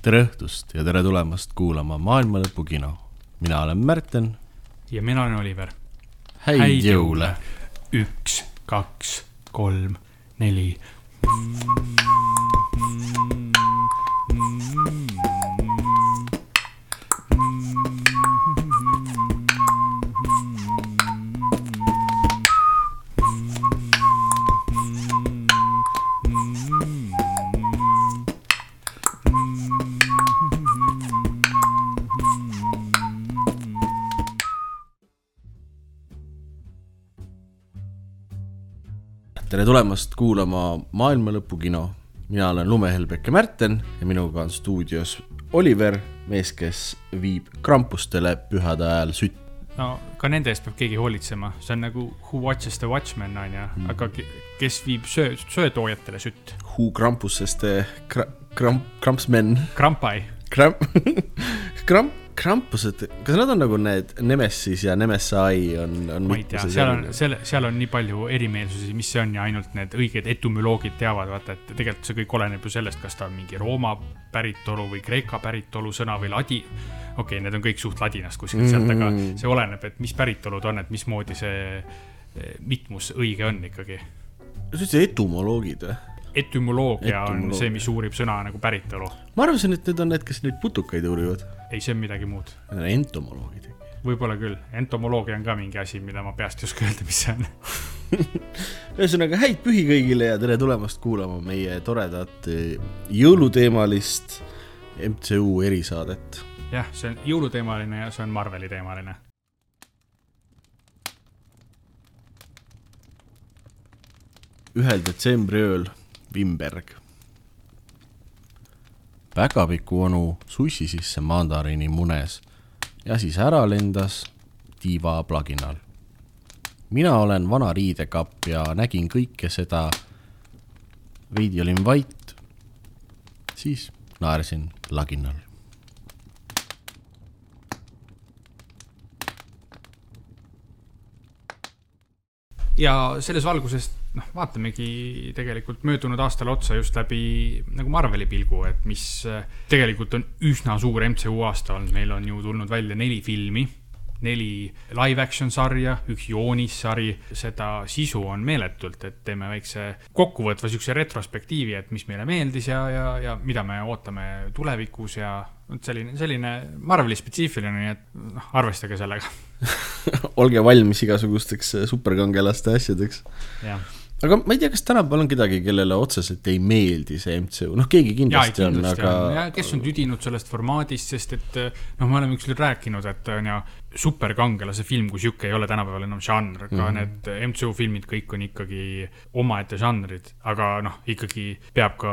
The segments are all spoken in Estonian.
tere õhtust ja tere tulemast kuulama Maailma Lõpu kino. mina olen Märten. ja mina olen Oliver. häid, jõule. üks, kaks, kolm, neli. Tulemast kuulama Maailma Lõpu kino. mina olen lumehelbeke Märten ja minuga on stuudios Oliver, mees, kes viib krampustele pühade ajal sütt. no ka nende eest peab keegi hoolitsema, see on nagu Who watches the watchman on ju mm., aga kes viib söö, söötoojatele sütt? Who krampuseste kra, kramp, krampsmen. Krampai. Kramp kramp, krampused, kas nad on nagu need Nemesis ja Nemesai on, on ma ei tea, seal on, seal, seal on nii palju erimeelsusi, mis see on ja ainult need õiged etümoloogid teavad, vaata, et tegelikult see kõik oleneb ju sellest, kas ta on mingi Rooma päritolu või Kreeka päritolu sõna või ladi. okei okay,, need on kõik suht ladinast kuskilt sealt mm, -hmm. aga see oleneb, et mis päritolu ta on, et mismoodi see eh, mitmus õige on ikkagi. sa ütlesid etümoloogid või? etümoloogia on see, mis uurib sõna nagu päritolu. ma arvasin, et need on need, kes neid putukaid uurivad. Ei, see on midagi muud. Need on entomoloogid. võib-olla küll, entomoloogia on ka mingi asi, mida ma peast ei oska öelda, mis see on ühesõnaga häid pühi kõigile ja tere tulemast kuulama meie toredat eh, jõuluteemalist MCU erisaadet. jah, see on jõuluteemaline ja see on Marveli teemaline ühel detsembri ööl Vimberg. Päkapiku onu sussi sisse mandariini munes ja siis ära lendas tiiva plaginal. mina olen vana riidekapp ja nägin kõike seda. veidi olin vait, siis naersin laginal. ja selles valguses noh, vaatamegi tegelikult möödunud aastale otsa just läbi nagu Marveli pilgu, et mis äh, tegelikult on üsna suur MCU aasta olnud, meil on ju tulnud välja neli filmi neli live action sarja, üks joonissari, seda sisu on meeletult, et teeme väikse kokkuvõtva siukse retrospektiivi, et mis meile meeldis ja, ja, ja mida me ootame tulevikus ja vot selline, selline Marveli spetsiifiline, nii et noh, arvestage sellega. Olge valmis igasugusteks superkangelaste asjadeks. jah aga ma ei tea, kas tänapäeval on kedagi, kellele otseselt ei meeldi see MCU, noh, keegi kindlasti, ja, kindlasti on, aga. kes on tüdinud sellest formaadist, sest et noh, me oleme ükskord rääkinud, et on ju superkangelase film kui sihuke ei ole tänapäeval enam žanr, ka mm -hmm. need MCU filmid kõik on ikkagi omaette žanrid, aga noh, ikkagi peab ka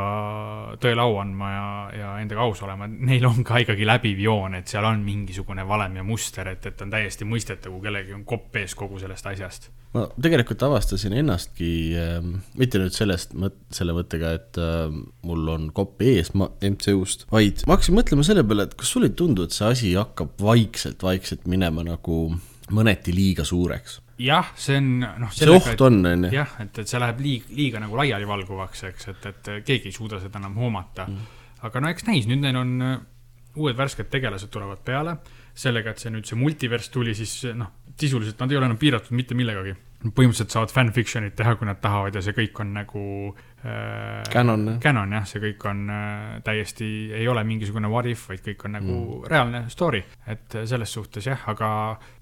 tõele au andma ja, ja endaga aus olema, neil on ka ikkagi läbiv joon, et seal on mingisugune valem ja muster, et, et on täiesti mõistetav, kui kellelgi on kopp ees kogu sellest asjast. ma tegelikult avastasin ennastki äh,, mitte nüüd sellest mõt-, selle mõttega, et äh, mul on kopp ees MCU-st, vaid ma hakkasin mõtlema selle peale, et kas sulle ei tundu, et see asi hakkab vaikselt-vaikselt minema minema nagu mõneti liiga suureks. jah, see on noh. see oht on, on ju. jah, et, et see läheb liiga, liiga nagu laialivalguvaks, eks, et, et keegi ei suuda seda enam hoomata mm.. aga no eks näis, nüüd neil on äh, uued värsked tegelased tulevad peale, sellega, et see nüüd see multivers tuli, siis noh, sisuliselt nad ei ole enam piiratud mitte millegagi põhimõtteliselt saavad fanfiction'it teha, kui nad tahavad ja see kõik on nagu äh,. Canon. Canon jah, see kõik on äh, täiesti, ei ole mingisugune what if, vaid kõik on nagu mm. reaalne story. et selles suhtes jah, aga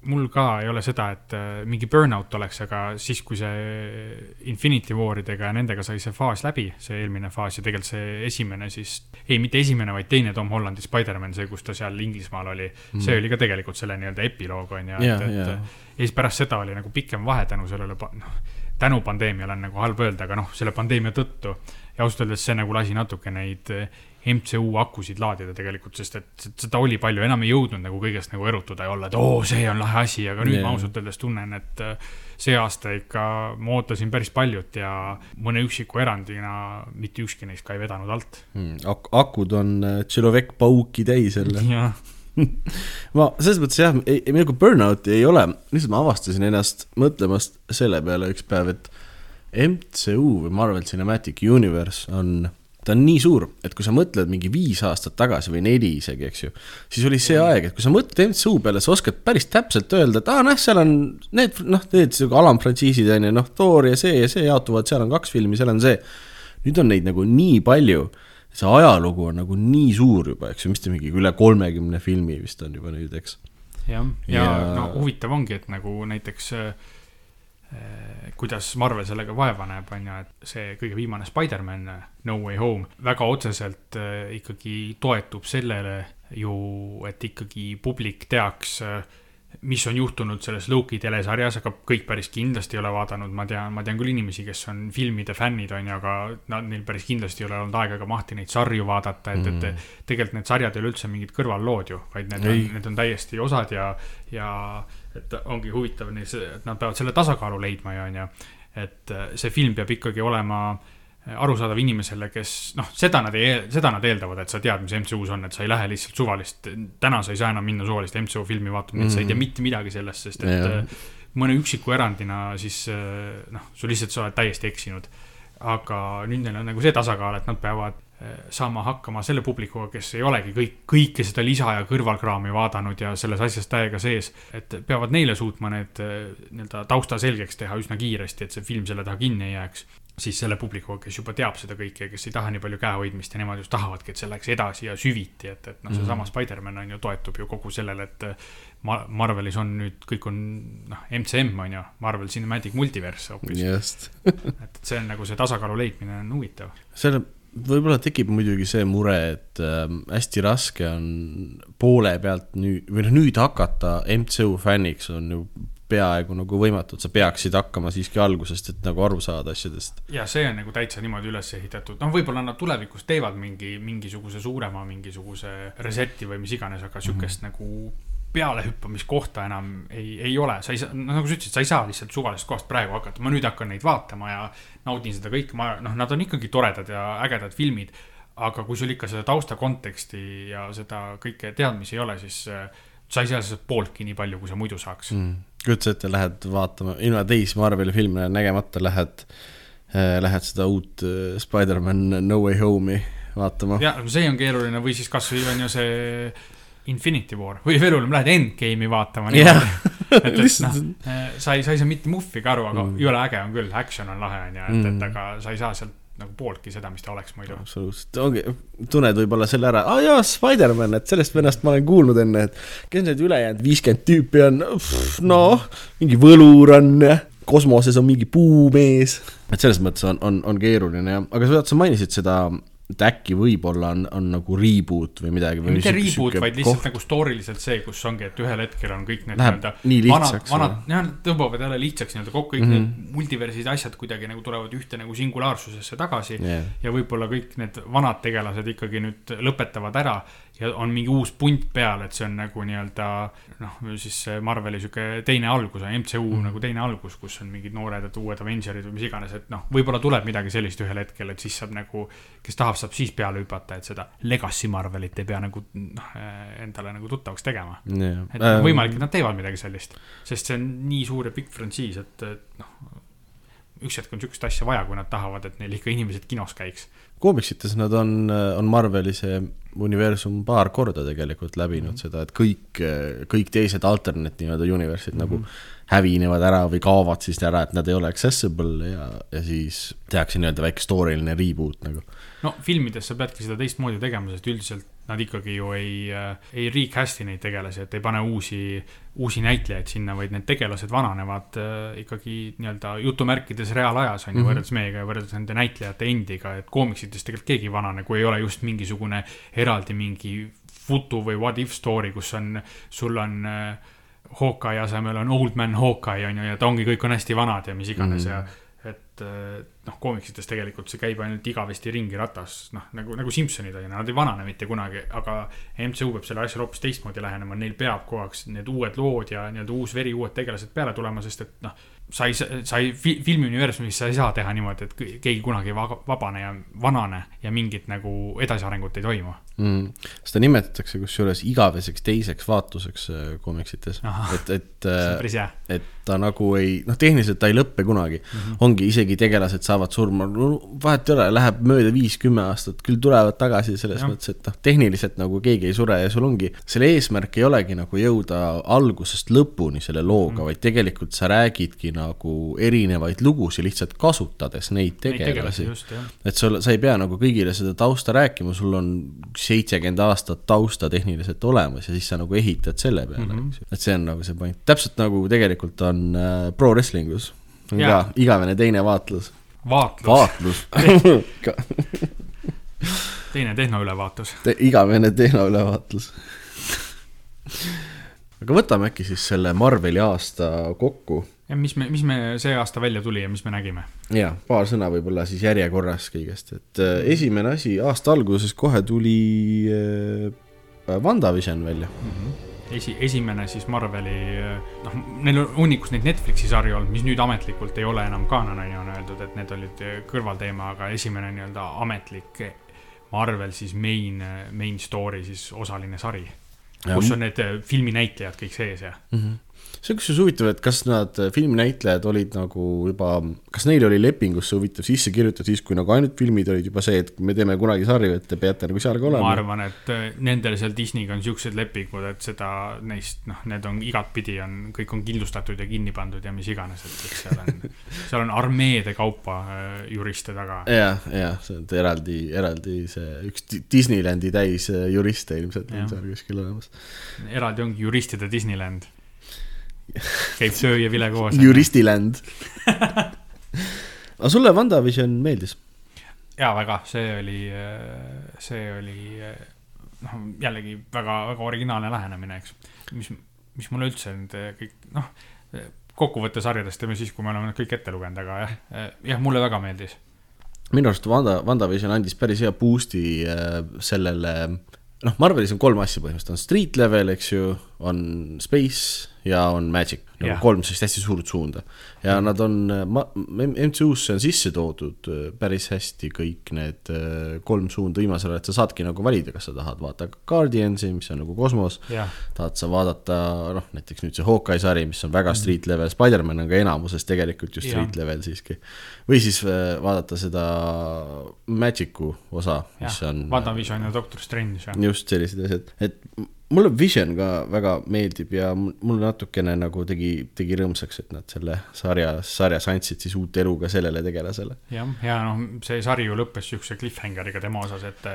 mul ka ei ole seda, et äh, mingi burnout oleks, aga siis, kui see Infinity Waridega ja nendega sai see faas läbi, see eelmine faas ja tegelikult see esimene siis, ei, mitte esimene, vaid teine Tom Hollandi Spider-man, see, kus ta seal Inglismaal oli mm., see oli ka tegelikult selle nii-öelda epiloog on ju, et et yeah ja siis pärast seda oli nagu pikem vahe tänu sellele, noh, tänu pandeemiale on nagu halb öelda, aga noh, selle pandeemia tõttu. ja ausalt öeldes see nagu lasi natuke neid eh, MCU akusid laadida tegelikult, sest et seda oli palju, enam ei jõudnud nagu kõigest nagu erutuda ja olla, et oo, see on lahe asi, aga nüüd yeah. ma ausalt öeldes tunnen, et eh, see aasta ikka ma ootasin päris paljut ja mõne üksiku erandina mitte ükski neist ka ei vedanud alt mm,. Ak akud on eh, Tšelovek pauki täis jälle. ma selles mõttes jah, ei, ei nagu burnout'i ei ole, lihtsalt ma avastasin ennast mõtlemast selle peale üks päev, et MCU või Marvel Cinematic Universe on ta on nii suur, et kui sa mõtled mingi viis aastat tagasi või neli isegi, eks ju, siis oli see aeg, et kui sa mõtled MCU peale, sa oskad päris täpselt öelda, et aa noh, seal on need noh, need alamfrantsiisid on ju, noh, Thor ja see ja see jaotuvad, seal on kaks filmi, seal on see. nüüd on neid nagu nii palju, see ajalugu on nagu nii suur juba, eks ju, mis ta mingi üle kolmekümne filmi vist on juba nüüd, eks. jah, ja, ja no huvitav ongi, et nagu näiteks äh, kuidas Marvel sellega vaeva näeb, on ju, et see kõige viimane Spider-man No Way Home väga otseselt eh, ikkagi toetub sellele ju, et ikkagi publik teaks äh, mis on juhtunud selles Loki telesarjas, aga kõik päris kindlasti ei ole vaadanud, ma tean, ma tean küll inimesi, kes on filmide fännid, on ju, aga nad, neil päris kindlasti ei ole olnud aega ega mahti neid sarju vaadata, et mm., et tegelikult need sarjad ei ole üldse mingid kõrvallood ju, vaid need ei. on, need on täiesti osad ja, ja et ongi huvitav, et nad peavad selle tasakaalu leidma ja on ju, et see film peab ikkagi olema äh, arusaadav inimesele, kes noh, seda nad ei, seda nad eeldavad, et sa tead, mis MCU-s on, et sa ei lähe lihtsalt suvalist, täna sa ei saa enam minna suvalist MCU filmi vaatama mm, et sa ei tea mhm. mitte midagi sellest, sest et yeah. mõne üksiku erandina siis noh, sa lihtsalt, sa oled täiesti eksinud. aga nüüd neil on nagu see tasakaal, et nad peavad eh, saama hakkama selle publikuga, kes ei olegi kõik, kõike seda lisa ja kõrvalkraami vaadanud ja selles asjas täiega sees. et peavad neile suutma need nii-öelda tausta selgeks teha üsna kiiresti, et see film selle taha kinni ei jääks siis selle publikuga, kes juba teab seda kõike ja kes ei taha nii palju käehoidmist ja nemad just tahavadki, et see läheks edasi ja süviti, et, et noh, seesama mm -hmm. Spider-man on ju, toetub ju kogu sellele, et Mar Marvelis on nüüd, kõik on noh, MCM on ju, Marvel Cinematic Multiverse hoopis. et, et see on nagu see tasakaalu leidmine on huvitav. selle, võib-olla tekib muidugi see mure, et äh, hästi raske on poole pealt nüüd, või noh, nüüd hakata MCU fänniks on ju peaaegu nagu võimatu, et sa peaksid hakkama siiski algusest, et nagu aru saada asjadest. ja see on nagu täitsa niimoodi üles ehitatud, noh, võib-olla nad tulevikus teevad mingi, mingisuguse suurema mingisuguse reset'i või mis iganes, aga sihukest mm -hmm. nagu pealehüppamiskohta enam ei, ei ole, sa ei saa, noh, nagu sa ütlesid, sa ei saa lihtsalt suvalisest kohast praegu hakata, ma nüüd hakkan neid vaatama ja naudin seda kõike, ma, noh, nad on ikkagi toredad ja ägedad filmid. aga kui sul ikka seda tausta konteksti ja seda kõike teadmisi ei ole, siis äh, sa ei saa lihtsalt pooltki nii palju, kui sa muidu saaks mm kujuta ette, lähed vaatama, ilma teisi Marveli filme nägemata lähed äh,, lähed seda uut äh, Spider-man No Way Home'i vaatama. jah, see on keeruline või siis kasvõi on ju see Infinity War või veel hullem, lähed Endgame'i vaatama niimoodi. et, et noh, äh, sa ei, sa ei saa mitte muhvigi aru, aga mm. jõle äge on küll, action on lahe on ju, et mm., et aga sa ei saa sealt nagu pooltki seda, mis ta oleks muidu. absoluutselt, ongi, tunned võib-olla selle ära, aa jaa, Spider-man, et sellest vennast ma olen kuulnud enne, et kes need ülejäänud viiskümmend tüüpi on, noh, mingi võlur on ja kosmoses on mingi puumees. et selles mõttes on, on, on keeruline jah, aga sa, mainisid seda et äkki võib-olla on, on nagu reboot või midagi. mitte reboot, vaid lihtsalt koht... nagu storyliselt see, kus ongi, et ühel hetkel on kõik need nii-öelda vanad, vanad, jah, tõmbavad jälle lihtsaks nii-öelda kokku, kõik mm -hmm. need multiversid asjad kuidagi nagu tulevad ühte nagu singulaarsusesse tagasi yeah.. ja võib-olla kõik need vanad tegelased ikkagi nüüd lõpetavad ära ja on mingi uus punt peal, et see on nagu nii-öelda noh, siis Marveli sihuke teine algus, MCU mm. nagu teine algus, kus on mingid noored, et uued Avengerid või mis iganes, et noh, võib-olla tuleb midagi sellist ühel hetkel, et siis saab nagu, kes tahab, saab siis peale hüpata, et seda Legacy Marvelit ei pea nagu noh, endale nagu tuttavaks tegema. Yeah.. et ähm, võimalik, et nad teevad midagi sellist, sest see on nii suur ja pikk frantsiis, et, et noh, üks hetk on sihukest asja vaja, kui nad tahavad, et neil ikka inimesed kinos käiks koomiksites nad on, on Marveli see universum paar korda tegelikult läbinud mm -hmm. seda, et kõik, kõik teised alternate nii-öelda universe'id mm -hmm. nagu mhm. hävinevad ära või kaovad siis ära, et nad ei ole accessible ja, ja siis tehakse nii-öelda väike story'line reboot nagu. no filmides sa peadki seda teistmoodi tegema, sest üldiselt nad ikkagi ju ei, ei recast'i neid tegelasi, et ei pane uusi, uusi näitlejaid sinna, vaid need tegelased vananevad äh, ikkagi nii-öelda jutumärkides reaalajas on ju mm -hmm. võrreldes meiega ja võrreldes nende näitlejate endiga, et koomiksites tegelikult keegi ei vanane, kui ei ole just mingisugune eraldi mingi futu või what if story, kus on, sul on äh, Hawkeye asemel on Old Man Hawkeye on ju, ja ta ongi, kõik on hästi vanad ja mis iganes mm -hmm. ja et noh, koomiksites tegelikult see käib ainult igavesti ringi ratas, noh nagu, nagu Simsonid on ju, nad ei vanane mitte kunagi, aga MCU peab selle asjale hoopis teistmoodi lähenema, neil peab kogu aeg need uued lood ja nii-öelda uus veri, uued tegelased peale tulema, sest et noh sa ei, sa ei, filmiuniversumis sa ei saa teha niimoodi, et keegi kunagi ei vabane ja vanane ja mingit nagu edasiarengut ei toimu mm.. seda nimetatakse kusjuures igaveseks teiseks vaatuseks äh, komiksites, et, et, äh, et ta nagu ei, noh, tehniliselt ta ei lõppe kunagi mm. -hmm. ongi isegi tegelased saavad surma, no vahet ei ole, läheb mööda viis-kümme aastat, küll tulevad tagasi selles Jah. mõttes, et noh, tehniliselt nagu keegi ei sure ja sul ongi, selle eesmärk ei olegi nagu jõuda algusest lõpuni selle looga mm., vaid tegelikult sa räägidki nagu erinevaid lugusid lihtsalt kasutades neid tegelasi. et sul, sa ei pea nagu kõigile seda tausta rääkima, sul on seitsekümmend aastat tausta tehniliselt olemas ja siis sa nagu ehitad selle peale mm. -hmm. et see on nagu see point, täpselt nagu tegelikult on äh, pro wrestling us. on Jaa. ka igavene teine vaatlus, vaatlus, vaatlus teine tehnoülevaatus. Te, igavene tehnoülevaatlus. aga võtame äkki siis selle Marveli aasta kokku ja mis me, mis me see aasta välja tuli ja mis me nägime? ja paar sõna võib-olla siis järjekorras kõigest, et äh, esimene asi aasta alguses kohe tuli äh, WandaVision välja. esi, esimene siis Marveli, noh, neil on hunnikus neid Netflixi sarju olnud, mis nüüd ametlikult ei ole enam kaanon, on öeldud, et need olid kõrvalteema, aga esimene nii-öelda ametlik Marvel siis main, main story siis osaline sari. kus on need äh, filminäitlejad kõik sees ja see on kusjuures huvitav, et kas nad äh, filminäitlejad olid nagu juba, kas neil oli lepingusse huvitav sisse kirjutatud siis, kui nagu ainult filmid olid juba see, et me teeme kunagi sarju, et te peate nagu seal ka ma olema. arvan, et äh, nendel seal Disneyga on siuksed lepingud, et seda neist, noh, need on igatpidi on, kõik on kindlustatud ja kinni pandud ja mis iganes, et, et seal on, seal on armeede kaupa äh, juriste taga. ja, ja see on eraldi, eraldi see üks Di- Disneylandi täis juriste ilmselt on Jah. seal kuskil olemas. eraldi ongi juristide Disneyland. Käib söö ja vile koos. juristiland. aga sulle WandaVision meeldis? ja väga, see oli, see oli noh, jällegi väga, väga originaalne lähenemine, eks. mis, mis mulle üldse need kõik, noh, kokkuvõtte sarjadest teeme siis, kui me oleme kõik ette lugenud, aga jah, jah, mulle väga meeldis. minu arust Wanda, WandaVision andis päris hea boost'i äh, sellele, noh, Marvelis on kolm asja põhimõtteliselt, on street level, eks ju, on space ja on magic. nagu Jah. kolm sellist hästi suurt suunda. ja nad on, MCU-sse on sisse toodud äh, päris hästi kõik need äh, kolm suunda viimasel ajal, et sa saadki nagu valida, kas sa tahad vaadata Guardiansi, mis on nagu kosmos, jah, tahad sa vaadata, noh, näiteks nüüd see Hawkeye sari, mis on väga street level, Spider-man on ka enamuses tegelikult ju street Jah. level siiski. või siis äh, vaadata seda Magic'u osa, mis on, WandaVision ja Doctor Strange just sellised asjad, et mulle Vision ka väga meeldib ja mul natukene nagu tegi, tegi rõõmsaks, et nad selle sarja, sarjas andsid siis uut elu ka sellele tegelasele. jah, ja noh, see sari ju lõppes siukse cliffhangeriga tema osas, et,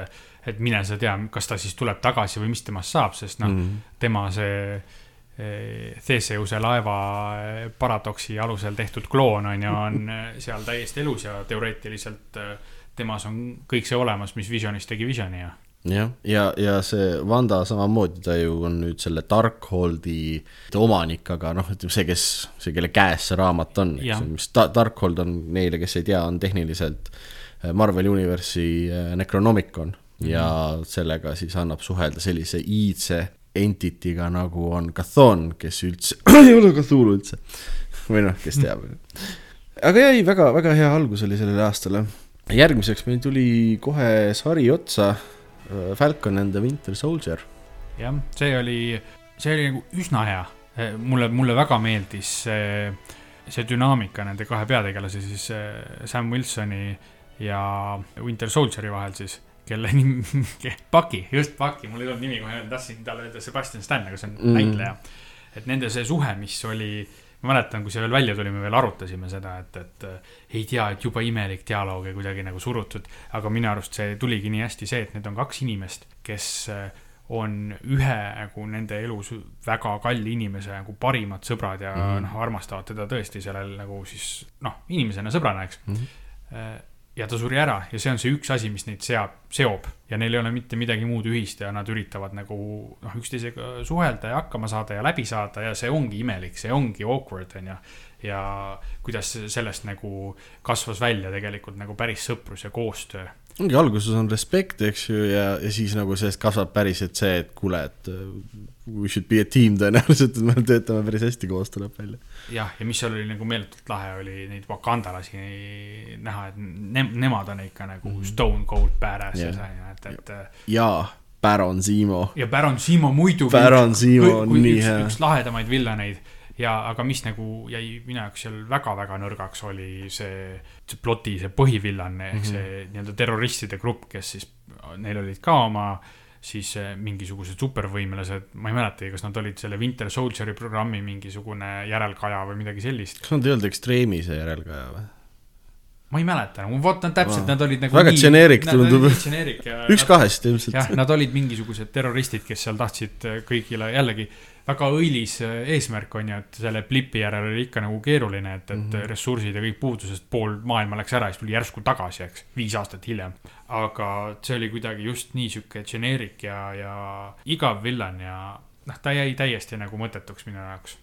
et mine sa tea, kas ta siis tuleb tagasi või mis temast saab, sest noh mm. -hmm. tema see eh, Theseuse laeva eh, paradoksi alusel tehtud kloon on ju, on eh, seal täiesti elus ja teoreetiliselt temas on kõik see olemas, mis Visionis tegi Visioni ja jah, ja, ja see Wanda samamoodi, ta ju on nüüd selle Darkholdi omanik, aga noh, ütleme see, kes, see, kelle käes see raamat on, eks ju, mis ta, Darkhold on neile, kes ei tea, on tehniliselt äh, Marveli Universi äh, Necronomicon ja Mhm. sellega siis annab suhelda sellise iidse entity'ga nagu on Chthon, kes üldse ei ole Cthulhu üldse. või noh, kes teab. aga ei, väga, väga hea algus oli sellele aastale. järgmiseks meil tuli kohe sari otsa Falcon and the Winter Soldier. jah, see oli, see oli nagu üsna hea. mulle, mulle väga meeldis see, see dünaamika nende kahe peategelase, siis eh, Sam Wilsoni ja Winter Soldieri vahel siis, kelle nimi, Bucky, just Bucky, mul ei tulnud nimi kohe, tahtsin talle öelda Sebastian Stan, aga see on mm. näitleja. et nende see suhe, mis oli, ma mäletan, kui see veel välja tuli, me veel arutasime seda, et, et eh, ei tea, et jube imelik dialoog ja kuidagi nagu surutud. aga minu arust see tuligi nii hästi see, et need on kaks inimest, kes eh, on ühe nagu nende elus väga kalli inimese nagu parimad sõbrad ja mm. -hmm. noh, armastavad teda tõesti sellel nagu siis noh, inimesena sõbrana, eks mm. -hmm. Ja ta suri ära ja see on see üks asi, mis neid seab, seob ja neil ei ole mitte midagi muud ühist ja nad üritavad nagu noh, üksteisega suhelda ja hakkama saada ja läbi saada ja see ongi imelik, see ongi awkward onju. ja kuidas sellest nagu kasvas välja tegelikult nagu päris sõprus ja koostöö ongi alguses on respekt, eks ju, ja, ja siis nagu sellest kasvab päriselt see, et kuule, et uh, we should be a team tõenäoliselt, et me töötame päris hästi koos, tuleb välja. jah, ja mis seal oli nagu meeletult lahe, oli neid wakandalasi näha, et ne, nemad on ikka nagu mm -hmm. stone cold badass yeah., et, et ja Baron Zemo. ja Baron Simo muidugi. Baron Simo on nii hea. üks lahedamaid villaneid ja aga mis nagu jäi minu jaoks seal väga-väga nõrgaks, oli see, see ploti, see põhivillanne ehk mm -hmm. see nii-öelda terroristide grupp, kes siis, neil olid ka oma siis eh, mingisugused supervõimelased, ma ei mäletagi, kas nad olid selle Winter Soldier'i programmi mingisugune järelkaja või midagi sellist. kas nad ei olnud Extreme'i järelkaja või? ma ei mäleta nagu, vot nad täpselt, nad olid nagu väga generic tundub. üks kahest ilmselt. jah, nad olid mingisugused terroristid, kes seal tahtsid äh, kõigile jällegi väga õilis äh, eesmärk on ju, et selle blipi järel oli ikka nagu keeruline, et, et mm -hmm. ressursid ja kõik puudusest, pool maailma läks ära ja siis tuli järsku tagasi, eks, viis aastat hiljem. Aga see oli kuidagi just nii sihuke generic ja, ja igav villan ja noh, ta jäi täiesti nagu mõttetuks minu jaoks.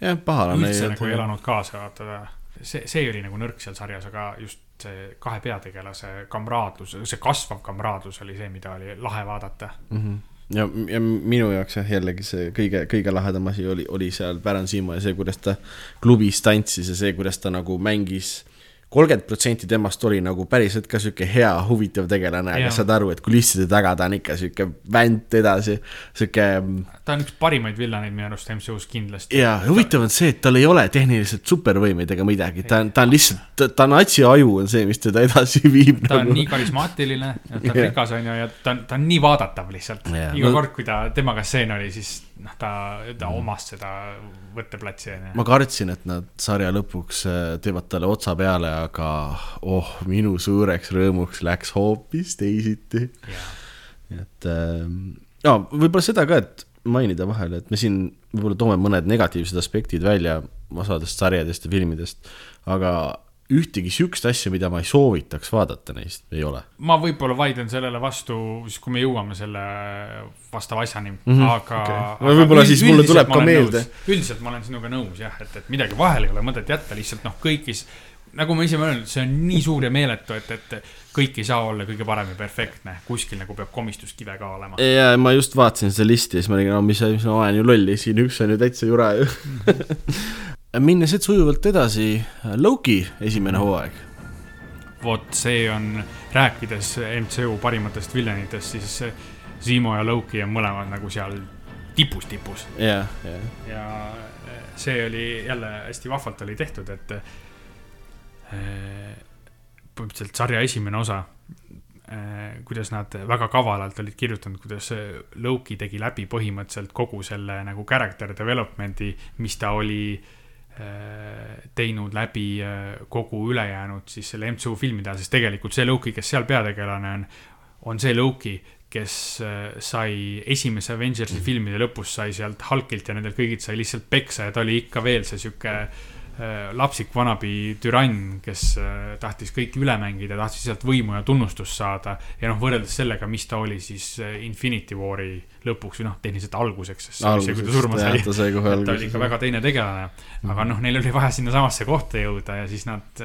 jah, pahalane. üldse nagu ei elanud kaasa, vaata ta see, see oli nagu nõrk seal sarjas, aga just see kahe peategelase kamraadlus, see kasvav kamraadlus oli see, mida oli lahe vaadata mm. -hmm ja, ja minu jaoks jah, jällegi see kõige, kõige lahedam asi oli, oli seal Baron Simo ja see, kuidas ta klubis tantsis ja see, kuidas ta nagu mängis kolmkümmend protsenti temast oli nagu päriselt ka sihuke hea, huvitav tegelane, aga saad aru, et kulisside taga ta on ikka sihuke vänt edasi, sihuke. ta on üks parimaid villaneid minu arust MCU-s kindlasti. ja huvitav on see, et tal ei ole tehniliselt supervõimeid ega midagi, ta on, ta on lihtsalt, ta on Atsi aju on see, mis teda edasi viib. ta nagu. on nii karismaatiline, ta on rikas on ju ja ta on, ta on nii vaadatav lihtsalt iga no, kord, kui ta temaga stseen oli, siis noh, ta, ta mm. omas seda võtteplatsi, ma kartsin, et nad sarja lõpuks äh, teevad talle otsa peale, aga oh, minu suureks rõõmuks läks hoopis teisiti. Et äh, no võib-olla seda ka, et mainida vahele, et me siin võib-olla toome mõned negatiivsed aspektid välja osadest sarjadest ja filmidest, aga ühtegi sihukest asja, mida ma ei soovitaks vaadata neist, ei ole. ma võib-olla vaidlen sellele vastu, siis kui me jõuame selle vastava asjani mm, -hmm, aga okay.. võib-olla siis mulle tuleb ka meelde. üldiselt ma olen sinuga nõus jah, et, et midagi vahele ei ole mõtet jätta, lihtsalt noh, kõigis, nagu ma ise olen öelnud, see on nii suur ja meeletu, et, et kõik ei saa olla kõige parem ja perfektne, kuskil nagu peab komistuskive ka olema. ja ma just vaatasin seda listi ja siis ma olin, no mis, mis ma olen ju lolli, siin üks on ju täitsa jura ju minnes nüüd sujuvalt edasi, Loki esimene hooaeg. vot see on, rääkides MCU parimatest villanitest, siis Zemo ja Loki on mõlemad nagu seal tipus, tipus. jah, jah. ja see oli jälle hästi vahvalt oli tehtud, et eh, põhimõtteliselt sarja esimene osa eh, kuidas nad väga kavalalt olid kirjutanud, kuidas Loki tegi läbi põhimõtteliselt kogu selle nagu character development'i, mis ta oli Äh, teinud läbi äh, kogu ülejäänud siis selle MCU filmide sest tegelikult see Loki, kes seal peategelane on, on see Loki, kes äh, sai esimese Avengersi mm. filmide lõpus sai sealt Hulkilt ja nendelt kõigilt sai lihtsalt peksa ja ta oli ikka veel see sihuke Äh, lapsik vanabi türann, kes äh, tahtis kõiki üle mängida, tahtis sealt võimu ja tunnustust saada. ja noh, võrreldes sellega, mis ta oli siis äh, Infinity War'i lõpuks või noh, tehniliselt alguseks, sest see oli see, kui ta surma sai. ta, ta oli ikka väga teine tegelane. aga mhm. noh, neil oli vaja sinnasamasse kohta jõuda ja siis nad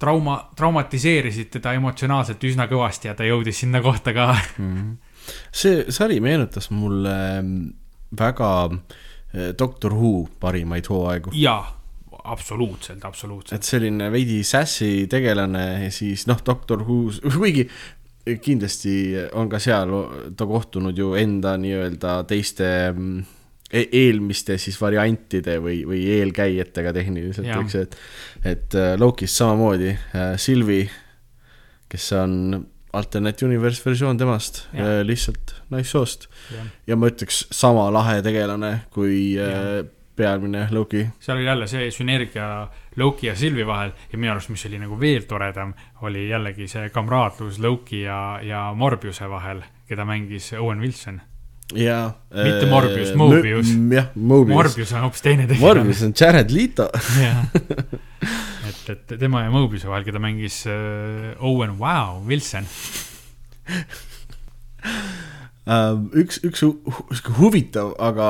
trauma, traumatiseerisid teda emotsionaalselt üsna kõvasti ja ta jõudis sinna kohta ka mm. -hmm. see sari meenutas mulle mm, väga äh, Doctor Who parimaid hooaegu. jaa, absoluutselt, absoluutselt. et selline veidi sassy tegelane ja siis noh, Doctor Who's, kuigi kindlasti on ka seal ta kohtunud ju enda nii-öelda teiste mm, e eelmiste siis variantide või, või eelkäijatega tehniliselt, eks et, et äh, Lokis samamoodi äh, Silvi, kes on Alternate Universe versioon temast, lihtsalt naissoost nice. ja ma ütleks sama lahe tegelane kui ja. Äh, pealmine Loki. seal oli jälle see sünergia Loki ja Sylvie vahel ja minu arust, mis oli nagu veel toredam, oli jällegi see kamraadlus Loki ja, ja Morbiuse vahel, keda mängis Owen Wilson jaa. mitte Morbius, Mobius. jah, Mobius. Morbius on hoopis teine tegelane. Morbius on Jared Leto jah et, et tema ja Mobiuse vahel, keda mängis uh, Owen Wow Wilson uh,. üks, üks hu huvitav, aga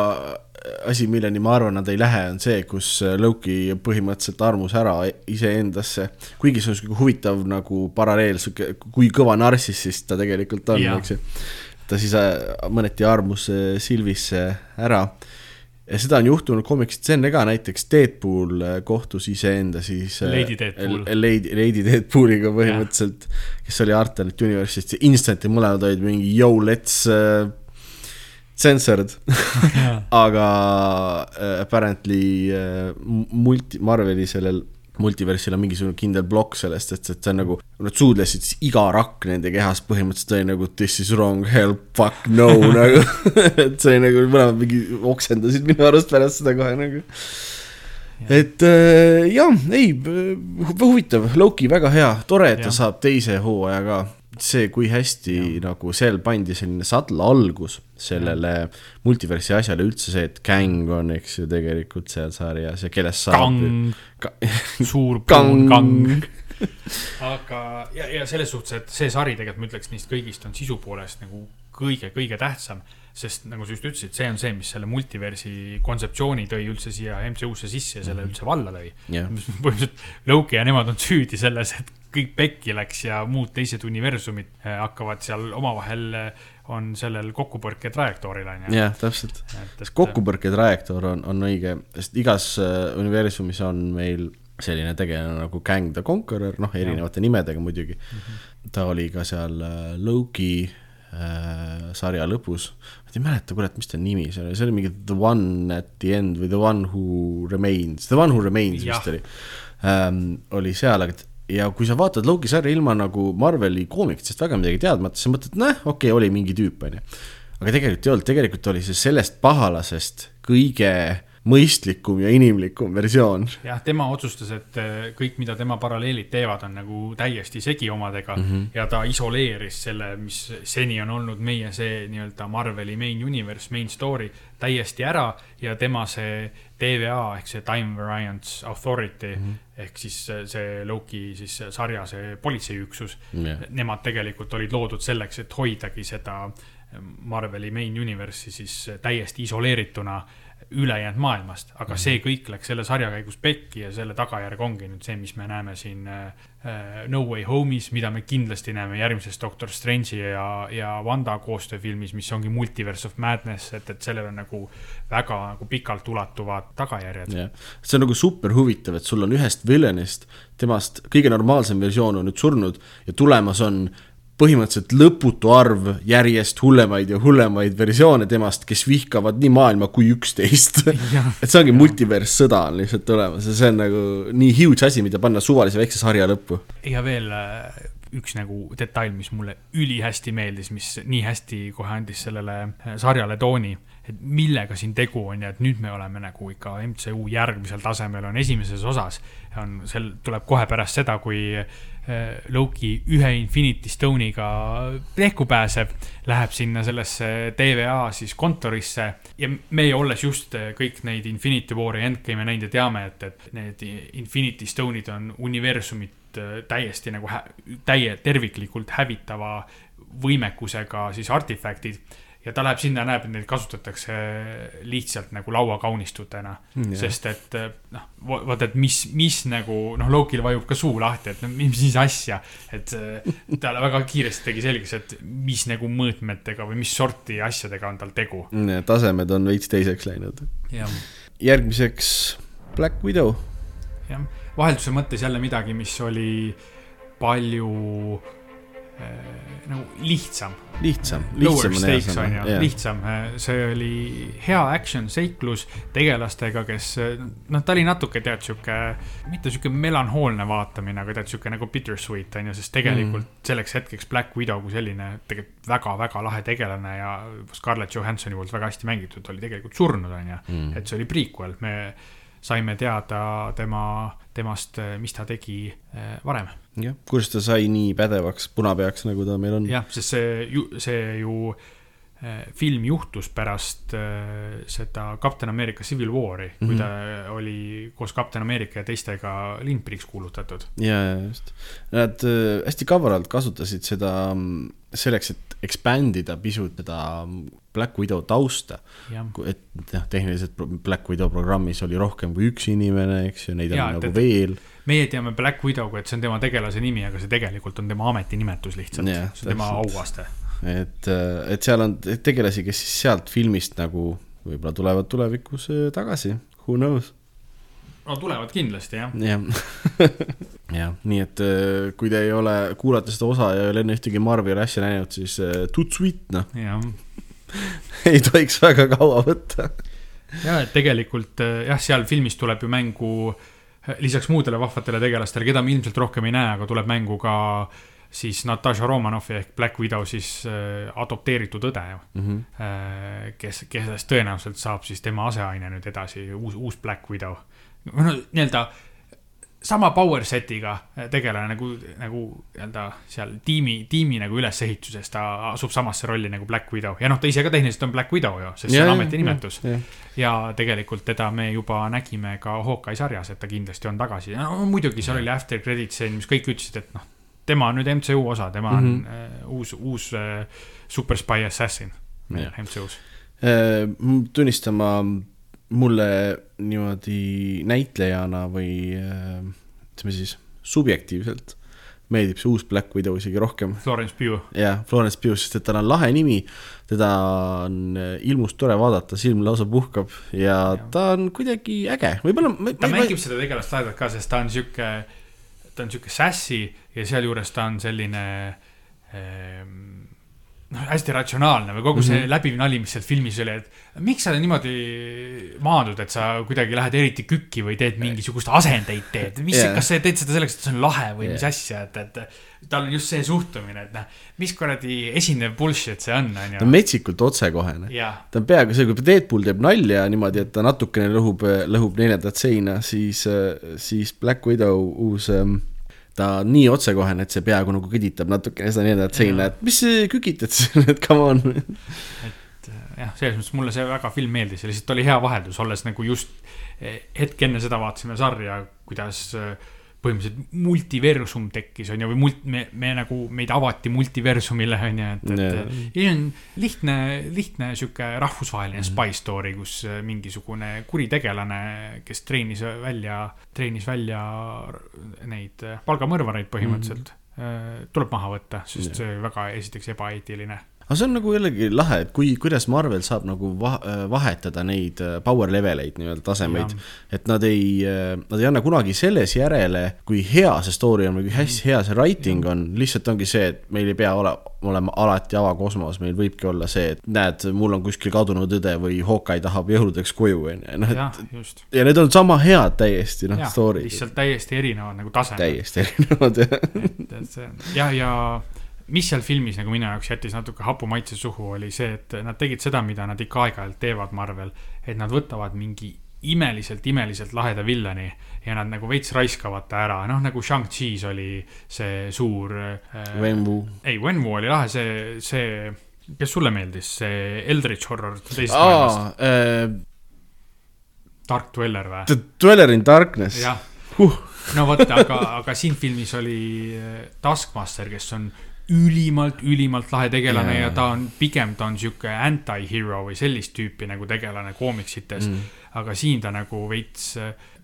asi, milleni ma arvan, nad ei lähe, on see, kus Loki põhimõtteliselt armus ära iseendasse. kuigi see on sihuke huvitav nagu paralleel, sihuke, kui kõva narssissist ta tegelikult on, eks ju. ta siis äh, mõneti armus Silvisse ära seda on juhtunud komiksite enne ka, näiteks Deadpool äh, kohtus iseenda siis äh, Lady Deadpool. Lady, Lady Deadpooliga põhimõtteliselt, kes oli Alternate Universe'ist ja instant'i mõlemad olid mingi yo, let's uh, censored. Aga äh, apparently äh, multi, Marveli sellel multiversil on mingisugune kindel plokk sellest, et, et see on nagu, nad suudlesid, siis iga rakk nende kehas põhimõtteliselt oli nagu this is wrong, help, fuck no nagu. et see oli nagu mõlemad mingi oksendasid minu arust pärast seda kohe nagu. et äh, jah, ei, huvitav, Loki väga hea, tore, et ta saab teise hooaja ka. see, kui hästi ja. nagu seal pandi selline sadla algus sellele multiversi asjale üldse see, et Kang on, eks ju, tegelikult seal sarjas ja kellest saab. Ka... suur Kang. kang, aga, ja, ja selles suhtes, et see sari tegelikult ma ütleks neist kõigist on sisu poolest nagu kõige-kõige tähtsam. sest nagu sa just ütlesid, see on see, mis selle multiversi kontseptsiooni tõi üldse siia MCU-sse sisse ja selle üldse valla lõi. jah, põhimõtteliselt Loki ja nemad on süüdi selles, et kõik pekki läks ja muud teised universumid eh, hakkavad seal omavahel, on sellel kokkupõrke trajektooril on ju. jah, täpselt. et, kokkupõrke trajektoor on, on õige, sest igas äh, universumis on meil selline tegelane nagu Kang the Conqueror, noh, erinevate nimedega muidugi mm. -hmm. ta oli ka seal äh, Loki äh, sarja lõpus, ma ei mäleta, kurat, mis ta nimi see oli, see oli mingi The One at the end või The One Who Remains, The One Who Remains Jah. vist oli ähm,, oli seal, aga ja kui sa vaatad Loki sarja ilma nagu Marveli koomikutest väga midagi teadmata, siis mõtled, noh, okei okay,, oli mingi tüüp, onju. aga tegelikult ei olnud, tegelikult oli see sellest pahalasest kõige mõistlikum ja inimlikum versioon. jah, tema otsustas, et eh, kõik, mida tema paralleelid teevad, on nagu täiesti segi omadega mm -hmm. ja ta isoleeris selle, mis seni on olnud meie see nii-öelda Marveli main universe, main story täiesti ära ja tema see TVA ehk see Time Variance Authority mm -hmm. ehk siis see- see Loki siis sarja see politseiüksus jah, nemad tegelikult olid loodud selleks, et hoidagi seda Marveli main universe'i siis täiesti isoleerituna ülejäänud maailmast, aga see kõik läks selle sarja käigus pekki ja selle tagajärg ongi nüüd see, mis me näeme siin äh, No Way Home'is, mida me kindlasti näeme järgmises Doctor Strange'i ja, ja Wanda koostööfilmis, mis ongi Multiverse of Madness, et, et sellel on nagu väga nagu pikalt ulatuvad tagajärjed. jah. see on nagu super huvitav, et sul on ühest villanist, temast kõige normaalsem versioon on nüüd surnud ja tulemas on põhimõtteliselt lõputu arv järjest hullemaid ja hullemaid versioone temast, kes vihkavad nii maailma kui üksteist. et see ongi multiverss sõda on lihtsalt tulemas ja see on nagu nii huge asi, mida panna suvalise väikse sarja lõppu. ja veel äh, üks nagu detail, mis mulle ülihästi meeldis, mis nii hästi kohe andis sellele äh, sarjale tooni, et millega siin tegu on ja et nüüd me oleme nagu ikka MCU järgmisel tasemel on esimeses osas. on, seal tuleb kohe pärast seda, kui äh, Loki ühe Infinity Stone'iga plehku pääseb, läheb sinna sellesse TVA siis kontorisse ja meie olles just äh, kõik neid Infinity War'i endgame'e näinud ja teame, et, et need Infinity Stone'id on universumit äh, täiesti nagu täie, terviklikult hävitava võimekusega siis artefaktid ja ta läheb sinna, näeb, et neid kasutatakse lihtsalt nagu lauakaunistutena Mm, mm,. sest et eh, noh, vaata, et mis, mis nagu noh, Lokil vajub ka suu lahti, et mis siis asja. et eh, talle väga kiiresti tegi selgeks, et mis nagu mõõtmetega või mis sorti asjadega on tal tegu. tasemed on veits teiseks läinud. järgmiseks Black Widow. jah, vahelduse mõttes jälle midagi, mis oli palju nagu lihtsam. Lihtsam, lihtsam stakes on ju, lihtsam, see oli hea action seiklus tegelastega, kes noh, ta oli natuke tead sihuke, mitte sihuke melanhoolne vaatamine, aga tead sihuke nagu bittersweet on ju, sest tegelikult mm. selleks hetkeks Black Widow kui selline tegelikult väga-väga lahe tegelane ja Scarlett Johansoni poolt väga hästi mängitud oli tegelikult surnud on ju. Mm., et see oli prequel, me saime teada tema, temast, mis ta tegi eh, varem jah, kuidas ta sai nii pädevaks punapeaks, nagu ta meil on. jah, sest see ju, see ju äh, film juhtus pärast äh, seda Captain America Civil War'i mm, -hmm. kui ta oli koos Captain America ja teistega lindpiiriks kuulutatud. ja, ja just. Nad äh, hästi kavalalt kasutasid seda mm, selleks, et expand ida pisut seda mm, Black Widow tausta. et noh, tehniliselt Black Widow programmis oli rohkem kui üks inimene, eks ju, neid on Jaa, et- nagu et- veel. Meie teame Black Widow'ga, et see on tema tegelase nimi, aga see tegelikult on tema ametinimetus lihtsalt. Yeah,, see on tema auaste. et, et seal on tegelasi, kes siis sealt filmist nagu võib-olla tulevad tulevikus äh, tagasi, who knows. no tulevad kindlasti jah, jah, jah, nii et äh, kui te ei ole, kuulate seda osa ja ei ole enne ühtegi Marveli asja näinud, siis äh, tut sweet noh, ei tohiks väga kaua võtta. ja et tegelikult jah, seal filmis tuleb ju mängu eh, lisaks muudele vahvatele tegelastele, keda me ilmselt rohkem ei näe, aga tuleb mängu ka siis Natasha Romanovi ehk Black Widow siis äh, adopteeritud õde Mm -hmm. äh,, kes, kellest tõenäoliselt saab siis tema aseaine nüüd edasi, uus, uus Black Widow. no nii-öelda sama power set'iga tegelane nagu, nagu nii-öelda seal tiimi, tiimi nagu ülesehituses, ta asub samasse rolli nagu Black Widow ja noh, ta ise ka tehniliselt on Black Widow ju, sest see on ametinimetus. ja tegelikult teda me juba nägime ka Hawkeye sarjas, et ta kindlasti on tagasi, no muidugi seal oli after credit scene, mis kõik ütlesid, et noh, tema on nüüd MCU osa, tema on mm. -hmm. uh, uus, uus uh, super spy assassin Jah. MCU-s. Äh, tunnistama mulle niimoodi näitlejana või äh, ütleme siis subjektiivselt meeldib see uus Black Widow isegi rohkem. Florence Pugh, jah, Florence Pugh, sest et tal on lahe nimi, teda on äh, ilmus tore vaadata, silm lausa puhkab ja, ja. Ta on kuidagi äge, võib-olla. ta mängib seda tegelast lahedalt ka, sest ta on sihuke, ta on sihuke sassy ja sealjuures ta on selline ehm, noh, hästi ratsionaalne või kogu see mm -hmm. läbiv nali, mis seal filmis oli, et miks sa niimoodi maandud, et sa kuidagi lähed eriti kükki või teed mingisugust asendeid teed, mis yeah., kas sa teed seda selleks, et see on lahe või yeah. mis asja, et, et tal on just see suhtumine, et noh, mis kuradi esinev bullshit see on, ta on metsikult otsekohene. jah, ta on peaaegu see, kui Deadpool teeb nalja niimoodi, et ta natukene lõhub, lõhub neljandat seina, siis, siis Black Widow uus, ta nii otsekohene, et see peaaegu nagu kõditab natukene seda neljandat seina, Jaa. et mis kükitad siin, et come on. jah, selles mõttes mulle see väga film meeldis ja lihtsalt oli hea vaheldus, olles nagu just eh, hetk enne seda vaatasime sarja, kuidas eh, põhimõtteliselt multiversum tekkis, on ju, või mult-, me, me nagu, meid avati multiversumile, on ju, et, et see on lihtne, lihtne sihuke rahvusvaheline spy story, kus eh, mingisugune kuritegelane, kes treenis välja, treenis välja neid eh, palgamõrvareid põhimõtteliselt mm, tuleb maha võtta, sest Jaa. see väga esiteks ebaeetiline aga see on nagu jällegi lahe, et kui, kuidas Marvel saab nagu va-, vahetada neid äh, power leveleid nii-öelda tasemeid. et nad ei, nad ei anna kunagi selles järele, kui hea see story on või kui hästi hea see writing on, lihtsalt ongi see, et meil ei pea ole, olema alati avakosmos, meil võibki olla see, et näed, mul on kuskil kadunud õde või Hawkeye tahab jõuludeks koju, on ju, noh jah et, ja need on sama head täiesti, noh, jah, story'd. lihtsalt täiesti erinevad nagu tasemed. täiesti erinevad, jah. et, et see ja, ja mis seal filmis nagu minu jaoks jättis natuke hapu maitse suhu, oli see, et nad tegid seda, mida nad ikka aeg-ajalt teevad, Marvel, et nad võtavad mingi imeliselt, imeliselt laheda villani ja nad nagu veits raiskavad ta ära, noh nagu Shang-Chi's oli see suur äh,. Wenwu. ei, Wenwu oli lahe, see, see, kes sulle meeldis, see Eldritch Horror teisest maailmast, aa, äh, Dark Dweller või? The Dweller in Darkness. jah Huh. no vot, aga, aga siin filmis oli äh, Taskmaster, kes on ülimalt, ülimalt lahe tegelane Jaa. ja ta on, pigem ta on sihuke anti-hero või sellist tüüpi nagu tegelane koomiksites mm.. aga siin ta nagu veits,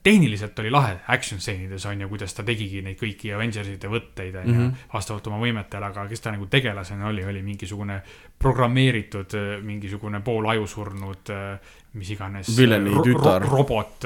tehniliselt oli lahe action stseenides on ju, kuidas ta tegigi neid kõiki Avengersite võtteid on ju Mhm., vastavalt oma võimetele, aga kes ta nagu tegelasena oli, oli mingisugune programmeeritud, mingisugune pool ajusurnud, mis iganes. Tütar. robot,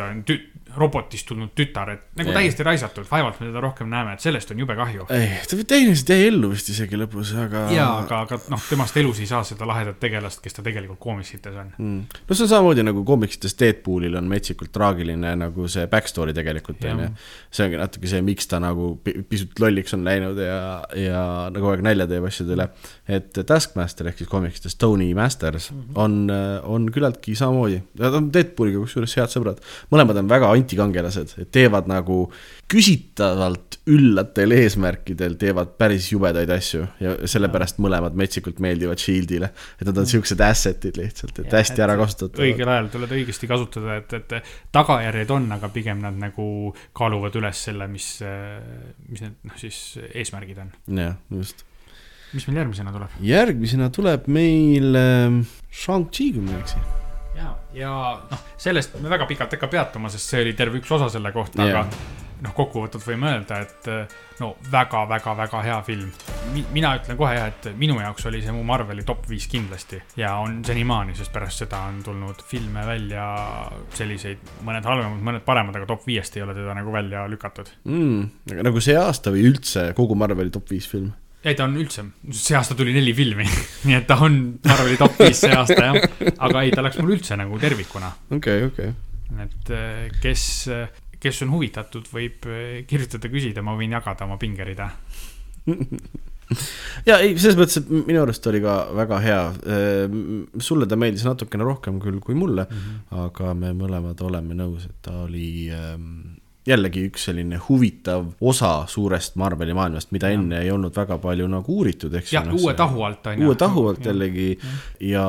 robotist tulnud tütar, et nagu Jah. täiesti raisatud, vaevalt me teda rohkem näeme, et sellest on jube kahju. ei, ta tehniliselt jäi ellu vist isegi lõpus, aga. jaa, aga, aga noh, temast elus ei saa seda lahedat tegelast, kes ta tegelikult koomiksites on. mm.. no see on samamoodi nagu koomiksites Deadpoolil on metsikult traagiline nagu see backstory tegelikult Jah. onju. see ongi natuke see, miks ta nagu pi- pisut lolliks on läinud ja, ja nagu aeg nalja teeb asjade üle. et Taskmaster ehk siis koomiksites Tony Masters Mhm. on, on küllaltki samamoodi, ta on Deadpooliga kusjuures head sõbrad. mõlemad on väga antikangelased, et teevad nagu küsitavalt üllatel eesmärkidel teevad päris jubedaid asju ja sellepärast mõlemad metsikult meeldivad Shieldile. et nad on siuksed asset'id lihtsalt, et hästi ära kasutatud. õigel ajal tuleb õigesti kasutada, et, et tagajärjed on, aga pigem nad nagu kaaluvad üles selle, mis, mis need noh, siis eesmärgid on. jah, just. mis meil järgmisena tuleb? järgmisena tuleb meil ähm, Shang-Chi, kui ma ei eksi. ja, noh, sellest me väga pikalt ei hakka peatuma, sest see oli terve üks osa selle kohta yeah., aga noh, kokkuvõtvalt võime öelda, et no väga-väga-väga hea film Mi. mina ütlen kohe jah, et minu jaoks oli see mu Marveli top viis kindlasti ja on senimaani, sest pärast seda on tulnud filme välja selliseid, mõned halvemad, mõned paremad, aga top viiest ei ole teda nagu välja lükatud. mm,. aga nagu see aasta või üldse kogu Marveli top viis film ei, ta on üldse, see aasta tuli neli filmi, nii et ta on Marveli top viis see aasta jah. aga ei, ta läks mul üldse nagu tervikuna, okei, okei. et eh, kes, kes on huvitatud, võib eh, kirjutada, küsida, ma võin jagada oma pingerida. ja ei, selles mõttes, et minu arust oli ka väga hea. sulle ta meeldis natukene rohkem küll kui mulle mm, -hmm. aga me mõlemad oleme nõus, et ta oli ähm, jällegi üks selline huvitav osa suurest Marveli maailmast, mida Ja. enne ei olnud väga palju nagu uuritud, eks jah, uue tahu alt on ju. uue tahu alt. jällegi ja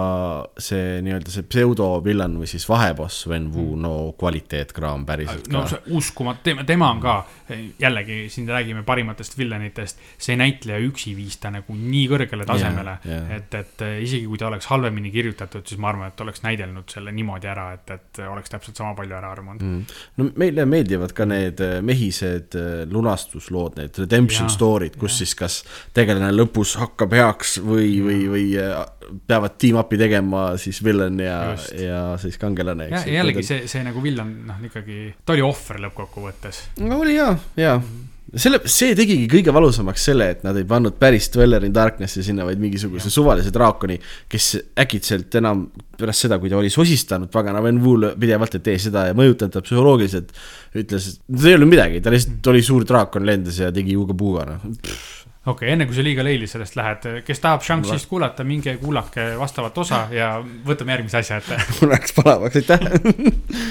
see nii-öelda see pseudovillan või siis vaheboss Wen Wu, no kvaliteetkraam päriselt Mm. no see uskumatu, tema, tema on ka jällegi siin räägime parimatest villanitest, see näitleja üksi viis ta nagu nii kõrgele tasemele et, et isegi kui ta oleks halvemini kirjutatud, siis ma arvan, et oleks näidelnud selle niimoodi ära, et, et oleks täpselt sama palju ära armunud. Mm. no meile meeldivad ka need äh, mehised äh, lunastuslood, need redemption Jaa, story'd, kus siis kas tegelane lõpus hakkab heaks või, või, või äh, peavad team-up'i tegema siis villain ja ja siis kangelane. ja ja jällegi see, see nagu villan, noh, ikkagi, ta oli ohver lõppkokkuvõttes. no oli hea, hea. selle, see tegigi kõige valusamaks selle, et nad ei pannud päris Dweller in Darknessi sinna, vaid mingisuguse suvalise draakoni, kes äkitselt enam pärast seda, kui ta oli sosistanud pagana Ven Wu'le pidevalt, et tee seda ja mõjutanud ta psühholoogiliselt, ütles, et see ei olnud midagi, ta lihtsalt oli suur draakon, lendas ja tegi juuga-puuga, noh. okei okay,, enne kui sa liiga leili sellest lähed, kes tahab Shang-Chi'st kuulata, minge kuulake vastavat osa ja võtame järgmise asja ette. mul läks palavaks, aitäh.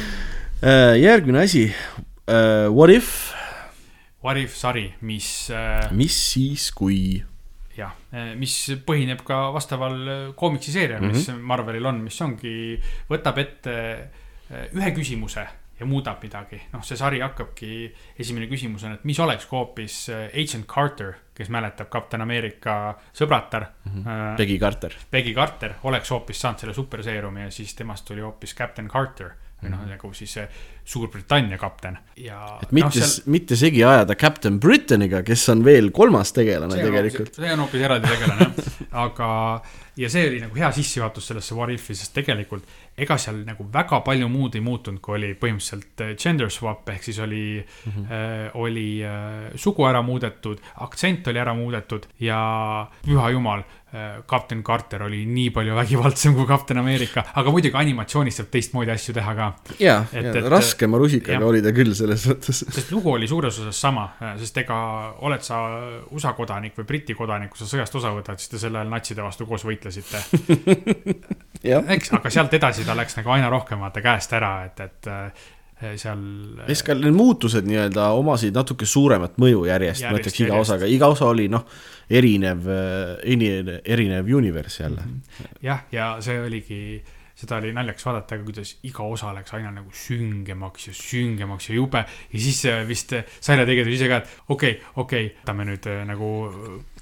järgmine asi, What if, What if sari, mis äh, mis siis, kui jah, mis põhineb ka vastaval äh, koomiksiseerial, mis mm -hmm. Marvelil on, mis ongi, võtab ette äh, ühe küsimuse ja muudab midagi. noh, see sari hakkabki, esimene küsimus on, et mis oleks, kui hoopis äh, Agent Carter, kes mäletab Kapten Ameerika sõbratar mm, -hmm. Peggy Carter? Peggy Carter oleks hoopis saanud selle superseerumi ja siis temast tuli hoopis Captain Carter või noh, nagu siis Suurbritannia kapten ja. et mitte no,, mitte segi ajada Captain Brittaniga, kes on veel kolmas tegelane see on tegelikult. see on hoopis eraldi tegelane jah, aga ja see oli nagu hea sissejuhatus sellesse What If'i, sest tegelikult ega seal nagu väga palju muud ei muutunud, kui oli põhimõtteliselt äh, gender swap ehk siis oli mm, -hmm. äh, oli äh, sugu ära muudetud, aktsent oli ära muudetud ja püha jumal äh, kapten Carter oli nii palju vägivaldsem kui kapten Ameerika, aga muidugi animatsioonis saab teistmoodi asju teha ka. ja, ja raskema rusikaga jah. oli ta küll selles mõttes. sest lugu oli suures osas sama, sest ega oled sa USA kodanik või Briti kodanik, kui sa sõjast osa võtad, siis te sel ajal natside vastu koos võitlesite. eks, aga sealt edasi ta läks nagu aina rohkem vaata käest ära, et, et äh, seal. siis ka need muutused nii-öelda omasid natuke suuremat mõju järjest, ma ütleks iga osaga, iga osa oli noh, erinev, erinev, erinev universe jälle. jah, ja see oligi, seda oli naljakas vaadata, kuidas iga osa läks aina nagu süngemaks ja süngemaks ja jube. ja siis äh, vist äh, Saire tegi ise ka, et okei okay,, okei okay,, võtame nüüd äh, nagu,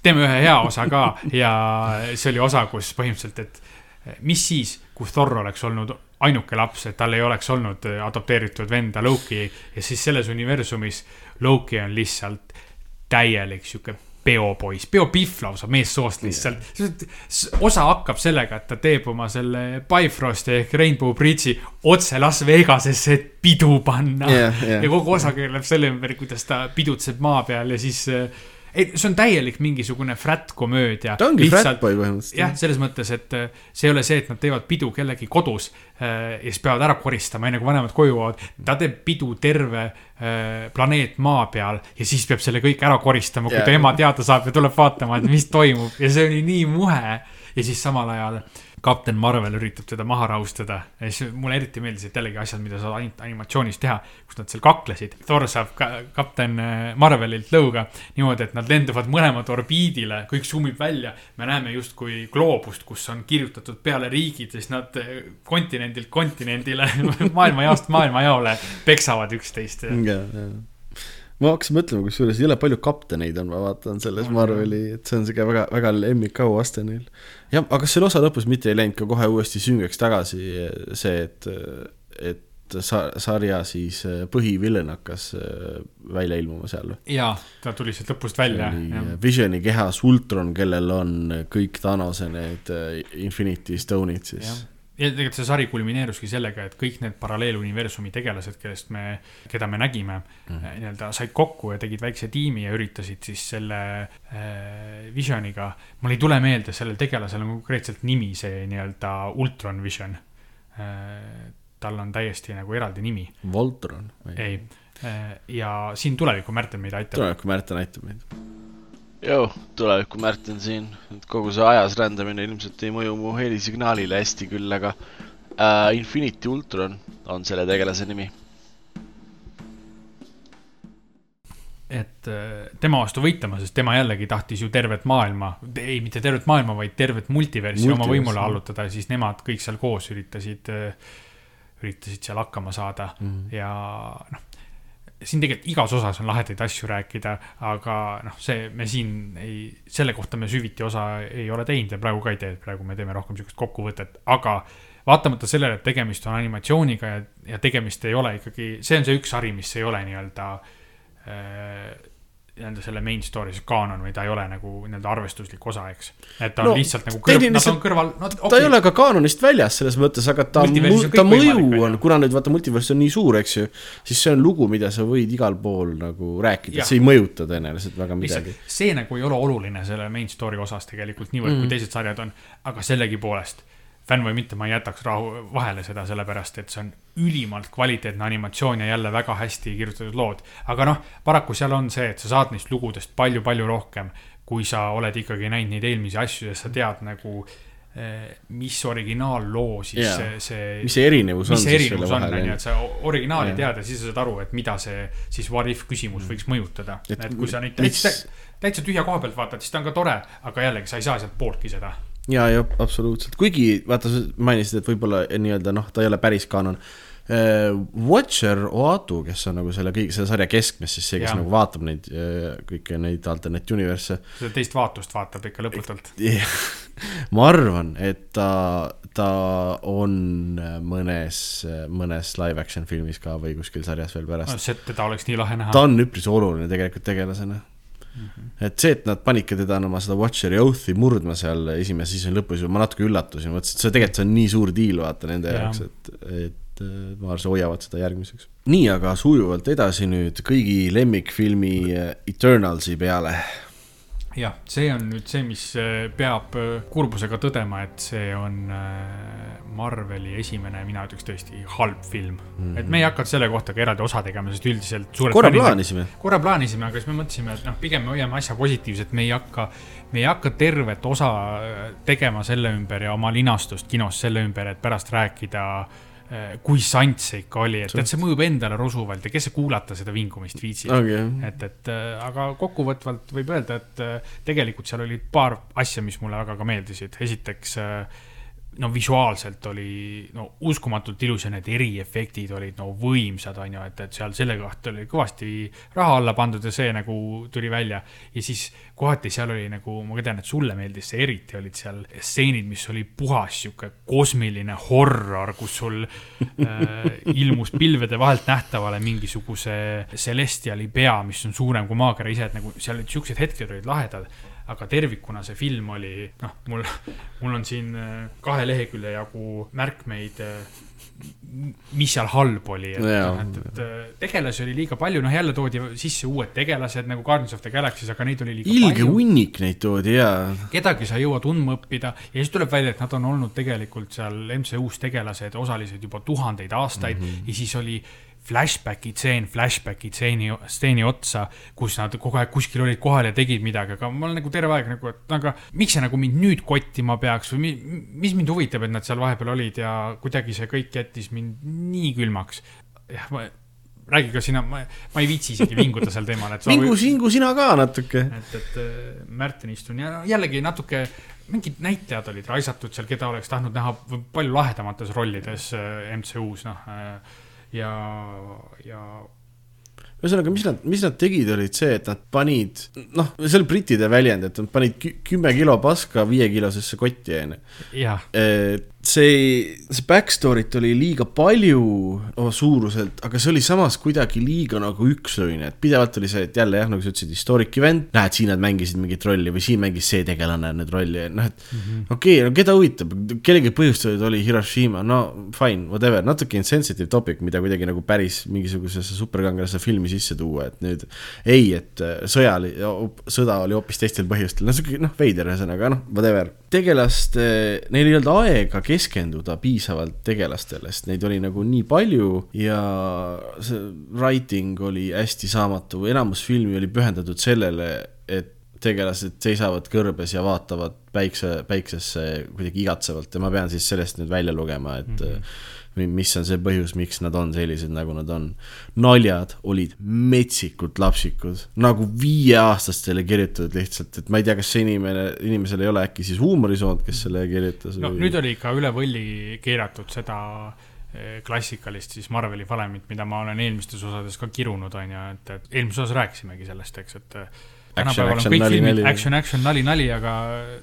teeme ühe hea osa ka ja see oli osa, kus põhimõtteliselt, et äh, mis siis, kui Thor oleks olnud ainuke laps, et tal ei oleks olnud äh, adopteeritud venda Loki ja siis selles universumis Loki on lihtsalt täielik sihuke peopoiss, peopihv lausa meessoost lihtsalt. osa hakkab sellega, et ta teeb oma selle Bifrosti ehk Rainbow Bridge'i otse Las Vegasesse, et pidu panna Jah, jah. ja kogu osa keerleb selle ümber, kuidas ta pidutseb maa peal ja siis äh, ei, see on täielik mingisugune frat-komöödia. ta ongi fratboy põhimõtteliselt. jah, selles mõttes, et äh, see ei ole see, et nad teevad pidu kellegi kodus äh, ja siis peavad ära koristama, enne kui vanemad koju jõuavad. ta teeb pidu terve äh, planeet maa peal ja siis peab selle kõik ära koristama, kui Jaa. ta ema teada saab ja tuleb vaatama, et mis toimub ja see oli nii muhe. Ja siis samal ajal kapten Marvel üritab teda maha rahustada ja siis mulle eriti meeldisid jällegi asjad, mida saab ainult animatsioonis teha, kus nad seal kaklesid. Thor saab ka kapten äh, Marvelilt lõuga niimoodi, et nad lenduvad mõlemad orbiidile, kõik summib välja. me näeme justkui gloobust, kus on kirjutatud peale riigid, siis nad äh, kontinendilt kontinendile, maailmajaost maailmajaole peksavad üksteist. ja, ja ma hakkasin mõtlema, kusjuures jõle palju kapteneid on, ma vaatan selles On, Marveli, et see on siuke väga, väga lemmik auaste neil. jah, aga kas selle osa lõpus mitte ei läinud ka kohe uuesti süngeks tagasi see, et, et sa-, sarja siis põhivillen hakkas äh, välja ilmuma seal või? jaa, ta tuli sealt lõpust välja. oli Visioni kehas Ultron, kellel on kõik Thanose need äh, Infinity Stone'id siis. Ja tegelikult see sari kulmineeruski sellega, et kõik need paralleeluniversumi tegelased, kellest me, keda me nägime mm. -hmm. nii-öelda said kokku ja tegid väikse tiimi ja üritasid siis selle äh, Visioniga. mul ei tule meelde, sellel tegelasel on konkreetselt nimi, see nii-öelda Ultron Vision äh,. tal on täiesti nagu eraldi nimi. Voltron? ei äh,, ja siin tuleviku Märten meid aitab. tuleviku Märten aitab meid Joo, tuleviku Märten siin, et kogu see ajas rändamine ilmselt ei mõju mu helisignaalile hästi küll, aga äh, Infinity Ultron on selle tegelase nimi. et äh, tema vastu võitlema, sest tema jällegi tahtis ju tervet maailma, ei, mitte tervet maailma, vaid tervet multiversi oma võimule allutada ja siis nemad kõik seal koos üritasid, äh, üritasid seal hakkama saada mm -hmm. ja noh siin tegelikult igas osas on lahedaid asju rääkida, aga noh, see, me siin ei, selle kohta me süviti osa ei ole teinud ja praegu ka ei tee, praegu me teeme rohkem sihukest kokkuvõtet, aga vaatamata sellele, et tegemist on animatsiooniga ja, ja tegemist ei ole ikkagi, see on see üks sari, mis ei ole nii-öelda äh, nii-öelda selle main story, see kaanon või ta ei ole nagu nii-öelda arvestuslik osa, eks. et ta on no, lihtsalt nagu kõrv, nad on kõrval no,. Okay. ta ei ole ka kaanonist väljas selles mõttes, aga ta, ta mõju on, kuna nüüd vaata, multiverse on nii suur, eks ju. siis see on lugu, mida sa võid igal pool nagu rääkida, see ei mõjuta tõenäoliselt väga midagi. see nagu ei ole oluline selle main story osas tegelikult niivõrd mm., kui teised sarjad on, aga sellegipoolest fänn või mitte, ma ei jätaks rahu, vahele seda, sellepärast et see on ülimalt kvaliteetne animatsioon ja jälle väga hästi kirjutatud lood. aga noh, paraku seal on see, et sa saad neist lugudest palju-palju rohkem, kui sa oled ikkagi näinud neid eelmisi asju ja sa tead nagu eh, mis originaalloo siis yeah. see, see. mis see erinevus on? mis see erinevus on, on ju, et sa originaali yeah. tead ja siis sa saad aru, et mida see siis what if küsimus mm. võiks mõjutada. et kui sa neid täitsa, täitsa tühja koha pealt vaatad, siis ta on ka tore, aga jällegi sa ei saa sealt pooltki seda ja, jah, absoluutselt, kuigi vaata, sa mainisid, et võib-olla nii-öelda noh, ta ei ole päris kaanon uh,. Watcher Oatu, kes on nagu selle kõige, selle sarja keskmes, siis see, kes ja. nagu vaatab neid uh, kõiki neid alternate universe. seda teist vaatust vaatab ikka lõputult ma arvan, et ta, ta on mõnes, mõnes live action filmis ka või kuskil sarjas veel pärast no,. teda oleks nii lahe näha. ta on üpris oluline tegelikult tegelasena Mm -hmm. et see, et nad panidki teda oma seda Watcheri Oath'i murdma seal esimese seasoni lõpus, ma natuke üllatusin, mõtlesin, et see tegelikult see on nii suur deal, vaata nende ja. jaoks, et, et ma arvan, hoiavad seda järgmiseks. nii, aga sujuvalt edasi nüüd kõigi lemmikfilmi Eternalsi peale jah, see on nüüd see, mis äh, peab äh, kurbusega tõdema, et see on äh, Marveli esimene, mina ütleks tõesti halb film mm. -hmm. et me ei hakanud selle kohta ka eraldi osa tegema, sest üldiselt. korra plaanisime. korra plaanisime, aga siis me mõtlesime, et noh, pigem me hoiame asja positiivset, me ei hakka, me ei hakka tervet osa tegema selle ümber ja oma linastust kinos selle ümber, et pärast rääkida Äh, kui sant see ikka oli, et, et see mõjub endale rusuvalt ja kes see kuulata seda vingumist viitsib okay.. et, et äh, aga kokkuvõtvalt võib öelda, et äh, tegelikult seal oli paar asja, mis mulle väga ka meeldisid. esiteks äh, no visuaalselt oli no uskumatult ilus ja need eriefektid olid no võimsad, on ju, et, et seal selle kohta oli kõvasti raha alla pandud ja see nagu tuli välja. ja siis kohati seal oli nagu, ma tean, et sulle meeldis see eriti, olid seal stseenid, mis oli puhas sihuke kosmiline horror, kus sul äh, ilmus pilvede vahelt nähtavale mingisuguse Celestiali pea, mis on suurem kui maakera ise, et nagu seal olid siuksed hetked olid lahedad aga tervikuna see film oli, noh, mul, mul on siin äh, kahe lehekülje jagu märkmeid, äh, mis seal halb oli, et noh, et, et äh, tegelasi oli liiga palju, noh, jälle toodi sisse uued tegelased nagu Guardians of the Galaxy's, aga neid oli liiga ilge palju. ilge hunnik neid toodi, jaa. kedagi sa ei jõua tundma õppida ja siis tuleb välja, et nad on olnud tegelikult seal MCU-s tegelased, osalised juba tuhandeid aastaid mm -hmm. ja siis oli flashback'i tseen flashback'i tseeni, stseeni otsa, kus nad kogu aeg kuskil olid kohal ja tegid midagi, aga ma olen nagu terve aeg nagu, et aga miks see nagu mind nüüd kottima peaks või mi, mis mind huvitab, et nad seal vahepeal olid ja kuidagi see kõik jättis mind nii külmaks. jah, ma räägi ka sina, ma, ma ei viitsi isegi vinguda sel teemal, et. vingu, vingu sina ka natuke. et, et äh, Märten istun ja jällegi natuke, mingid näitlejad olid raisatud seal, keda oleks tahtnud näha palju lahedamates rollides äh, MCU-s, noh äh, ja, ja ühesõnaga, mis nad, mis nad tegid, olid see, et nad panid, noh, see oli brittide väljend, et nad panid kümme kilo paska viiekilosesse kotti, onju. see, see backstory't oli liiga palju oh, suuruselt, aga see oli samas kuidagi liiga nagu ükslõine, et pidevalt oli see, et jälle jah, nagu sa ütlesid, historic event, näed, siin nad mängisid mingit rolli või siin mängis see tegelane nüüd rolli, noh et mm -hmm. okei okay,, no keda huvitab, kellegi põhjustatud oli Hiroshima, no fine, whatever, natuke insensitive topic, mida kuidagi nagu päris mingisugusesse superkangelase filmi sisse tuua, et nüüd ei, et äh, sõja oli, sõda oli hoopis teistel põhjustel, no sihuke noh, veider ühesõnaga, noh, whatever. tegelaste, neil ei olnud aega keskenduda piisavalt tegelastele, sest neid oli nagu nii palju ja see writing oli hästi saamatu, enamus filmi oli pühendatud sellele, et tegelased seisavad kõrbes ja vaatavad päikse, päiksesse kuidagi igatsevalt ja ma pean siis sellest nüüd välja lugema, et mm -hmm. Mis on see põhjus, miks nad on sellised, nagu nad on. naljad olid metsikult lapsikud, nagu viieaastastele kirjutatud lihtsalt, et ma ei tea, kas see inimene, inimesel ei ole äkki siis huumorisoont, kes selle kirjutas no nüüd oli ikka üle võlli keeratud seda eh, klassikalist siis Marveli valemit, mida ma olen eelmistes osades ka kirunud, on ju, et, et eelmises osas rääkisimegi sellest, eks, et tänapäeval on action, kõik filmid action, action, nali, nali, aga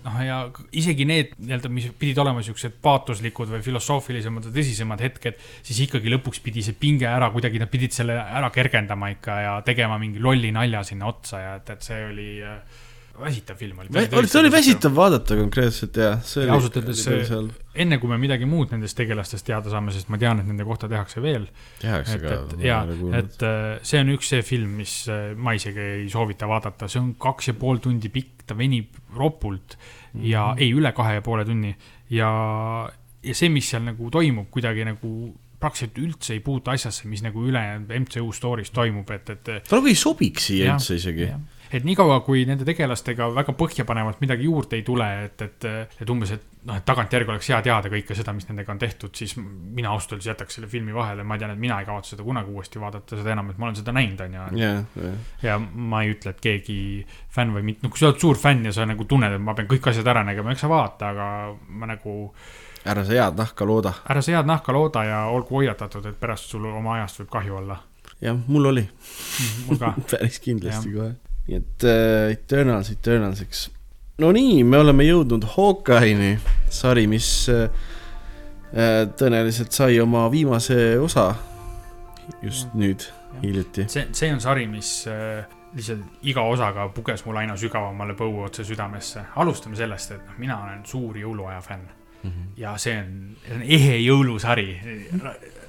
noh, ja isegi need nii-öelda, mis pidid olema siuksed paatoslikud või filosoofilisemad või tõsisemad hetked, siis ikkagi lõpuks pidi see pinge ära kuidagi, nad pidid selle ära kergendama ikka ja tegema mingi lolli nalja sinna otsa ja et, et see oli äh, väsitav film oli. see oli väsitav vaadata konkreetselt jah, see oli. ausalt öeldes enne kui me midagi muud nendest tegelastest teada saame, sest ma tean, et nende kohta tehakse veel, tehakse et, ka. et ja, et äh, see on üks see film, mis äh, ma isegi ei soovita vaadata, see on kaks ja pool tundi pikk, ta venib ropult ja Mhm. ei üle kahe ja poole tunni ja, ja see, mis seal nagu toimub, kuidagi nagu praktiliselt üldse ei puutu asjasse, mis nagu ülejäänud MCU story's toimub, et, et ta nagu ei sobiks siia Jah, üldse isegi. et niikaua, kui nende tegelastega väga põhjapanevalt midagi juurde ei tule, et, et, et umbes, et noh, et tagantjärgi oleks hea teada kõike seda, mis nendega on tehtud, siis mina ausalt öeldes jätaks selle filmi vahele, ma tean, et mina ei kavatse seda kunagi uuesti vaadata, seda enam, et ma olen seda näinud, on ju. ja ma ei ütle, et keegi fänn või mitte, no kui sa oled suur fänn ja sa nagu tunned, et ma pean kõik asjad ära nägema, eks sa vaata, aga ma nagu, ära sa head nahka looda. ära sa head nahka looda ja olgu hoiatatud, et pärast sul oma ajast võib kahju olla. jah, mul oli. mul ka. päris kindlasti kohe. nii et äh, Eternals, Eternalsiks. no nii, me oleme jõudnud Hawkeye'ni, sari, mis äh, tõenäoliselt sai oma viimase osa just Jah. nüüd, hiljuti. see, see on sari, mis äh, lihtsalt iga osaga puges mul aina sügavamale põue otse südamesse. alustame sellest, et noh, mina olen suur jõuluaja fänn ja see on, see on ehe jõulusari.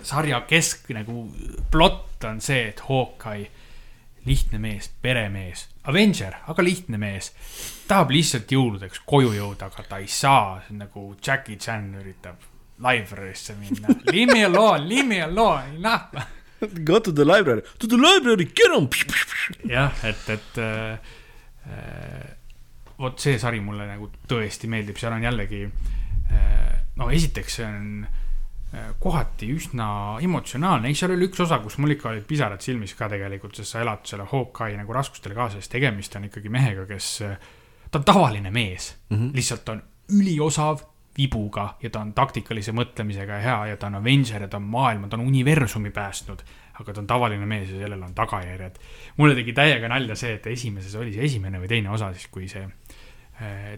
sarja kesk nagu plott on see, et Hawkeye, lihtne mees, peremees, Avenger, aga lihtne mees, tahab lihtsalt jõuludeks koju jõuda, aga ta ei saa, nagu Jackie Chan üritab library'sse minna. Leave me alone, leave me alone, noh Go to the library, to the library, get on. jah, et, et äh, äh, vot see sari mulle nagu tõesti meeldib, seal on jällegi äh, no esiteks see on äh, kohati üsna emotsionaalne, ei, seal oli üks osa, kus mul ikka olid pisarad silmis ka tegelikult, sest sa elad selle Hawkeye nagu raskustele kaasa, sest tegemist on ikkagi mehega, kes, ta on tavaline mees mm, -hmm. lihtsalt on üliosav vibuga ja ta on taktikalise mõtlemisega hea ja ta on Avenger ja ta on maailma, ta on universumi päästnud. aga ta on tavaline mees ja sellel on tagajärjed. mulle tegi täiega nalja see, et esimeses oli see esimene või teine osa siis, kui see äh,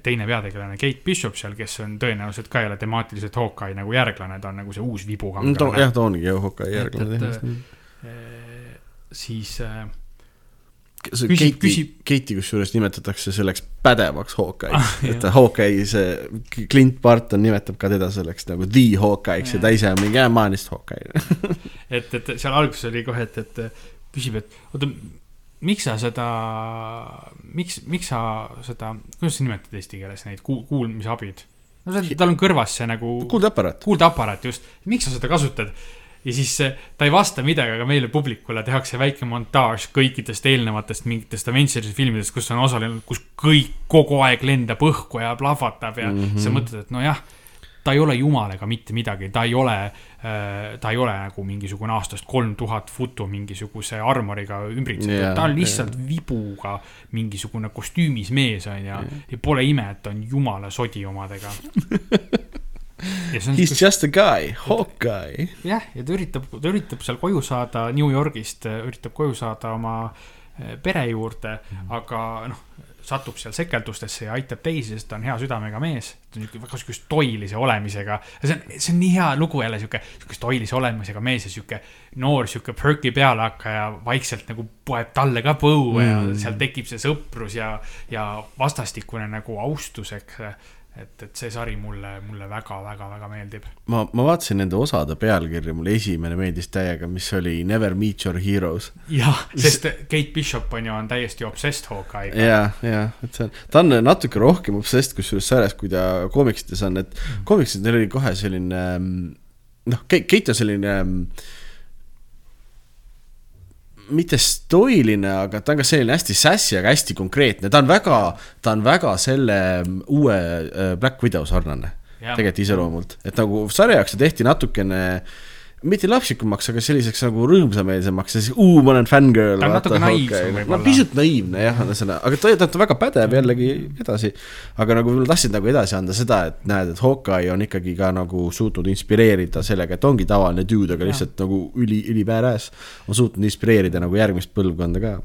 teine peategelane Kate Bishop seal, kes on tõenäoliselt ka jälle temaatiliselt Hawkeye nagu järglane, ta on nagu see uus vibukangelane. jah, ta ongi ju Hawkeye'i Et- järglane tehniliselt. Äh, siis äh, küsib- Kate'i küsib-, Kate'i kusjuures nimetatakse selleks pädevaks Hawkeye'ks Ah,, et ta Hawkeye'i see, Clint Barton nimetab ka teda selleks nagu the Hawkeye'ks ja ta ise on mingi, lihtsalt Hawkeye. et, et seal alguses oli kohe, et, et küsib, et oota, miks sa seda, miks, miks sa seda, kuidas sa nimetad eesti keeles neid kuul-, kuulmisabid? no see, tal on kõrvas see nagu kuuldeaparaat. kuuldeaparaat just, miks sa seda kasutad? ja siis ta ei vasta midagi, aga meile publikule tehakse väike montaaž kõikidest eelnevatest mingitest Avengersi filmidest, kus on osalenud, kus kõik kogu aeg lendab õhku ja plahvatab ja mm. -hmm. sa mõtled, et nojah, ta ei ole jumal ega mitte midagi, ta ei ole, ta ei ole nagu mingisugune aastast kolm tuhat futu mingisuguse armoriga ümbritsetud yeah,, ta on lihtsalt yeah. vibuga mingisugune kostüümis mees on ja yeah., ja pole ime, et ta on jumala sodi omadega. ja see on He is just a guy, Hawkeye. jah, ja ta üritab, ta üritab seal koju saada New Yorgist, üritab koju saada oma eh, pere juurde, aga noh, satub seal sekeldustesse ja aitab teisi, sest ta on hea südamega mees. ta on niisugune väga siukest toilise olemisega. see on, see on nii hea lugu jälle sihuke, siukest toilise olemisega mees ja sihuke noor sihuke perki pealehakkaja vaikselt nagu poeb talle ka põue mm. ja seal tekib see sõprus ja, ja vastastikune nagu austus, eks et, et see sari mulle, mulle väga-väga-väga meeldib. ma, ma vaatasin nende osade pealkirja, mulle esimene meeldis täiega, mis oli Never meet your heroes. jah, sest Kate Bishop on ju, on täiesti obsessed Hawkeye'ga. ja, ja, et see on, ta on natuke rohkem obsessed kusjuures selles, kui ta koomiksites on, et mm. koomiksites neil oli kohe selline noh, Kate on selline mitte stoiline, aga ta on ka selline hästi sassy, aga hästi konkreetne, ta on väga, ta on väga selle mm, uue äh, Black Widow sarnane. tegelikult iseloomult, et nagu sarja jaoks ta tehti natukene äh, mitte lapsikumaks, aga selliseks nagu rõõmsameelsemaks ja siis, uu, ma olen fängirl. ta on natuke naiivsem võib-olla. no pisut naiivne jah, ühesõnaga, aga ta, ta on väga pädev jällegi edasi. aga nagu ma tahtsin nagu edasi anda seda, et näed, et Hawkeye on ikkagi ka nagu suutnud inspireerida sellega, et ongi tavaline dude, aga lihtsalt ja. nagu üli, ülipääräs. on suutnud inspireerida nagu järgmist põlvkonda ka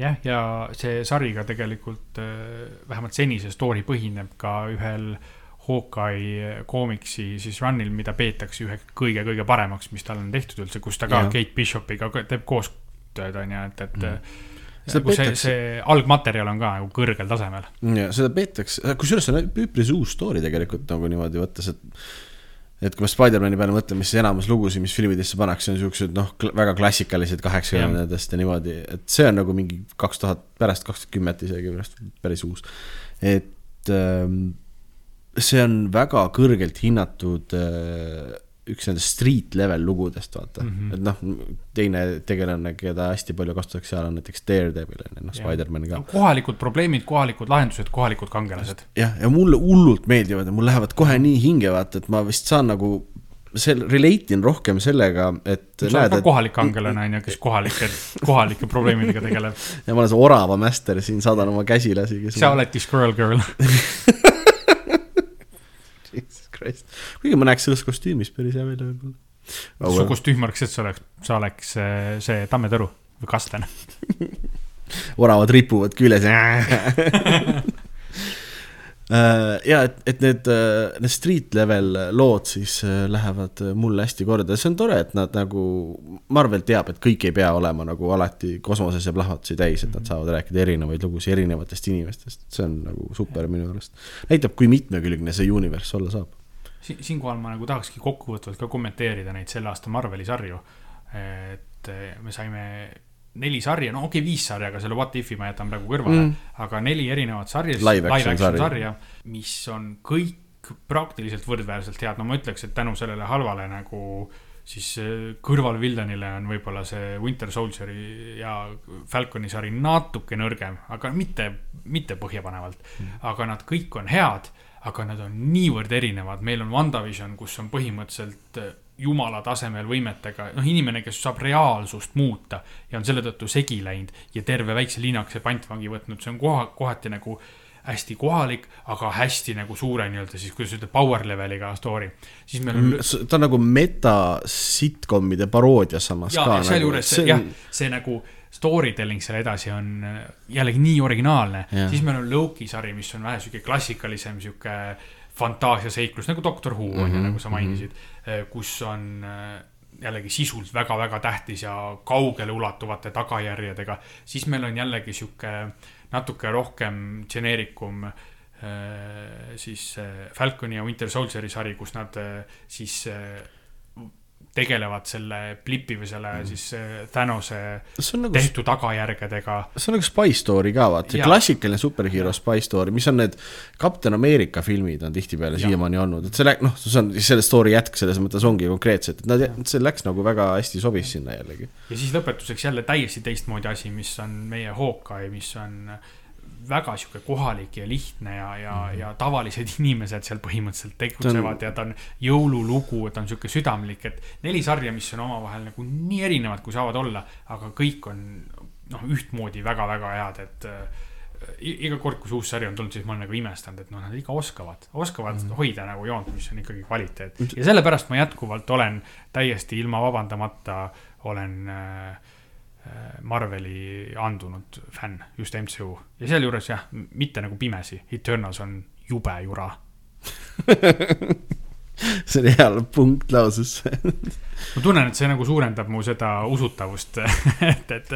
jah, ja see sari ka tegelikult äh, vähemalt senise story põhineb ka ühel äh, Hawkeye koomiksi siis run'il, mida peetakse ühe kõige-kõige paremaks, mis tal on tehtud üldse, kus ta ka ja. Kate Bishopiga teeb koostööd, on ju, et, et mm. Seda kus peetakse... see, see algmaterjal on ka nagu kõrgel tasemel. ja seda peetakse, kusjuures see on üpris uus story tegelikult nagu niimoodi võttes, et et kui ma Spider-man'i peale mõtlen, mis enamus lugusid, mis filmidesse pannakse, on siuksed noh, väga klassikalised kaheksakümnendatest ja niimoodi, et see on nagu mingi kaks tuhat, pärast kaks tuhat kümmet isegi päris uus. et ähm, see on väga kõrgelt hinnatud äh, üks nendest street level lugudest, vaata mm, -hmm. et noh, teine tegelane, keda hästi palju kasutatakse seal on näiteks Daredevil, on ju, noh, Spider-man ka. kohalikud probleemid, kohalikud lahendused, kohalikud kangelased. jah, ja mulle hullult meeldivad ja mul lähevad kohe nii hinge, vaata, et ma vist saan nagu sel-, relate in rohkem sellega, et. sa oled ka kohalik kangelane, on ju, kes kohalike, kohalike probleemidega tegeleb. ja ma olen see orava master siin, saadan oma käsilasi. sa oledki Squirrel Girl Christ. kuigi ma näeks selles kostüümis päris hea välja võib-olla oh,. su kostüüm oleks, et sa oleks, sa oleks see, see tammetõru või kastlane oravad ripuvad küljes Äh, ja et, et need, äh, need street level lood siis äh, lähevad mulle hästi korda see on tore, et nad nagu, Marvel teab, et kõik ei pea olema nagu alati kosmoses ja plahvatusi täis, et nad saavad rääkida erinevaid lugusid erinevatest inimestest, see on nagu super minu arust. näitab, kui mitmekülgne see universe olla saab. Siin, siinkohal ma nagu tahakski kokkuvõtvalt ka kommenteerida neid selle aasta Marveli sarju. et me saime neli sarja, no okei okay,, viis sarja, aga selle What If'i ma jätan praegu kõrvale. Mm., aga neli erinevat sarja, live action, action sarja, mis on kõik praktiliselt võrdväärselt head, no ma ütleks, et tänu sellele halvale nagu siis äh, kõrvalvildanile on võib-olla see Winter Soldieri ja Falconi sari natuke nõrgem, aga mitte, mitte põhjapanevalt. Mm.. aga nad kõik on head, aga nad on niivõrd erinevad, meil on WandaVision, kus on põhimõtteliselt äh, jumala tasemel võimetega, noh, inimene, kes saab reaalsust muuta ja on selle tõttu segi läinud ja terve väikse linnakese pantvangi võtnud, see on koha, kohati nagu hästi kohalik, aga hästi nagu suure nii-öelda siis, kuidas öelda, power level'iga story. siis meil on. Mm, ta on nagu meta sitcom'ide paroodia samas ja, ka. ja sealjuures nagu, see, jah, see nagu story telling seal edasi on äh, jällegi nii originaalne, siis meil on Loki sari, mis on vähe sihuke klassikalisem, sihuke fantaasiaseiklus nagu Doctor Who on mm -hmm, ju, nagu sa mhm. mainisid mm, -hmm. kus on äh, jällegi sisult väga-väga tähtis ja kaugele ulatuvate tagajärjedega, siis meil on jällegi sihuke natuke rohkem geneerikum siis Falconi ja Winter Soldieri sari, kus nad siis tegelevad selle Blipi või selle mm. siis Thanose nagu, tehtud tagajärgedega. see on nagu Spy Story ka vaata, see klassikaline superhero Spy Story, mis on need Captain America filmid on tihtipeale siiamaani olnud, et see läks, noh, see on selle story jätk selles mõttes ongi konkreetselt, et nad, see läks nagu väga hästi sobis sinna jällegi. ja siis lõpetuseks jälle täiesti teistmoodi asi, mis on meie Hawkeye, mis on äh, väga sihuke kohalik ja lihtne ja, ja mm, -hmm. ja tavalised inimesed seal põhimõtteliselt tegutsevad on... ja ta on jõululugu, ta on sihuke südamlik, et neli sarja, mis on omavahel nagu nii erinevad, kui saavad olla, aga kõik on noh, ühtmoodi väga-väga head, et äh, iga kord, kui see uus sari on tulnud, siis ma olen nagu imestanud, et noh, nad ikka oskavad, oskavad mm -hmm. hoida nagu joont, mis on ikkagi kvaliteet. ja sellepärast ma jätkuvalt olen täiesti ilma vabandamata, olen äh, Marveli andunud fänn, just MCU. ja sealjuures jah, mitte nagu pimesi, Eternals on jube jura see oli hea punkt lausesse ma tunnen, et see nagu suurendab mu seda usutavust et, et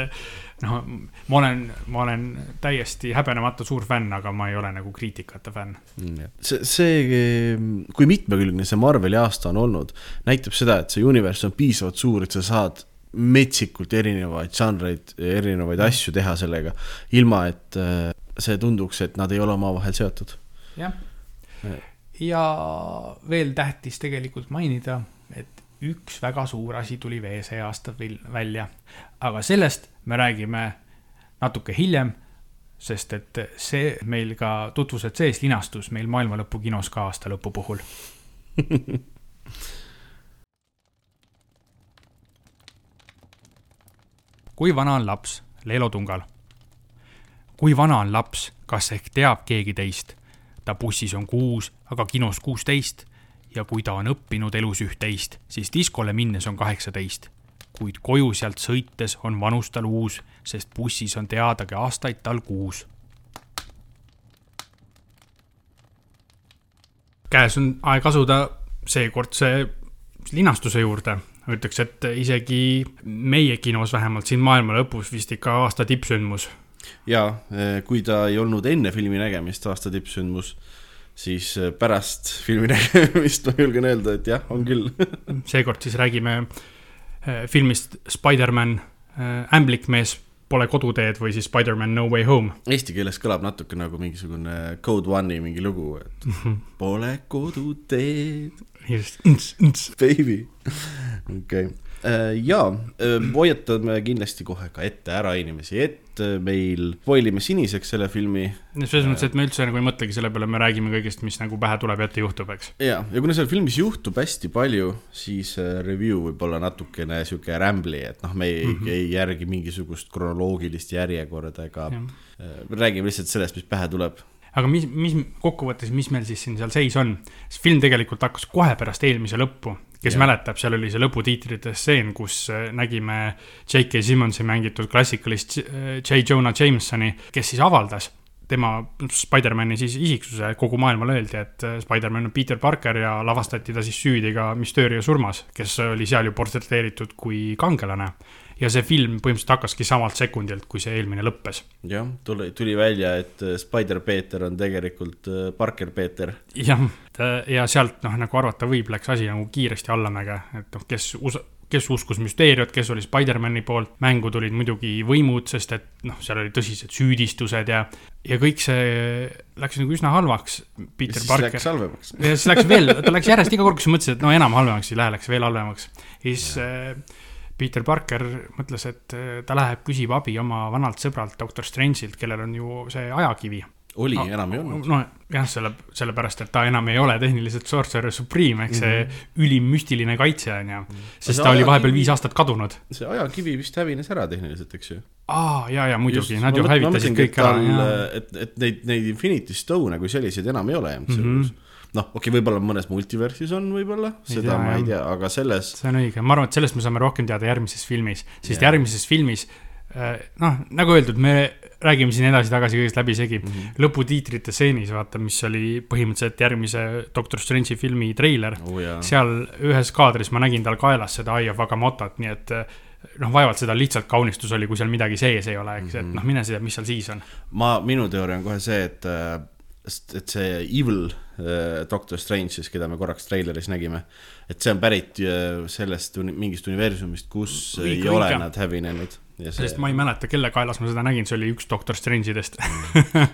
noh, ma olen, ma olen täiesti häbenemata suur fänn, aga ma ei ole nagu kriitikate fänn. see, see, kui mitmekülgne see Marveli aasta on olnud, näitab seda, et see universs on piisavalt suur, et sa saad metsikult erinevaid žanreid, erinevaid asju teha sellega, ilma et äh, see tunduks, et nad ei ole omavahel seotud. jah. Ja veel tähtis tegelikult mainida, et üks väga suur asi tuli veel see aasta välja, aga sellest me räägime natuke hiljem, sest et see meil ka tutvused sees linastus meil maailma lõpu kinos ka aasta lõpu puhul kui vana on laps? Leelo Tungal. kui vana on laps, kas ehk teab keegi teist? ta bussis on kuus, aga kinos kuusteist. ja kui ta on õppinud elus üht-teist, siis diskole minnes on kaheksateist. kuid koju sealt sõites on vanus tal uus, sest bussis on teadagi aastaid tal kuus. käes on aeg asuda seekordse linastuse juurde ütleks, et isegi meie kinos vähemalt siin maailma lõpus vist ikka aasta tippsündmus. Ja eh, kui ta ei olnud enne filmi nägemist aasta tippsündmus, siis eh, pärast filmi nägemist ma julgen öelda, et jah, on küll. Seekord siis räägime eh, filmist Spider-man ämblikmees pole koduteed või siis Spider-man No Way Home. Eesti keeles kõlab natuke nagu mingisugune Code One'i mingi lugu, et -hmm. pole koduteed. just, baby, okei okay ja äh, hoiatame kindlasti kohe ka ette ära inimesi, et äh, meil spoilime siniseks selle filmi. selles mõttes, et me üldse nagu ei mõtlegi selle peale, me räägime kõigest, mis nagu pähe tuleb ja ette juhtub, eks. ja, ja kuna seal filmis juhtub hästi palju, siis review võib olla natukene sihuke rämbli, et noh, me ei mm, -hmm. ei järgi mingisugust kronoloogilist järjekorda ega räägime lihtsalt sellest, mis pähe tuleb aga mis, mis kokkuvõttes, mis meil siis siin seal seis on? see film tegelikult hakkas kohe pärast eelmise lõppu kes ja. mäletab, seal oli see lõputiitrite stseen, kus äh, nägime J.K. Simmonsi mängitud klassikalist äh, J. Jonah Jamesoni, kes siis avaldas tema Spider-man'i siis isiksuse, kogu maailmale öeldi, et äh, Spider-man on Peter Parker ja lavastati ta siis süüdi ka Mysterio surmas, kes oli seal ju portreteeritud kui kangelane ja see film põhimõtteliselt hakkaski samalt sekundilt, kui see eelmine lõppes. jah, tuli, tuli välja, et Spider-Peeter on tegelikult Parker-Peeter. jah, ja sealt noh, nagu arvata võib, läks asi nagu kiiresti allamäge, et noh, kes us-, kes uskus müsteeriat, kes oli Spider-man'i poolt, mängu tulid muidugi võimud, sest et noh, seal olid tõsised süüdistused ja, ja kõik see läks nagu üsna halvaks. Ja Parker. Läks halvemaks. ja siis läks veel, ta läks järjest iga kord, kui sa mõtlesid, et no enam halvemaks ei lähe, läks veel halvemaks. ja siis äh, Peter Parker mõtles, et äh, ta läheb, küsib abi oma vanalt sõbralt doktor Strange'ilt, kellel on ju see ajakivi. Oli no,, enam ei olnud. nojah, selle, sellepärast, et ta enam ei ole tehniliselt Sorcerer Supreme ehk mm -hmm. see ülim müstiline kaitse on ju. Mhm. sest ta oli vahepeal viis aastat kadunud. see ajakivi vist hävines ära tehniliselt, eks ju? aa, ja, ja muidugi, nad ju hävitasid kõik ära. et, et neid, neid Infinity Stone'e kui selliseid enam ei ole MCU-s mm. -hmm noh, okei okay,, võib-olla mõnes multiversis on võib-olla, seda tea, ma ei tea, aga selles. see on õige, ma arvan, et sellest me saame rohkem teada järgmises filmis, sest yeah. järgmises filmis äh, noh, nagu öeldud, me räägime siin edasi-tagasi kõigest läbisegi mm -hmm.. lõputiitrite stseenis, vaata, mis oli põhimõtteliselt järgmise Doctor Strange'i filmi treiler oh,. seal ühes kaadris ma nägin tal kaelas seda Eye of Agamottot, nii et noh, vaevalt seda lihtsalt kaunistus oli, kui seal midagi sees ei ole, eks mm, -hmm. et mhm. noh, mine sa tea, mis seal siis on. ma, minu teooria on kohe see, et sest et see Evil äh, Doctor Strange siis, keda me korraks treileris nägime, et see on pärit sellest mingist universumist, kus Liiga, ei ole nad hävinenud. See... sest ma ei mäleta, kelle kaelas ma seda nägin, see oli üks Doctor Strange idest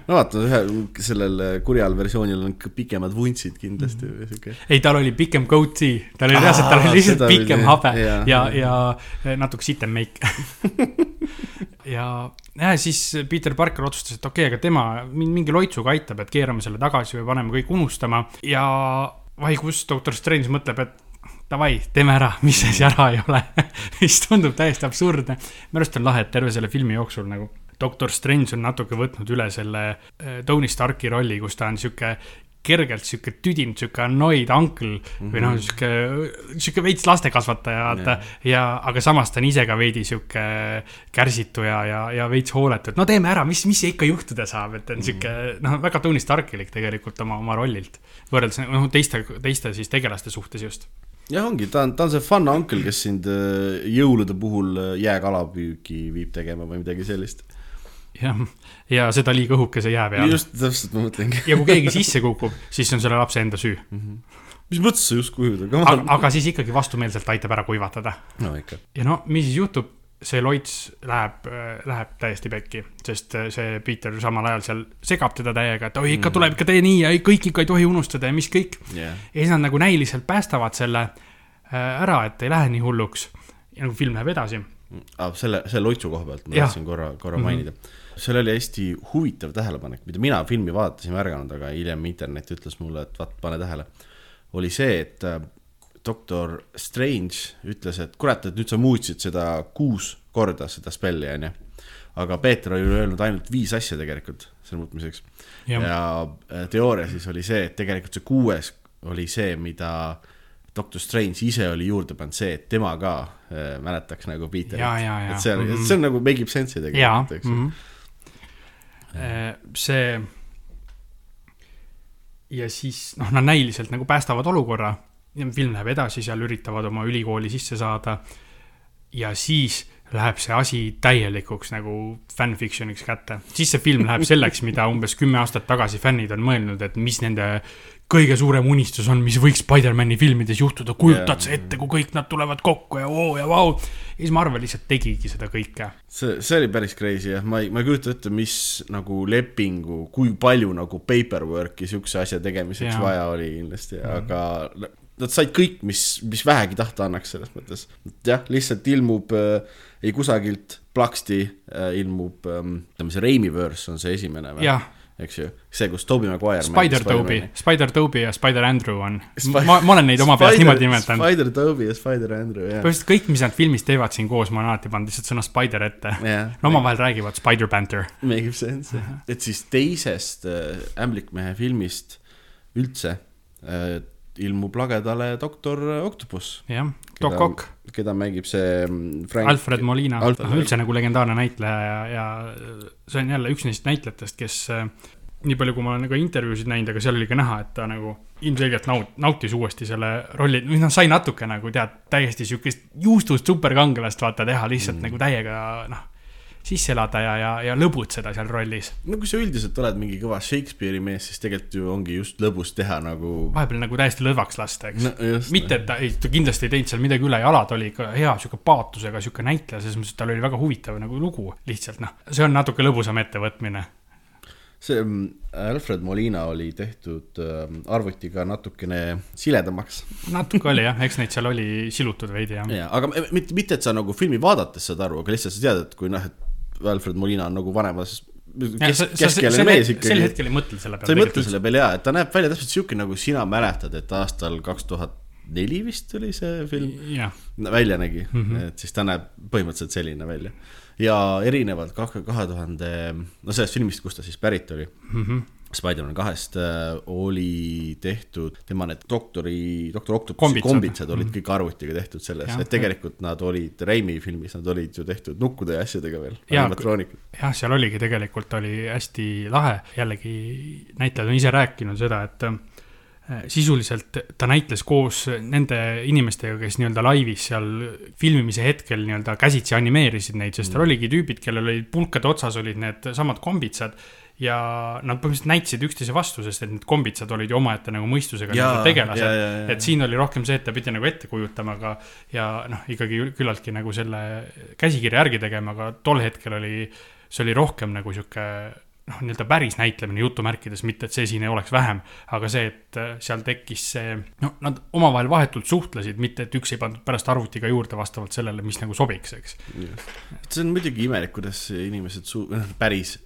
no vaata, ühe, sellel kurjal versioonil on pikemad vuntsid kindlasti või sihuke. ei, tal oli pikem goatee, tal oli reaalselt, tal oli lihtsalt pikem habe ja, ja, ja, natuke sitem meik ja ja siis Peter Parker otsustas, et okei okay,, aga tema mingi loitsuga aitab, et keerame selle tagasi või paneme kõik unustama. Ja vai kus doktor Strange mõtleb, et davai, teeme ära, mis asi ära ei ole mis tundub täiesti absurdne. minu arust on lahe, et terve selle filmi jooksul nagu doktor Strange on natuke võtnud üle selle äh, Tony Starki rolli, kus ta on sihuke kergelt sihuke tüdinud, sihuke annoyed uncle mm -hmm. või noh, sihuke, sihuke veits lastekasvataja, vaata Jah. ja, aga samas ta on ise ka veidi sihuke kärsitu ja, ja, ja veits hooletu, et no teeme ära, mis, mis ikka juhtuda saab, et on sihuke noh, väga Tony Starkilik tegelikult oma, oma rollilt. võrreldes noh, teiste, teiste siis tegelaste suhtes just. jah, ongi, ta on, ta on see fun uncle, kes sind äh, jõulude puhul äh, jääkalapüüki viib tegema või midagi sellist. jah, ja seda liiga õhukese jää peal. just, täpselt ma mõtlengi. ja kui keegi sisse kukub, siis on selle lapse enda süü. mis mõttes sa just kujuda, aga, come on. aga siis ikkagi vastumeelselt aitab ära kuivatada. no ikka. ja no mis siis juhtub, see loits läheb, läheb täiesti pekki, sest äh, see Peter samal ajal seal segab teda täiega, et oi, ikka tuleb ikka tee nii ja kõik ikka ei tohi unustada ja mis kõik. jah, ja siis nad nagu näiliselt päästavad selle äh, ära, et ei lähe nii hulluks. ja nagu film läheb edasi. ah, selle, selle loitsu koha pealt ma tahtsin korra, korra Mhm. mainida. seal oli hästi huvitav tähelepanek, mida mina filmi vaadates ei märganud, aga hiljem internet ütles mulle, et vaat, pane tähele. oli see, et äh, doktor Strange ütles, et kurat, et nüüd sa muutsid seda kuus korda, seda spelli, onju. aga Peeter oli öelnud ainult viis asja tegelikult selle muutmiseks. Ja äh, teooria siis oli see, et tegelikult see kuues oli see, mida doktor Strange ise oli juurde pannud see, et tema ka äh, mäletaks nagu Peterit. Et see on mm. -hmm. see on nagu make ib sense'i tegelikult, eks mm. ju. -hmm. see. ja siis noh, nad näiliselt nagu päästavad olukorra. Film läheb edasi, seal üritavad oma ülikooli sisse saada. ja siis läheb see asi täielikuks nagu fanfiction'iks kätte. siis see film läheb selleks, mida umbes kümme aastat tagasi fännid on mõelnud, et mis nende kõige suurem unistus on, mis võiks Spider-man'i filmides juhtuda, kujutad sa ette, kui kõik nad tulevad kokku ja oo ja vau. ja siis Marvel lihtsalt tegigi seda kõike see, see oli päris crazy jah, ma ei, ma ei kujuta ette, mis nagu lepingu, kui palju nagu paperwork'i siukse asja tegemiseks ja. vaja oli kindlasti, aga nad said kõik, mis, mis vähegi tahta annaks selles mõttes. jah, lihtsalt ilmub äh, ei kusagilt plaksti äh, ilmub ähm,, ütleme see Raimi-verse on see esimene või? eks ju, see, kus Tobey Maguire Spider-Toby, Spider-Toby ja Spider-Andrew on Spi-. ma, ma olen neid oma peas niimoodi nimetanud. Spider-Toby ja Spider-Andrew, jah. põhimõtteliselt kõik, mis nad filmis teevad siin koos, ma olen alati pannud lihtsalt sõna Spider ette. jah, no omavahel räägivad Spider-Panther. make ib sense, et siis teisest äh, Ämblikmehe filmist üldse äh, ilmub lagedale doktor Octopus, jah, Doc Ock, keda mängib see mm, Frank Alfred Molina, Alfred- üldse nagu legendaarne näitleja ja, ja see on jälle üks neist näitlejatest, kes äh, nii palju, kui ma olen nagu intervjuusid näinud, aga seal oli ka näha, et ta nagu ilmselgelt naut-, nautis uuesti selle rolli, või noh, sai natuke nagu tead, täiesti sihukest juustust superkangelast vaata teha lihtsalt mm. nagu täiega noh, sisse elada ja, ja, ja lõbutseda seal rollis. no kui sa üldiselt oled mingi kõva Shakespeare'i mees, siis tegelikult ju ongi just lõbus teha nagu vahepeal nagu täiesti lõdvaks lasta, eks no, mitte, et ta ei, ta kindlasti ei teinud seal midagi ülejala, ta oli ikka hea sihuke paatusega sihuke näitleja, selles mõttes, et tal oli väga huvitav nagu lugu lihtsalt noh, see on natuke lõbusam ettevõtmine. see mm, Alfred Molina oli tehtud äh, arvutiga natukene siledamaks natuke oli jah, eks neid seal oli silutud veidi jah. ja, aga mitte, mitte, et sa nagu filmi vaadates saad aru, aga lihtsalt sa tead, et kui noh, et Alfred Molina on nagu vanemas kes, keskealine mees sel ikkagi. hetkel ei mõtle selle sa ei mõtle selle peale jaa, et ta näeb välja täpselt siuke, nagu sina mäletad, et aastal kaks tuhat neli vist oli see film jah, välja nägi mm. -hmm. et siis ta näeb põhimõtteliselt selline välja. ja erinevalt kahe, kahe tuhande, no sellest filmist, kust ta siis pärit oli mm. -hmm. Spider-man kahest äh, oli tehtud tema need doktori, doktor Octopusi Kombitsad. olid kõik arvutiga tehtud selles. Et tegelikult nad olid Raimi filmis, nad olid ju tehtud nukkude ja asjadega veel, animatroonikud. jah, seal oligi tegelikult oli hästi lahe, jällegi näitlejad on ise rääkinud seda, et äh, sisuliselt ta näitles koos nende inimestega, kes nii-öelda laivis seal filmimise hetkel nii-öelda käsitsi animeerisid neid, sest seal oligi tüübid, kellel olid pulkade otsas olid need samad kombitsad ja nad põhimõtteliselt näitasid üksteise vastu, sest et need kombitsad olid ju omaette nagu mõistusega Jaa, nii-öelda tegelased. et siin oli rohkem see, et ta pidi nagu ette kujutama, aga ja noh, ikkagi küllaltki nagu selle käsikirja järgi tegema, aga tol hetkel oli, see oli rohkem nagu sihuke noh, nii-öelda päris näitlemine jutumärkides, mitte et see siin ei oleks vähem, aga see, et äh, seal tekkis see, no nad omavahel vahetult suhtlesid, mitte et üks ei pandud pärast arvutiga juurde vastavalt sellele, mis nagu sobiks, eks. see on muidugi imelik, kuidas inimesed su-, päris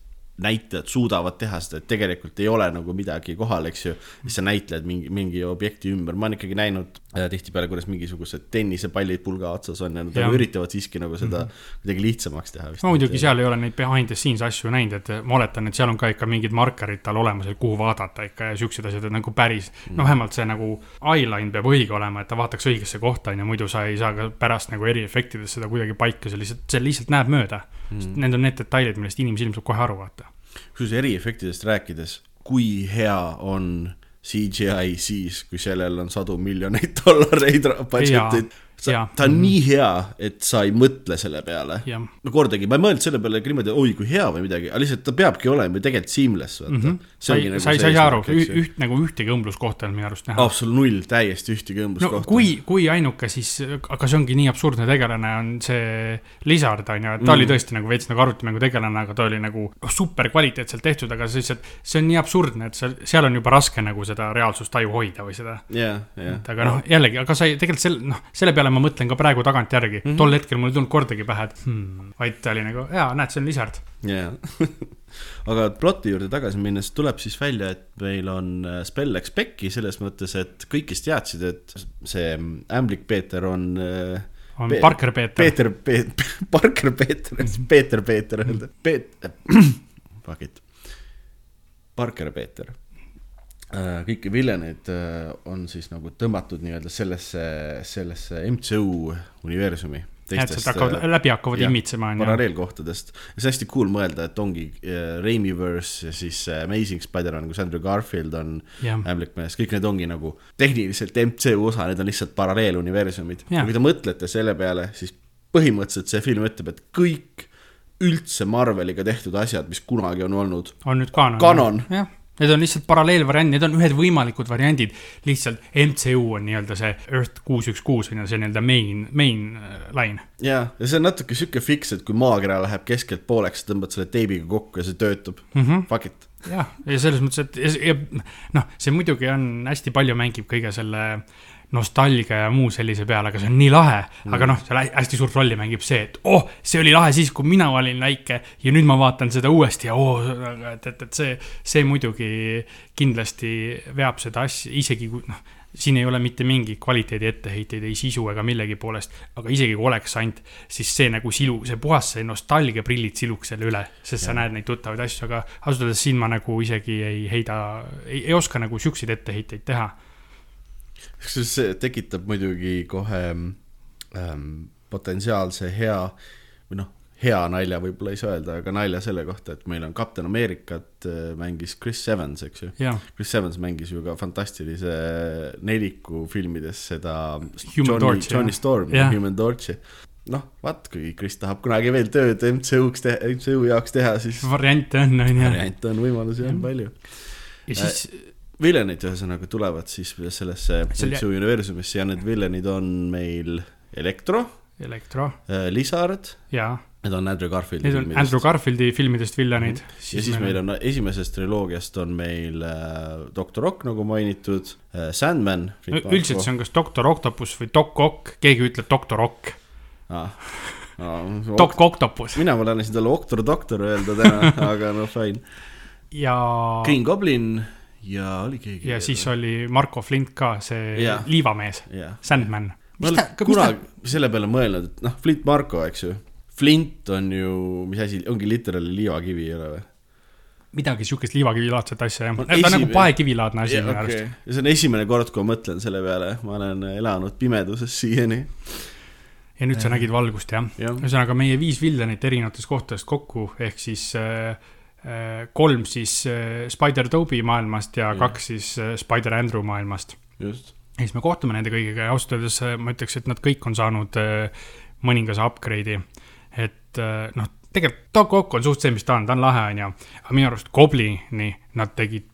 näitlejad suudavad teha seda, et tegelikult ei ole nagu midagi kohal, eks ju. siis sa näitled mingi, mingi objekti ümber, ma olen ikkagi näinud tihtipeale, kuidas mingisugused tennisepallid pulga otsas on ja nad nagu üritavad siiski nagu seda kuidagi lihtsamaks teha ma muidugi seal ei ole neid behind the scenes asju näinud, et ma oletan, et seal on ka ikka mingid markerid tal olemas, et kuhu vaadata ikka ja siuksed asjad, et nagu päris mm., no vähemalt see nagu eyeline peab õige olema, et ta vaataks õigesse kohta, on ju, muidu sa ei saa ka pärast nagu eriefektides seda kuidagi paika, see lihtsalt, see lihtsalt näeb mööda mm.. Need on need detailid, millest inimsilm saab kohe aru, vaata. kusjuures eriefektidest rääkides, kui hea on CGI siis, kui sellel on sadu miljoneid dollareid budget'id. Jaa. ta on nii hea, et sa ei mõtle selle peale. no kordagi, ma ei mõelnud selle peale niimoodi, oi kui hea või midagi, aga lihtsalt ta peabki olema ju tegelikult seamless, vaata mm. Mhm. -hmm. sa ei, sa ei, sa ei saa aru, üht nagu ühtegi õmbluskohta ei olnud minu arust näha. absoluutselt null, täiesti ühtegi no õmbuskohta. kui, kui ainuke siis, aga see ongi nii absurdne tegelane on see Lizard on ju, et ta mm. oli tõesti nagu veits nagu arvutimängu tegelane, aga ta oli nagu super kvaliteetselt tehtud, aga see lihtsalt, see on nii absurdne, et seal, seal on juba raske nagu seda reaalsustaju hoida või seda. jah. et aga noh, jällegi, aga sa ei, tegelikult selle, noh, selle peale ma mõtlen ka praegu tagantjärgi mm, -hmm. tol hetkel mul ei tulnud kordagi pähe, et hmm, vaid ta oli nagu, jaa, näed, see on Lizard. jaa. aga ploti juurde tagasi minnes tuleb siis välja, et meil on äh, spell läks pekki selles mõttes, et kõik, kes teadsid, et see ämblik Peeter on äh, on Pe- Parker Peeter. Peeter, Peet-, Parker Peeter, Peeter Peeter öelda, Peet-, fuck it, Parker Peeter. Kõik villanid äh, on siis nagu tõmmatud nii-öelda sellesse, sellesse MCU universumi. sealt hakkavad, läbi hakkavad imitsema, on ju. paralleelkohtadest ja see on hästi cool mõelda, et ongi äh, Raimiverse ja siis äh, Amazing Spider-man, kus Andrew Garfield on ämblik mees, kõik need ongi nagu tehniliselt MCU osa, need on lihtsalt paralleeluniversumid. Kui te mõtlete selle peale, siis põhimõtteliselt see film ütleb, et kõik üldse Marveliga tehtud asjad, mis kunagi on olnud, on nüüd kaanon. Kanon. jah, need on lihtsalt paralleelvariandid, need on ühed võimalikud variandid. lihtsalt MCU on nii-öelda see Earth kuus üks kuus on ju see nii-öelda main, main äh, line. ja, ja see on natuke sihuke fiks, et kui maakera läheb keskelt pooleks, tõmbad selle teibiga kokku ja see töötab mm. Mhm. -hmm. Fuck it. jah, ja selles mõttes, et ja, ja, noh, see muidugi on hästi palju mängib kõige selle nostalgia ja muu sellise peale, aga see on nii lahe mm.. aga noh, seal hä- hästi suurt rolli mängib see, et oh, see oli lahe siis, kui mina olin väike ja nüüd ma vaatan seda uuesti ja oo oh,, et, et, et see, see muidugi kindlasti veab seda asja, isegi kui noh, siin ei ole mitte mingeid kvaliteedi etteheiteid ei sisu ega millegi poolest, aga isegi kui oleks ainult, siis see nagu silu, see puhas see nostalgiaprillid siluks selle üle, sest sa näed neid tuttavaid asju, aga ausalt öeldes siin ma nagu isegi ei heida, ei, ei oska nagu siukseid etteheiteid teha. Kusjuures see tekitab muidugi kohe ähm, potentsiaalse hea või noh, hea nalja võib-olla ei saa öelda, aga nalja selle kohta, et meil on Kapten Ameerikat äh, mängis Chris Evans, eks ju. jah, Chris Evans mängis ju ka fantastilise neliku filmides seda Human Johnny. Johnny Stormi Jah. yeah., Human Torchi. noh, vaat kui Chris tahab kunagi veel tööd MCU-ks teha, MCU jaoks teha, siis variante on, on ju. variante on, võimalusi on palju. ja siis, villanid ühesõnaga tulevad siis sellesse Selle- MCU universumisse ja need villanid on meil Elektro, Elektro. Lizard, ja need on Andrew Garfieldi need on Andrew Garfieldi filmidest villanid. ja siis meil on esimesest triloogiast on meil äh, Doktor Rock nagu mainitud äh,, Sandman. üldiselt see on kas Doktor Octopus või Doc Ock, keegi ütleb Doktor Ock, ah,. Ah, Doc Octopus mina plaanisin talle Oktor Doktor öelda täna, aga no fine. ja, Green Goblin ja oli keegi. ja siis oli Marko Flint ka, see Jah. liivamees, Sandman. ma olen kunagi selle peale mõelnud, et noh, Flint Marko, eks ju. Flint on ju, mis asi, ongi literaali liivakivi, ei ole või? midagi siukest liivakivilaadset asja jah, ta on nagu esimene- paekivilaadne asi Ja, minu arust okay.. ja see on esimene kord, kui ma mõtlen selle peale, ma olen elanud pimeduses siiani. ja nüüd sa nägid valgust jah jah, ühesõnaga meie viis viljanit erinevatest kohtadest kokku, ehk siis äh, kolm siis äh, Spider-Toby maailmast ja Jah. kaks siis äh, Spider-Andrew maailmast. just. ja siis me kohtume nende kõigiga ja ausalt öeldes äh, ma ütleks, et nad kõik on saanud äh, mõningase upgrade'i. et äh, noh, tegelikult Doc Ock on suht see, mis ta on, ta on lahe, onju, aga minu arust Goblini nad tegid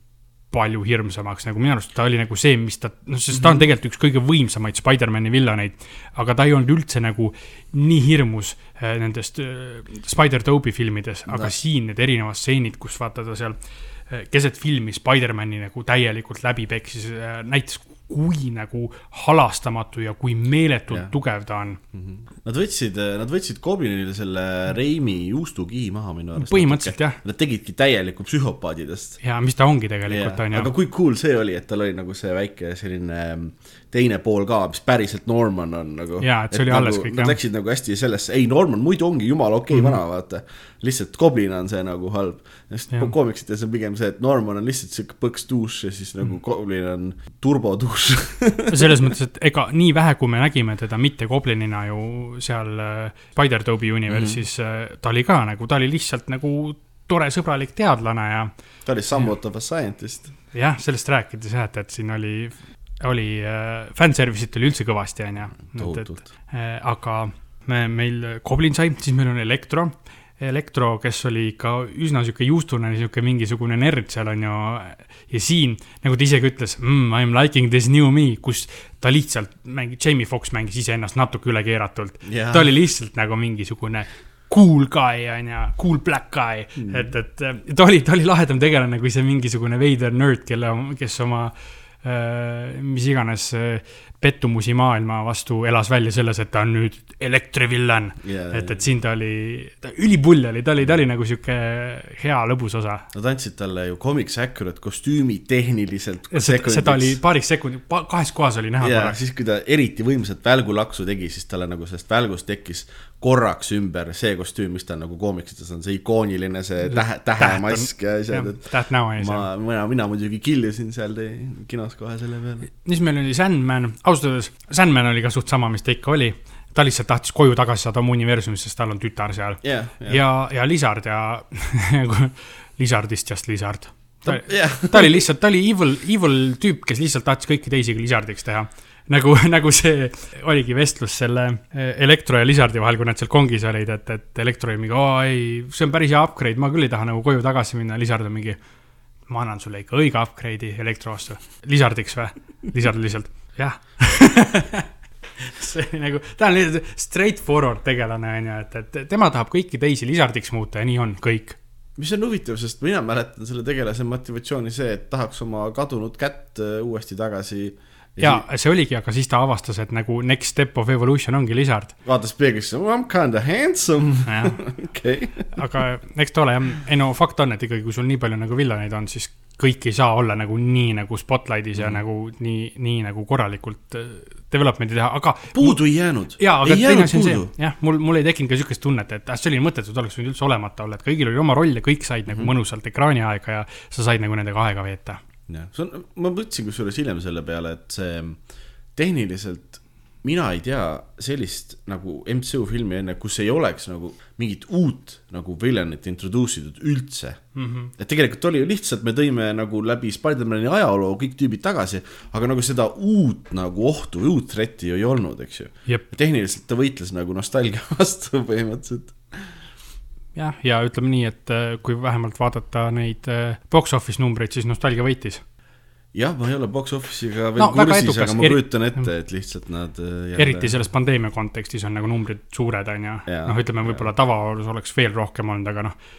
palju hirmsamaks, nagu minu arust ta oli nagu see, mis ta, noh, sest ta on tegelikult üks kõige võimsamaid Spider-man'i villaneid, aga ta ei olnud üldse nagu nii hirmus äh, nendest äh, Spider-Toby filmides, aga Noh. siin need erinevad stseenid, kus vaata ta seal äh, keset filmi Spider-man'i nagu täielikult läbi peksis, näitas, kui nagu halastamatu ja kui meeletult Jah. tugev ta on. Nad võtsid, nad võtsid Goblinile selle Reimi juustukihi maha minu arust. põhimõtteliselt jah, Nad tegidki täieliku psühhopaadidest. ja mis ta ongi tegelikult, on ju aga. kui cool see oli, et tal oli nagu see väike selline teine pool ka, mis päriselt Norman on nagu. Jaa, et see oli alles kõik, Nad jah. läksid nagu hästi sellesse, ei Norman muidu ongi jumala okei okay, Mhm. vana, vaata. lihtsalt Goblin on see nagu halb. sest koomiksites on pigem see, et Norman on lihtsalt siuke põks dušš ja siis nagu Goblin on turbodušš. selles mõttes, et ega nii vähe, kui me nägime teda mitte goblinina ju seal äh, Spider-Tobi universis mm, -hmm. ta oli ka nagu, ta oli lihtsalt nagu tore sõbralik teadlane ja ta oli somewhat of a scientist. jah, sellest rääkides jah, et, et siin oli, oli äh, fanservice'it oli üldse kõvasti, onju. tohutult. Äh, aga me, meil Goblin sai, siis meil on Elektro. Elektro, kes oli ikka üsna sihuke juustune, sihuke mingisugune nerd seal on ju. ja siin, nagu ta isegi ütles mm,, I m liking this new me, kus ta lihtsalt mängib, Jamie Foxx mängis iseennast natuke ülekeeratult. Jaa. ta oli lihtsalt nagu mingisugune cool guy on ju, cool black guy mm., et, et ta oli, ta oli lahedam tegelane kui see mingisugune veider nerd, kelle, kes oma äh, mis iganes äh, pettumusi maailma vastu elas välja selles, et ta on nüüd elektrivillan. Jaa, et, et siin ta oli, ta ülipull oli, ta oli, ta oli nagu sihuke hea lõbus osa. Nad andsid talle ju comics accurate kostüümi tehniliselt. seda oli paariks sekundit, kahes kohas oli näha korraks. siis, kui ta eriti võimsat välgulaksu tegi, siis talle nagu sellest välgust tekkis korraks ümber see kostüüm, mis ta nagu koomiksites on, see ikooniline, see tähe, tähemask ja asjad, et täht näo ees. ma, mina, mina muidugi killusin seal te- kinos kohe selle peale. siis meil oli Sandman, ausalt öeldes Sandman oli ka suht sama, mis ta ikka oli. ta lihtsalt tahtis koju tagasi saada oma universumist, sest tal on tütar seal. jah, ja, ja Lizard ja Lizardist just Lizard. ta, jah, ta oli lihtsalt, ta oli evil, evil tüüp, kes lihtsalt tahtis kõiki teisi Lizardiks teha. Nagu, nagu see oligi vestlus selle eh, Elektro ja Lizardi vahel, kui nad seal kongis olid, et, et Elektro oli mingi, aa ei, see on päris hea upgrade, ma küll ei taha nagu koju tagasi minna, Lizard on mingi ma annan sulle ikka õige upgrade'i elektro vastu. Lizardiks või? Lizard lihtsalt, jah. see oli nagu, ta on lihtsalt straight forward tegelane, on ju, et, et tema tahab kõiki teisi Lizardiks muuta ja nii on kõik. mis on huvitav, sest mina mäletan selle tegelase motivatsiooni see, et tahaks oma kadunud kätt äh, uuesti tagasi. Ja see oligi, aga siis ta avastas, et nagu next step of evolution ongi Lizard. vaatas peeglisse oh,, I m kinda handsome, okei. aga eks ta ole jah, ei no fakt on, et ikkagi, kui sul nii palju nagu villaneid on, siis kõik ei saa olla nagu nii nagu spotlight'is ja nagu nii, nii nagu korralikult äh, development'i teha, aga puudu ei jäänud. jaa, aga ei teine asi on see jah, mul, mul ei tekkinud ka sihukest tunnet, et ah, see oli mõttetu, ta oleks võinud üldse olemata olla, et kõigil oli oma roll ja kõik said nagu mõnusalt ekraaniaega ja sa said nagu nendega aega veeta. jah, see on, ma mõtlesin kusjuures hiljem selle peale, et see tehniliselt, mina ei tea sellist nagu MCU filmi enne, kus ei oleks nagu mingit uut nagu villanit introduce itud üldse mm. -hmm. et tegelikult oli ju lihtsalt, me tõime nagu läbi Spider-man'i ajaloo kõik tüübid tagasi, aga nagu seda uut nagu ohtu uut threat'i ju ei olnud, eks ju. tehniliselt ta võitles nagu nostalgia vastu põhimõtteliselt. jah, ja ütleme nii, et äh, kui vähemalt vaadata neid äh, box office numbreid, siis nostalgia võitis. jah, ma ei ole box office'iga veel No, kursis, aga ma kujutan ette, et lihtsalt nad äh, jälle... eriti selles pandeemia kontekstis on nagu numbrid suured, on ju. Noh, ütleme võib-olla tavaolus oleks veel rohkem olnud, aga noh,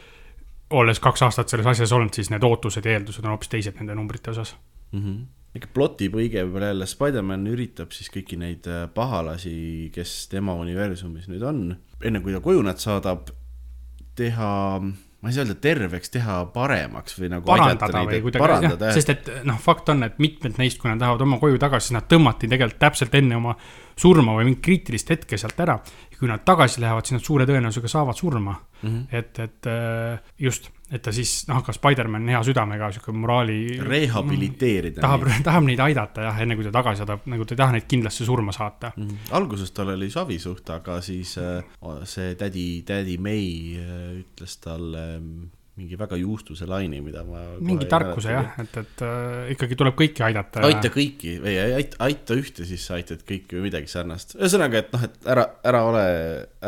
olles kaks aastat selles asjas olnud, siis need ootused ja eeldused on hoopis teised nende numbrite osas. mm. -hmm. ikka plotipõige võib-olla jälle, Spider-man üritab siis kõiki neid pahalasi, kes tema universumis nüüd on, enne kui ta koju nad saadab, teha, ma ei saa öelda terveks, teha paremaks või nagu parandada või kuidagi, jah, sest et noh, fakt on, et mitmed neist, kui nad lähevad oma koju tagasi, siis nad tõmmati tegelikult täpselt enne oma surma või mingit kriitilist hetke sealt ära. ja kui nad tagasi lähevad, siis nad suure tõenäosusega saavad surma mm. -hmm. et, et äh, just, et ta siis noh, ka Spider-man hea südamega, sihuke moraali. rehabiliteerida tahab neid. tahab neid aidata jah, enne kui ta tagasi saadab, nagu ta ei taha neid kindlasti surma saata. Mhm. alguses tal oli savi suht, aga siis äh, see tädi, tädi May äh, ütles talle mm, mingi väga juustuse laine, mida ma. mingi tarkuse jah, et, et äh, ikkagi tuleb kõiki aidata. aita kõiki või aita, aita ühte, siis sa aitad kõiki või midagi sarnast. ühesõnaga, et noh, et ära, ära ole,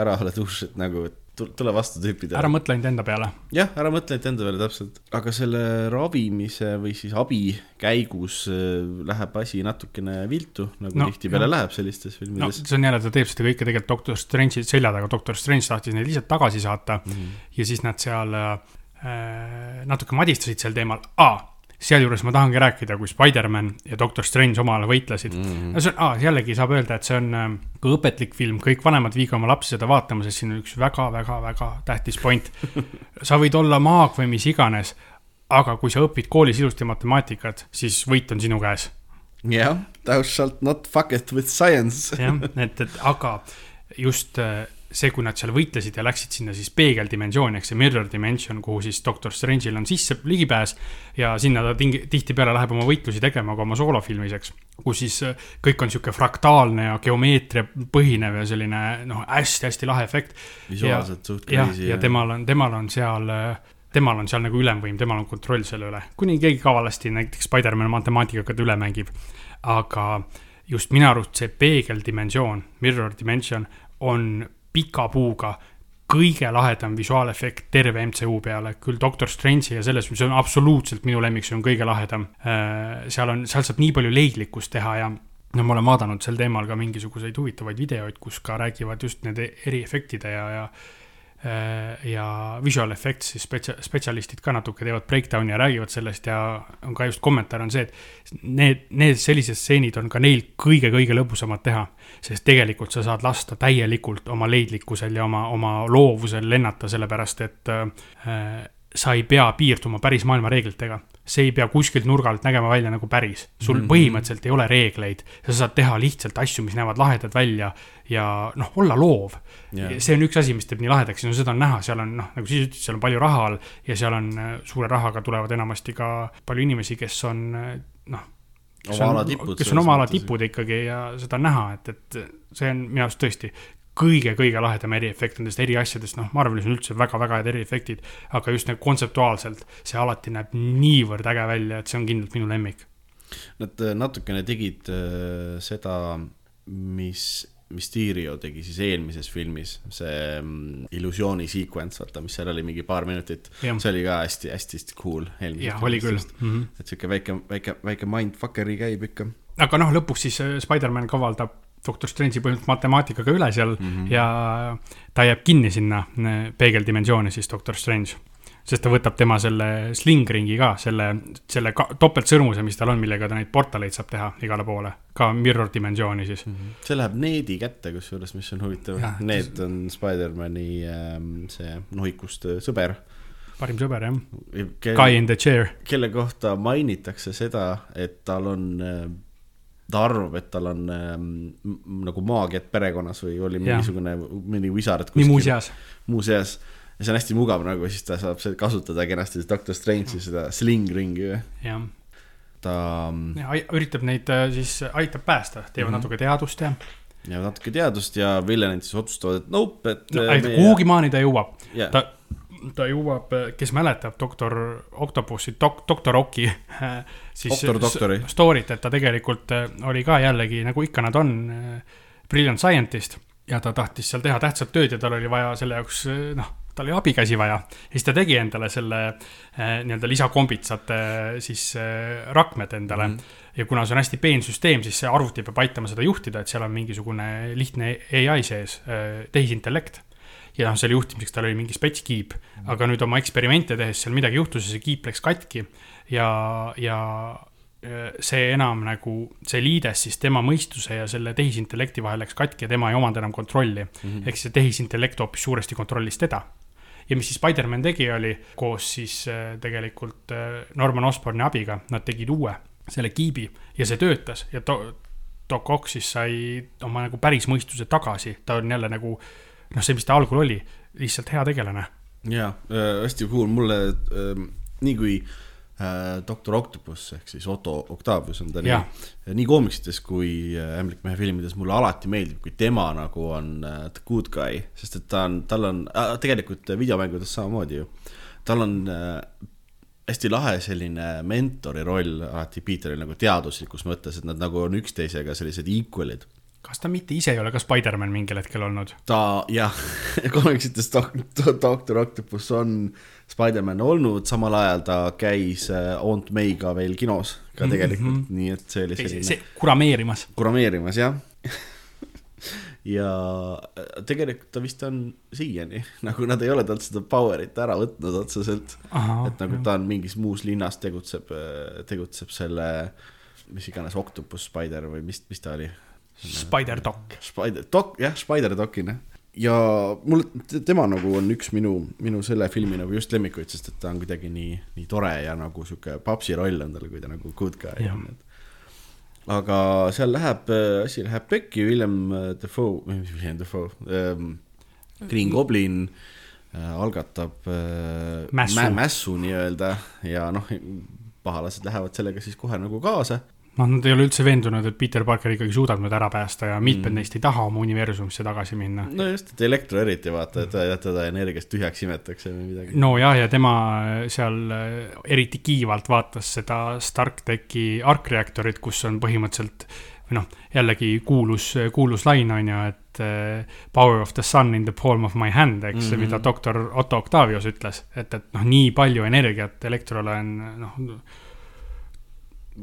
ära ole tuš, et nagu, et tu- tule vastu tüüpidele. ära mõtle ainult enda peale. jah, ära mõtle ainult enda peale täpselt, aga selle ravimise või siis abi käigus äh, läheb asi natukene viltu, nagu No, no, tihtipeale läheb sellistes no filmides see on jälle, ta teeb seda kõike tegelikult Doctor Strange'i selja taga, Doctor Strange tahtis neid lihtsalt tagasi saata mm. -hmm. ja siis nad seal äh, natuke madistasid sel teemal ah,. sealjuures ma tahangi rääkida, kui Spider-man ja Doctor Strange omavahel võitlesid mm. -hmm. see on ah,, jällegi saab öelda, et see on äh, ka õpetlik film, kõik vanemad viige oma lapsi seda vaatama, sest siin on üks väga-väga-väga tähtis point. sa võid olla maag või mis iganes, aga kui sa õpid koolis ilusti matemaatikat, siis võit on sinu käes jah, thou shalt not fucketh with science. jah, et, et aga just äh, see, kui nad seal võitlesid ja läksid sinna siis peegeldimensiooni ehk see mirror dimension, kuhu siis Doctor Strange'il on sisse ligipääs ja sinna ta tihtipeale läheb oma võitlusi tegema ka oma soolofilmiseks, kus siis äh, kõik on sihuke fraktaalne ja geomeetria põhinev ja selline noh, hästi-hästi lahe efekt. visuaalselt suht crazy. ja temal on, temal on seal, temal on seal nagu ülemvõim, temal on kontroll selle üle, kuni keegi kavalasti näiteks Spider-man matemaatikaga üle mängib. aga just minu arust see peegeldimensioon, mirror dimension on pika puuga kõige lahedam visuaalefekt terve MCU peale, küll Doctor Strange'i ja selles, mis on absoluutselt minu lemmik, see on kõige lahedam. seal on, seal saab nii palju leidlikkust teha ja no ma olen vaadanud sel teemal ka mingisuguseid huvitavaid videoid, kus ka räägivad just nende eriefektide ja, ja ja visual effects siis spetsia-, spetsialistid ka natuke teevad breakdown'i ja räägivad sellest ja on ka just kommentaar on see, et need, need sellised stseenid on ka neil kõige-kõige lõbusamad teha. Sest tegelikult sa saad lasta täielikult oma leidlikkusel ja oma, oma loovusel lennata, sellepärast et äh, sa ei pea piirduma päris maailma reeglitega. see ei pea kuskilt nurga alt nägema välja nagu päris. sul Mhm. põhimõtteliselt ei ole reegleid, sa saad teha lihtsalt asju, mis näevad lahedad välja ja noh, olla loov Jaa. see on üks asi, mis teeb nii lahedaks, no seda on näha, seal on noh, nagu siis ütlesid, seal on palju raha all ja seal on äh, suure rahaga tulevad enamasti ka palju inimesi, kes on äh, noh. Ala tipud kes on oma ala tipud ikkagi ja seda on näha, et, et see on minu arust tõesti kõige-kõige lahedam eriefekt nendest eri asjadest, noh, Marvelis on üldse väga-väga head eriefektid, aga just nagu kontseptuaalselt see alati näeb niivõrd äge välja, et see on kindlalt minu lemmik. Nad äh, natukene tegid äh, seda, mis Mysterio tegi siis eelmises filmis, see mm, illusiooni sequence, vaata, mis seal oli mingi paar minutit. See oli ka hästi-hästi cool. jah, oli küll. Mm -hmm. et sihuke väike, väike, väike mindfuckeri käib ikka. aga noh, lõpuks siis äh, Spider-man kavaldab Doctor Strange'i põhimõtteliselt matemaatikaga üle seal mm. -hmm. ja ta jääb kinni sinna äh, peegeldimensiooni siis Doctor Strange. Sest ta võtab tema selle slingringi ka, selle, selle ka- topeltsõrmuse, mis tal on, millega ta neid portaleid saab teha igale poole, ka mirror dimensiooni siis. see läheb Needi kätte, kusjuures, mis on huvitav. Need on Spider-man'i ähm, see nohikust äh, sõber. parim sõber jah, Ke, Guy in the chair. kelle kohta mainitakse seda, et tal on äh, ta arvab, et tal on ähm, nagu maagiat perekonnas või oli mingisugune, mõni wizard nii muuseas, muuseas. Ja see on hästi mugav nagu, siis ta saab kasutada kenasti Doctor Strange'i seda sling ringi ju. jah. ta ja üritab neid äh, siis, aitab päästa, teevad mm. -hmm. natuke teadust ja ja natuke teadust ja villanid siis otsustavad, et nope, et no, äh, meie... kuhugi maani ta jõuab. yeah. ta, ta jõuab, kes mäletab doktor Octopusi dok,, doktor Oki, siis story't, et ta tegelikult äh, oli ka jällegi, nagu ikka nad on, brilliant scientist ja ta tahtis seal teha tähtsat tööd ja tal oli vaja selle jaoks, noh, tal oli abikäsi vaja. ja siis ta tegi endale selle äh, nii-öelda lisakombitsate siis äh, rakmed endale mm. -hmm. ja kuna see on hästi peen süsteem, siis see arvuti peab aitama seda juhtida, et seal on mingisugune lihtne ai sees, tehisintellekt ja noh, selle juhtimiseks tal oli mingi spetskiip, aga nüüd oma eksperimente tehes seal midagi juhtus ja see kiip läks katki ja, ja äh, see enam nagu, see liides siis tema mõistuse ja selle tehisintellekti vahel läks katki ja tema ei omanud enam kontrolli mm -hmm.. ehk see tehisintellekt hoopis suuresti kontrollis teda. ja mis siis Spider-man tegi, oli koos siis äh, tegelikult äh, Norman Osborne'i abiga, nad tegid uue, selle kiibi ja see töötas ja to-, Doc Ock siis sai oma nagu päris mõistuse tagasi, ta on jälle nagu noh, see, mis ta algul oli, lihtsalt hea tegelane. jaa äh,, hästi cool, mulle äh, nii kui äh, doktor Octopus ehk siis Otto Octavius on ta Jah. nii, nii koomiksites kui äh, Ämblikmehe filmides mulle alati meeldib, kui tema nagu on äh, the good guy, sest et ta on, tal on äh, tegelikult äh, videomängudes samamoodi ju, tal on äh, hästi lahe selline mentori roll alati Peteril nagu teaduslikus mõttes, et nad nagu on üksteisega sellised equal'id kas ta mitte ise ei ole ka Spider-man mingil hetkel olnud? ta jah, komiksites dok- doktor Octopus on Spider-man olnud, samal ajal ta käis äh, Aunt May'ga veel kinos ka tegelikult mm, -hmm. nii et see oli selline see kurameerimas. kurameerimas jah. ja äh, tegelikult ta vist on siiani, nagu nad ei ole talt seda power'it ära võtnud otseselt, et nagu ta on mingis muus linnas tegutseb, tegutseb selle, mis iganes Octopus Spider või mis, mis ta oli Spider-Doc. Spider, Doc, jah, Spider-Docina. Ja mul, tema nagu on üks minu, minu selle filmi nagu just lemmikuid, sest et ta on kuidagi nii, nii tore ja nagu sihuke papsi roll on tal, kui ta nagu good guy on. aga seal läheb, asi läheb pekki, William Defoe, mis William Defoe ähm,, Green Goblin äh, algatab äh, Mässu. mä- mässu nii-öelda ja noh, pahalased lähevad sellega siis kohe nagu kaasa. noh, nad ei ole üldse veendunud, et Peter Parker ikkagi suudab nad ära päästa ja mitmed Mm. mm. neist ei taha oma universumisse tagasi minna. no just, et Elektro eriti vaata, et teda- teda energiast tühjaks imetakse või midagi. nojah, ja tema seal äh, eriti kiivalt vaatas seda Stark Techi arkreaktorit, kus on põhimõtteliselt või noh, jällegi kuulus, kuulus lain on ju, et äh, power of the sun in the palm of my hand, eks mm, Mhm. -hmm. mida doktor Otto Octavius ütles, et, et noh, nii palju energiat Elektrole on noh,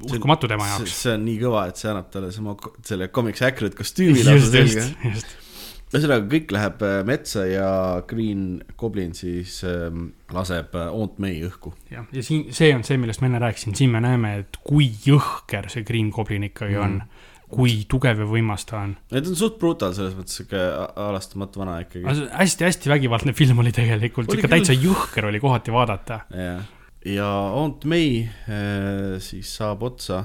uskumatu tema jaoks. see on nii kõva, et see annab talle sama, selle comics accurate kostüümi lausa selga ühesõnaga, kõik läheb äh, metsa ja Green Goblin siis ähm, laseb äh, Aunt May õhku. jah, ja siin, see on see, millest ma enne rääkisin, siin me näeme, et kui jõhker see Green Goblin ikkagi mm. on. kui tugev ja võimas ta on. Need on suht brutal selles mõttes, sihuke a- alastamatu vana ikkagi. hästi-hästi vägivaldne film oli tegelikult, ikka küll. täitsa jõhker oli kohati vaadata. jah, ja Aunt May äh, siis saab otsa.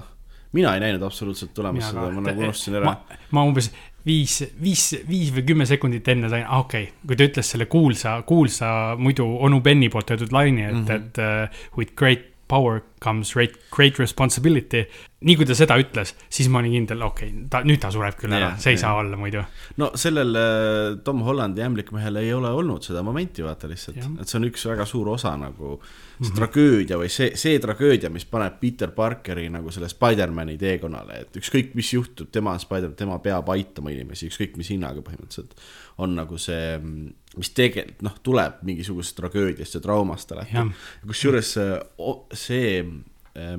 mina ei näinud absoluutselt tulemas seda, ma nagu unustasin ära. ma umbes viis, viis, viis või kümme sekundit enne sain, okei okay,, kui ta ütles selle kuulsa, kuulsa muidu onu Benny poolt öeldud laine, et mm. -hmm. et uh, with great power comes great, great responsibility. nii kui ta seda ütles, siis ma olin kindel, okei okay,, ta, nüüd ta sureb küll ära see ei jah. saa olla muidu. no sellel äh, Tom Hollandi ämblikmehel ei ole olnud seda momenti, vaata lihtsalt et see on üks väga suur osa nagu see mm. -hmm. tragöödia või see, see tragöödia, mis paneb Peter Parkeri nagu selle Spider-man'i teekonnale, et ükskõik, mis juhtub, tema on Spider, tema peab aitama inimesi, ükskõik mis hinnaga põhimõtteliselt. on nagu see, mis tegelikult noh, tuleb mingisugusest tragöödiast ja traumast alati. Kusjuures see, see,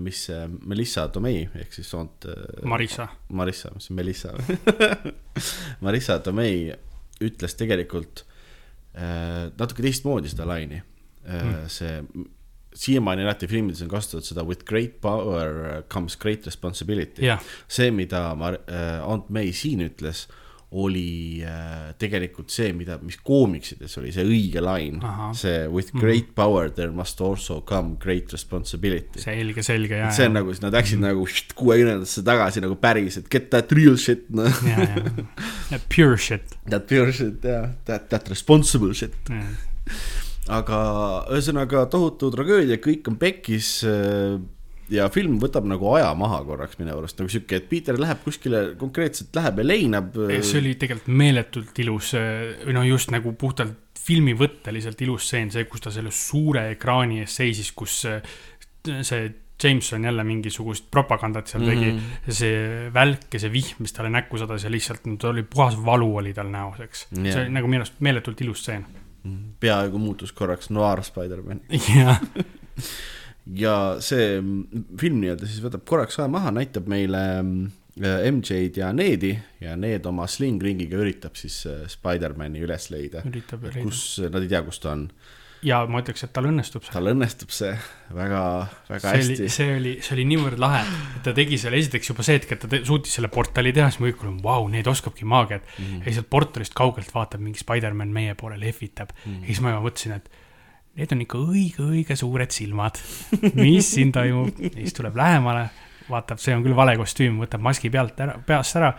mis see Melissa Tomei ehk siis Aunt äh, Marissa. Marissa, mis on Melissa Marissa Tomei ütles tegelikult äh, natuke teistmoodi seda laini. Äh, Mm. see siiamaani alati filmides on kasutatud seda with great power comes great responsibility see, mida Mar- Aunt May siin ütles, oli äh, tegelikult see, mida, mis koomiksides oli see õige lain see with Mhm. great power there must also come great responsibility. selge, selge ja, see on nagu, nad läksid nagu kuuekümnendatesse tagasi nagu päris, et get that real shit, noh. pure shit. That pure shit, jah, that, that responsible shit. aga ühesõnaga tohutu tragöödia, kõik on pekkis äh, ja film võtab nagu aja maha korraks minu arust nagu sihuke, et Peter läheb kuskile konkreetselt läheb ja leinab. see oli tegelikult meeletult ilus, või noh, just nagu puhtalt filmivõtteliselt ilus stseen, see, kus ta selle suure ekraani ees seisis, kus äh, see Jameson jälle mingisugust propagandat seal tegi mm. Mhm. -hmm. see välk ja see vihm, mis talle näkku sadas ja lihtsalt no, ta oli puhas valu oli tal näos, eks yeah.. see oli nagu minu arust meeletult ilus stseen. peaaegu muutus korraks noir Spider-man jah, ja see film nii-öelda siis võtab korraks aja maha, näitab meile MJ-d ja Needi ja Need oma slingringiga üritab siis äh, Spider-mani üles leida. üritab leida. kus, nad ei tea, kus ta on. ja ma ütleks, et tal õnnestub see. tal õnnestub see väga, väga see oli, hästi. see oli, see oli niivõrd lahe, et ta tegi selle, esiteks juba see hetk, et ta te, suutis selle portali teha, siis ma olin, vau, need oskabki maagiat mm. Ja lihtsalt portalist kaugelt vaatab, mingi Spider-man meie poole lehvitab mm. ja siis ma juba mõtlesin, et need on ikka õige-õige suured silmad. mis siin toimub? siis tuleb lähemale, vaatab, see on küll vale kostüüm, võtab maski pealt ära, peast ära.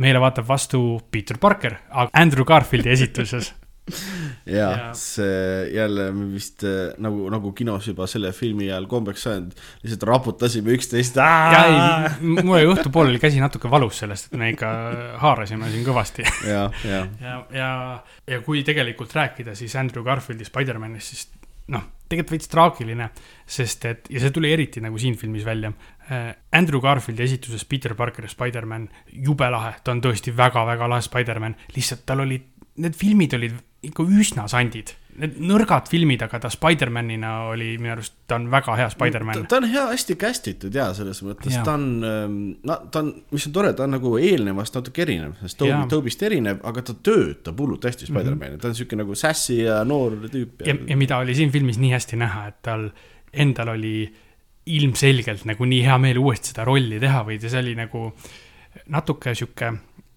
meile vaatab vastu Peter Parker, Andrew Garfieldi esituses. ja Ja- see jälle me vist äh, nagu, nagu kinos juba selle filmi ajal kombeks saanud, lihtsalt raputasime üksteist. ja ei, mul oli õhtupoole oli käsi natuke valus sellest, et me ikka haarasime siin kõvasti ja, ja, ja, ja, ja kui tegelikult rääkida siis Andrew Garfieldi Spider-manist, siis noh, tegelikult veits traagiline, sest et ja see tuli eriti nagu siin filmis välja. Andrew Garfieldi esituses Peter Parker ja Spider-man, jube lahe, ta on tõesti väga-väga lahe Spider-man, lihtsalt tal olid, need filmid olid ikka üsna sandid. Need nõrgad filmid, aga ta Spider-manina oli minu arust, ta on väga hea Spider-man. ta on hea, hästi cast itud ja selles mõttes Jaa. ta on, no ta on, mis on tore, ta on nagu eelnevast natuke erinev, sest Toby Jaa., Tobist erinev, aga ta töötab hullult hästi Spider-man'i, ta on siuke nagu sassy ja noor tüüp ja, ja mida oli siin filmis nii hästi näha, et tal endal oli ilmselgelt nagu nii hea meel uuesti seda rolli teha või see oli nagu natuke sihuke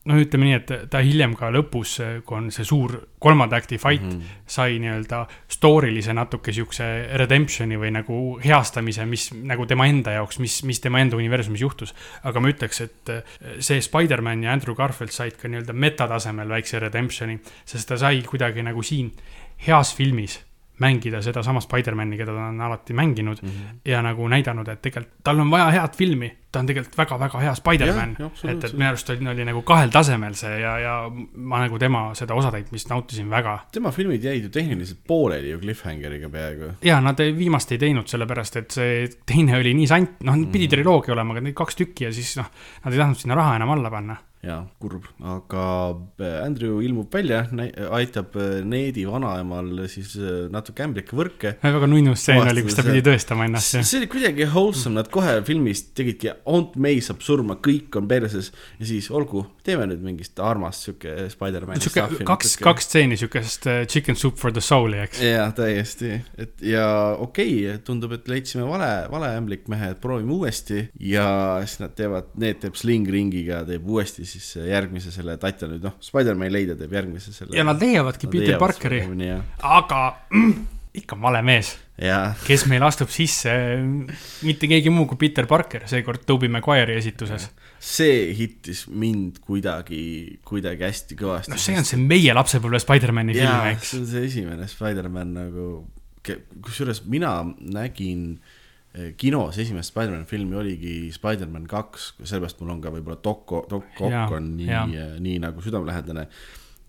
no ütleme nii, et ta hiljem ka lõpus, kui on see suur kolmanda act'i fight mm, -hmm. sai nii-öelda story'lise natuke siukse redemption'i või nagu heastamise, mis nagu tema enda jaoks, mis, mis tema enda universumis juhtus. aga ma ütleks, et see Spider-man ja Andrew Garfield said ka nii-öelda metatasemel väikse redemption'i, sest ta sai kuidagi nagu siin heas filmis mängida sedasama Spider-man'i, keda ta on alati mänginud mm -hmm. ja nagu näidanud, et tegelikult tal on vaja head filmi, ta on tegelikult väga-väga hea Spider-man. et, et minu arust oli, oli nagu kahel tasemel see ja, ja ma nagu tema seda osatäitmist nautisin väga. tema filmid jäid ju tehniliselt pooleli ju Cliffhangeriga peaaegu. ja nad viimast ei teinud, sellepärast et see teine oli nii sant, noh mm -hmm., pidi triloogia olema, aga neid kaks tükki ja siis noh, nad ei tahtnud sinna raha enam alla panna jaa, kurb, aga äh, Andrew ilmub välja, aitab äh, Needi vanaemal siis äh, natuke ämblikke võrke. väga nunnu stseen oli, kus ta pidi tõestama ennast. see oli kuidagi wholesome, nad kohe filmis tegidki Aunt May saab surma, kõik on perses ja siis olgu, teeme nüüd mingist armast sihuke Spider-man'i. sihuke kaks, kaks stseeni siukest chicken soup for the soul'i, eks. jaa, täiesti, et ja okei okay,, tundub, et leidsime vale, vale ämblikmehe, et proovime uuesti ja siis nad teevad, need teeb Sling ringiga, teeb uuesti siis järgmise selle, Tatja nüüd noh, Spider-man leida teeb järgmise selle. ja nad leiavadki Peter Parkeri, aga mm, ikka vale mees. kes meil astub sisse, mitte keegi muu kui Peter Parker, seekord Tobey Maguire'i esituses. see hittis mind kuidagi, kuidagi hästi kõvasti. noh, see on see meie lapsepõlve Spider-man'i film, eks. see on see esimene Spider-man nagu, kusjuures mina nägin Eh, kinos esimest Spider-man'i filmi oligi Spider-man kaks, sellepärast mul on ka võib-olla Doc, Doc Ock on nii, eh, nii nagu südamelähedane.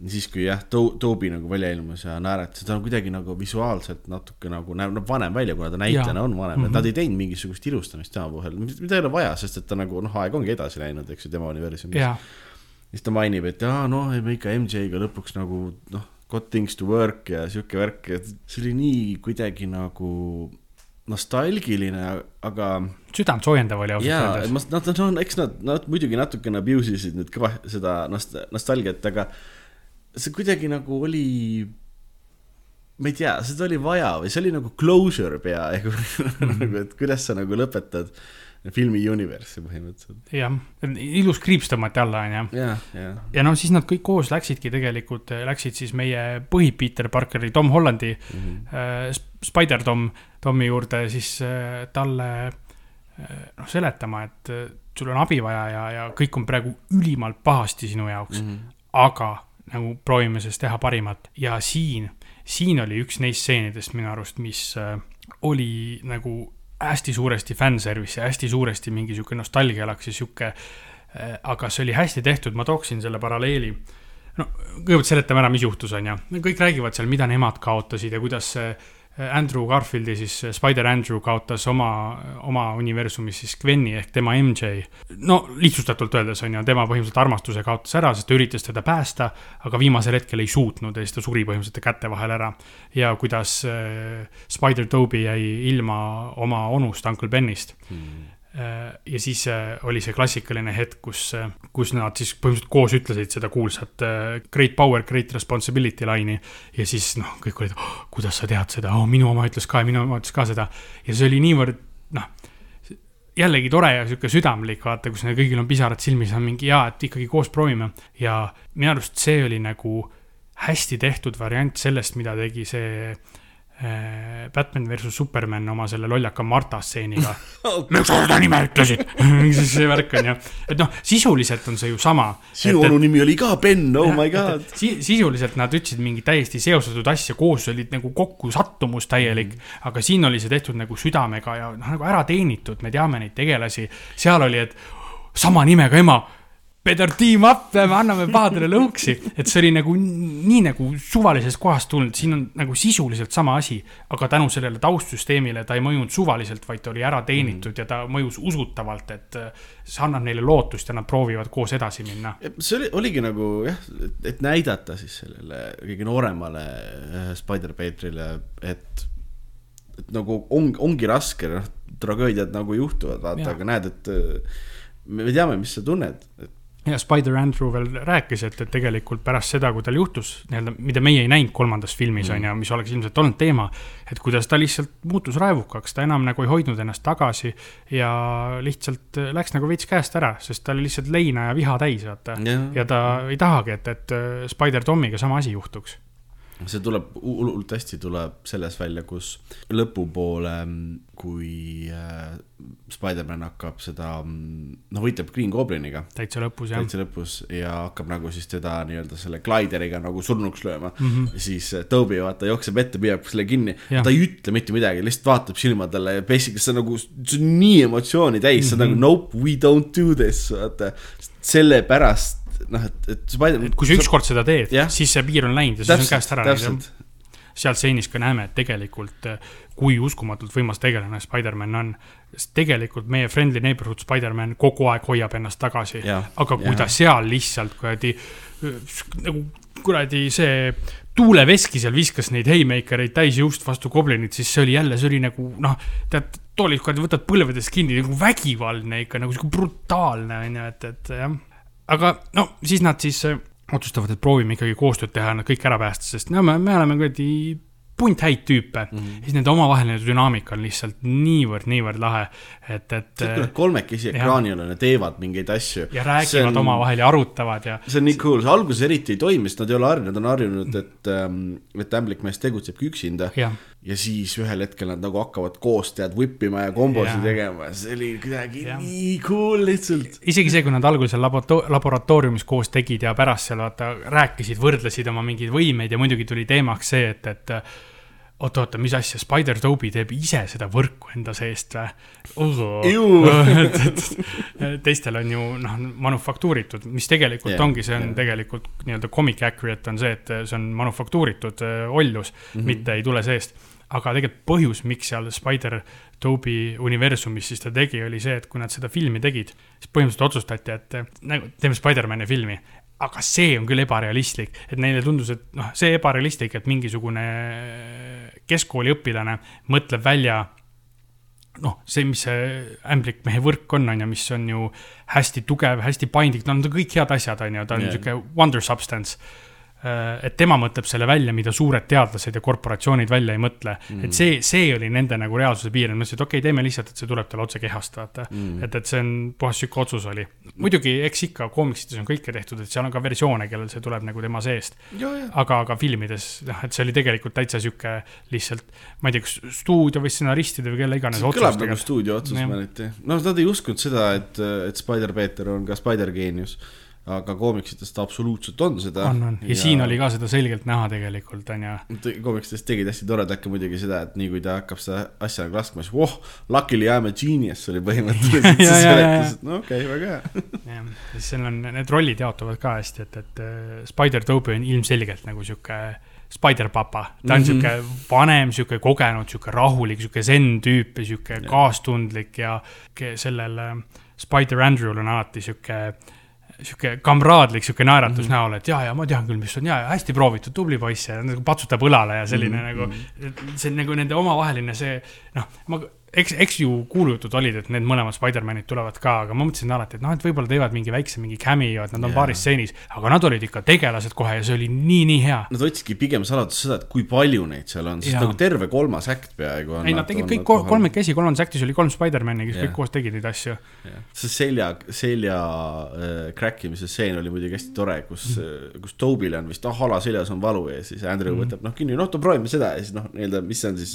Siis, kui jah to,, Toby nagu välja ilmus ja naeratas, ta on kuidagi nagu visuaalselt natuke nagu näeb, vanem välja, kuna ta näitlejana on vanem mm, -hmm. et nad ei teinud mingisugust ilustamist tema puhul, mida ei ole vaja, sest et ta nagu noh, aeg ongi edasi läinud, eks ju, tema universumis. siis ta mainib, et aa, noh, me ikka MJ-ga lõpuks nagu noh, got things to work ja sihuke värk, et see oli nii kuidagi nagu nostalgiline, aga. südant soojendav oli ausalt öeldes. ma, nad, nad on, eks nad, nad muidugi natukene abuse isid nüüd kõva seda nost-, nostalgiat, aga see kuidagi nagu oli. ma ei tea, seda oli vaja või see oli nagu closure peaaegu nagu, et kuidas sa nagu lõpetad filmi universe'i põhimõtteliselt. jah, ilus kriips tõmmati alla, onju. ja, ja. ja no siis nad kõik koos läksidki tegelikult, läksid siis meie põhi-Peter Parkeri, Tom Hollandi mm, -hmm. äh, Spider-Tom, Tommi juurde siis äh, talle äh, noh, seletama, et äh, sul on abi vaja ja, ja kõik on praegu ülimalt pahasti sinu jaoks mm. -hmm. aga nagu proovime sellest teha parimat ja siin, siin oli üks neist stseenidest minu arust, mis äh, oli nagu hästi suuresti fanservice ja hästi suuresti mingi sihuke nostalgialaks ja sihuke. Äh, aga see oli hästi tehtud, ma tooksin selle paralleeli. no kõigepealt seletame ära, mis juhtus, on ju, kõik räägivad seal, mida nemad kaotasid ja kuidas see Andrew Garfieldi siis Spider Andrew kaotas oma, oma universumis siis Gwen'i ehk tema MJ. no lihtsustatult öeldes on ju, tema põhimõtteliselt armastuse kaotas ära, sest ta üritas teda päästa, aga viimasel hetkel ei suutnud ja siis ta suri põhimõtteliselt käte vahel ära. ja kuidas äh, Spider Toby jäi ilma oma onust, Uncle Benist hmm ja siis äh, oli see klassikaline hetk, kus, äh, kus nad siis põhimõtteliselt koos ütlesid seda kuulsat great power, great responsibility laine. ja siis noh, kõik olid oh,, kuidas sa tead seda oh,, minu oma ütles ka ja minu oma ütles ka seda. ja see oli niivõrd noh, jällegi tore ja sihuke südamlik, vaata, kus neil kõigil on pisarad silmis, on mingi jaa, et ikkagi koos proovime. ja minu arust see oli nagu hästi tehtud variant sellest, mida tegi see Äh, Batman versus Superman oma selle lollaka Marta stseeniga miks sa seda nime ütlesid see värk on ju, et noh, sisuliselt on see ju sama. sinu onu nimi oli ka Ben, oh my god. Si sisuliselt nad ütlesid mingi täiesti seostatud asja, koos olid nagu kokku sattumus täielik. -hmm. aga siin oli see tehtud nagu südamega ja noh, nagu ära teenitud, me teame neid tegelasi. seal oli, et sama nimega ema better team up, me anname pahadele lõuksi. et see oli nagu nii nagu suvalisest kohast tulnud, siin on nagu sisuliselt sama asi. aga tänu sellele taustsüsteemile ta ei mõjunud suvaliselt, vaid ta oli ära teenitud mm. ja ta mõjus usutavalt, et see annab neile lootust ja nad proovivad koos edasi minna. see oli, oligi nagu jah, et näidata siis sellele kõige nooremale äh, Spider-Petrile, et, et nagu on, ongi raske, noh, tragöödiad nagu juhtuvad, vaata, aga näed, et me teame, mis sa tunned, et ja Spider Andrew veel rääkis, et, et tegelikult pärast seda, kui tal juhtus nii-öelda, mida meie ei näinud kolmandas filmis, on ju, mis oleks ilmselt olnud teema, et kuidas ta lihtsalt muutus raevukaks, ta enam nagu ei hoidnud ennast tagasi ja lihtsalt läks nagu veits käest ära, sest ta oli lihtsalt leina ja viha täis, vaata. ja ta ei tahagi, et, et Spider Tomiga sama asi juhtuks see tuleb hullult hästi tuleb selles välja, kus lõpupoole, kui äh, Spider-man hakkab seda, noh, võitleb Green Gobliniga. täitsa lõpus, jah. täitsa lõpus ja hakkab nagu siis teda nii-öelda selle glideriga nagu surnuks lööma mm. -hmm. siis äh, Toby vaata jookseb ette, püüab selle kinni, ta ei ütle mitte midagi, lihtsalt vaatab silmadele ja Bessiga, see on nagu, see on nii emotsiooni täis mm, -hmm. see on nagu mhm. nope, we don't do this, vaata. sellepärast noh, et, et Spider-man. kui sa ükskord seda teed, siis see piir on läinud ja siis on käest ära läinud. seal stseenis ka näeme, et tegelikult kui uskumatult võimas tegelane Spider-man on. sest tegelikult meie friendly neighborhood Spider-man kogu aeg hoiab ennast tagasi. aga kui ja. ta seal lihtsalt kuradi, nagu kuradi see tuuleveski seal viskas neid haymakereid täis juust vastu goblinit, siis see oli jälle, see oli nagu noh, tead, toolid kuradi võtad põlvedest kinni nagu vägivaldne ikka nagu sihuke brutaalne on ju, et, et jah aga no siis nad siis äh, otsustavad, et proovime ikkagi koostööd teha, nad kõik ära päästa, sest no me, me oleme kuradi punt häid tüüpe mm, -hmm. siis nende omavaheline dünaamika on lihtsalt niivõrd, niivõrd lahe, et, et. see, kui nad kolmekesi ekraanil on ja teevad mingeid asju. ja räägivad on, omavahel ja arutavad ja. see on nii cool, see alguses eriti ei toimi, sest nad ei ole harjunud, nad on harjunud, et, ähm, et ämblikmees tegutsebki üksinda. Ja siis ühel hetkel nad nagu hakkavad koos tead whippima ja kombosid tegema, see oli kuidagi ja. nii cool lihtsalt. isegi see, kui nad algul seal laborato laboratoriumis koos tegid ja pärast seal vaata rääkisid, võrdlesid oma mingeid võimeid ja muidugi tuli teemaks see, et, et oota, oota, mis asja, Spider-Toby teeb ise seda võrku enda seest või? teistel on ju noh, manufaktuuritud, mis tegelikult yeah, ongi, see on yeah. tegelikult nii-öelda comic accurate on see, et see on manufaktuuritud äh, ollus mm, -hmm. mitte ei tule seest. aga tegelikult põhjus, miks seal Spider-Toby universumis siis ta tegi, oli see, et kui nad seda filmi tegid, siis põhimõtteliselt otsustati, et nagu teeme Spider-man'i filmi aga see on küll ebarealistlik, et neile tundus, et noh, see ebarealistlik, et mingisugune keskkooliõpilane mõtleb välja noh, see, mis see ämblik mehe võrk on, on ju, mis on ju hästi tugev, hästi paindlik, no need on kõik head asjad, on ju, ta on niisugune yeah. wonder substance et tema mõtleb selle välja, mida suured teadlased ja korporatsioonid välja ei mõtle mm.. et see, see oli nende nagu reaalsuse piir, nad mõtlesid, et okei okay,, teeme lihtsalt, et see tuleb talle otse kehast, vaata mm.. et, et see on puhas sihuke otsus oli. muidugi, eks ikka koomiksites on kõike tehtud, et seal on ka versioone, kellel see tuleb nagu tema seest. aga, aga filmides, noh, et see oli tegelikult täitsa sihuke lihtsalt, ma ei tea, kas stuudio või stsenaristide või kelle iganes otsus. kõlab nagu stuudio otsus mõneti. noh, nad ei uskunud seda, et, et Spider-Peeter on ka Spider-geenius aga koomiksites ta absoluutselt on seda. on, on ja, ja siin oli ka seda selgelt näha tegelikult on ju. koomiksites tegid hästi toredalt ka muidugi seda, et nii kui ta hakkab seda asja nagu laskma, siis voh, luckily I m a genius oli põhimõtteliselt see seletus, et no okei okay,, väga hea. jah, siis seal on, need rollid jaotuvad ka hästi, et, et äh, Spider-Toby on ilmselgelt nagu sihuke Spider-papa, ta on mm -hmm. sihuke vanem, sihuke kogenud, sihuke rahulik, sihuke zen tüüp ja sihuke kaastundlik ja sellel äh, Spider-Andrew'l on alati sihuke sihuke kamraadlik sihuke naeratus mm -hmm. näol, et ja, ja ma tean küll, mis on ja, ja hästi proovitud, tubli poiss ja nagu patsutab õlale ja selline mm -hmm. nagu. see on nagu nende omavaheline see, noh, ma eks, eks ju kuulujutud olid, et need mõlemad Spider-manid tulevad ka, aga ma mõtlesin alati, et noh, et võib-olla teevad mingi väikse mingi cameo, et nad on yeah. paaris stseenis. aga nad olid ikka tegelased kohe ja see oli nii, nii hea. Nad võtsidki pigem saladust seda, et kui palju neid seal on, sest ja. nagu terve kolmas äkt peaaegu on. ei, nad tegid kõik kol kolmekesi, kolmandas äktis oli kolm Spider-mani, kes yeah. kõik koos tegid neid asju yeah.. see selja, selja äh, crack imise stseen oli muidugi hästi tore, kus mm, kus Toby'l on vist, ah, hala seljas on valu ja siis Andrew mm võtab noh kinni, noh, proovime seda ja siis noh, nii-öelda, mis see on siis,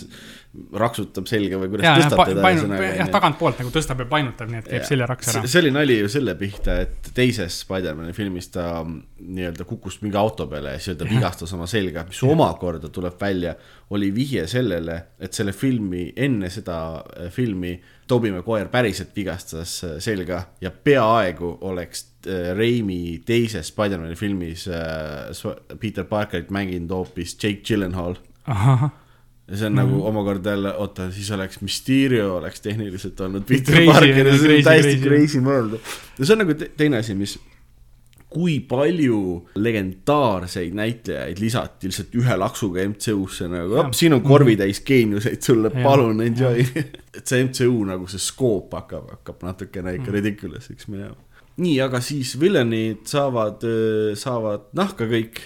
raksutab selga või kuidas ja, tõstab teda ühesõnaga jah, tagantpoolt nagu tõstab ja painutab, nii et käib seljaraks ära. see oli nali ju selle pihta, et teises Spider-man'i filmis ta mm, nii-öelda kukkus mingi auto peale ja siis ta vigastas oma selga, mis omakorda tuleb välja, oli vihje sellele, et selle filmi, enne seda äh, filmi Tobey Maguire päriselt vigastas äh, selga ja peaaegu oleks äh, Raimi teises Spider-man'i filmis Peter Parkerit mänginud hoopis Jake Gyllenhaal. ahah ja see on mm -hmm. nagu mhm. omakorda jälle, oota, siis oleks Mysterio oleks tehniliselt olnud Peter crazy, Parker ja see on täiesti crazy, mõelda. ja see on nagu te teine asi, mis, kui palju legendaarseid näitlejaid lisati lihtsalt ühe laksuga MCU-sse nagu, op, siin on korvitäis geeniuseid sulle, palun enjoy. et see MCU nagu see skoop hakkab, hakkab natukene ikka mm. ridiculous'iks minema nii, aga siis villanid saavad, saavad nahka kõik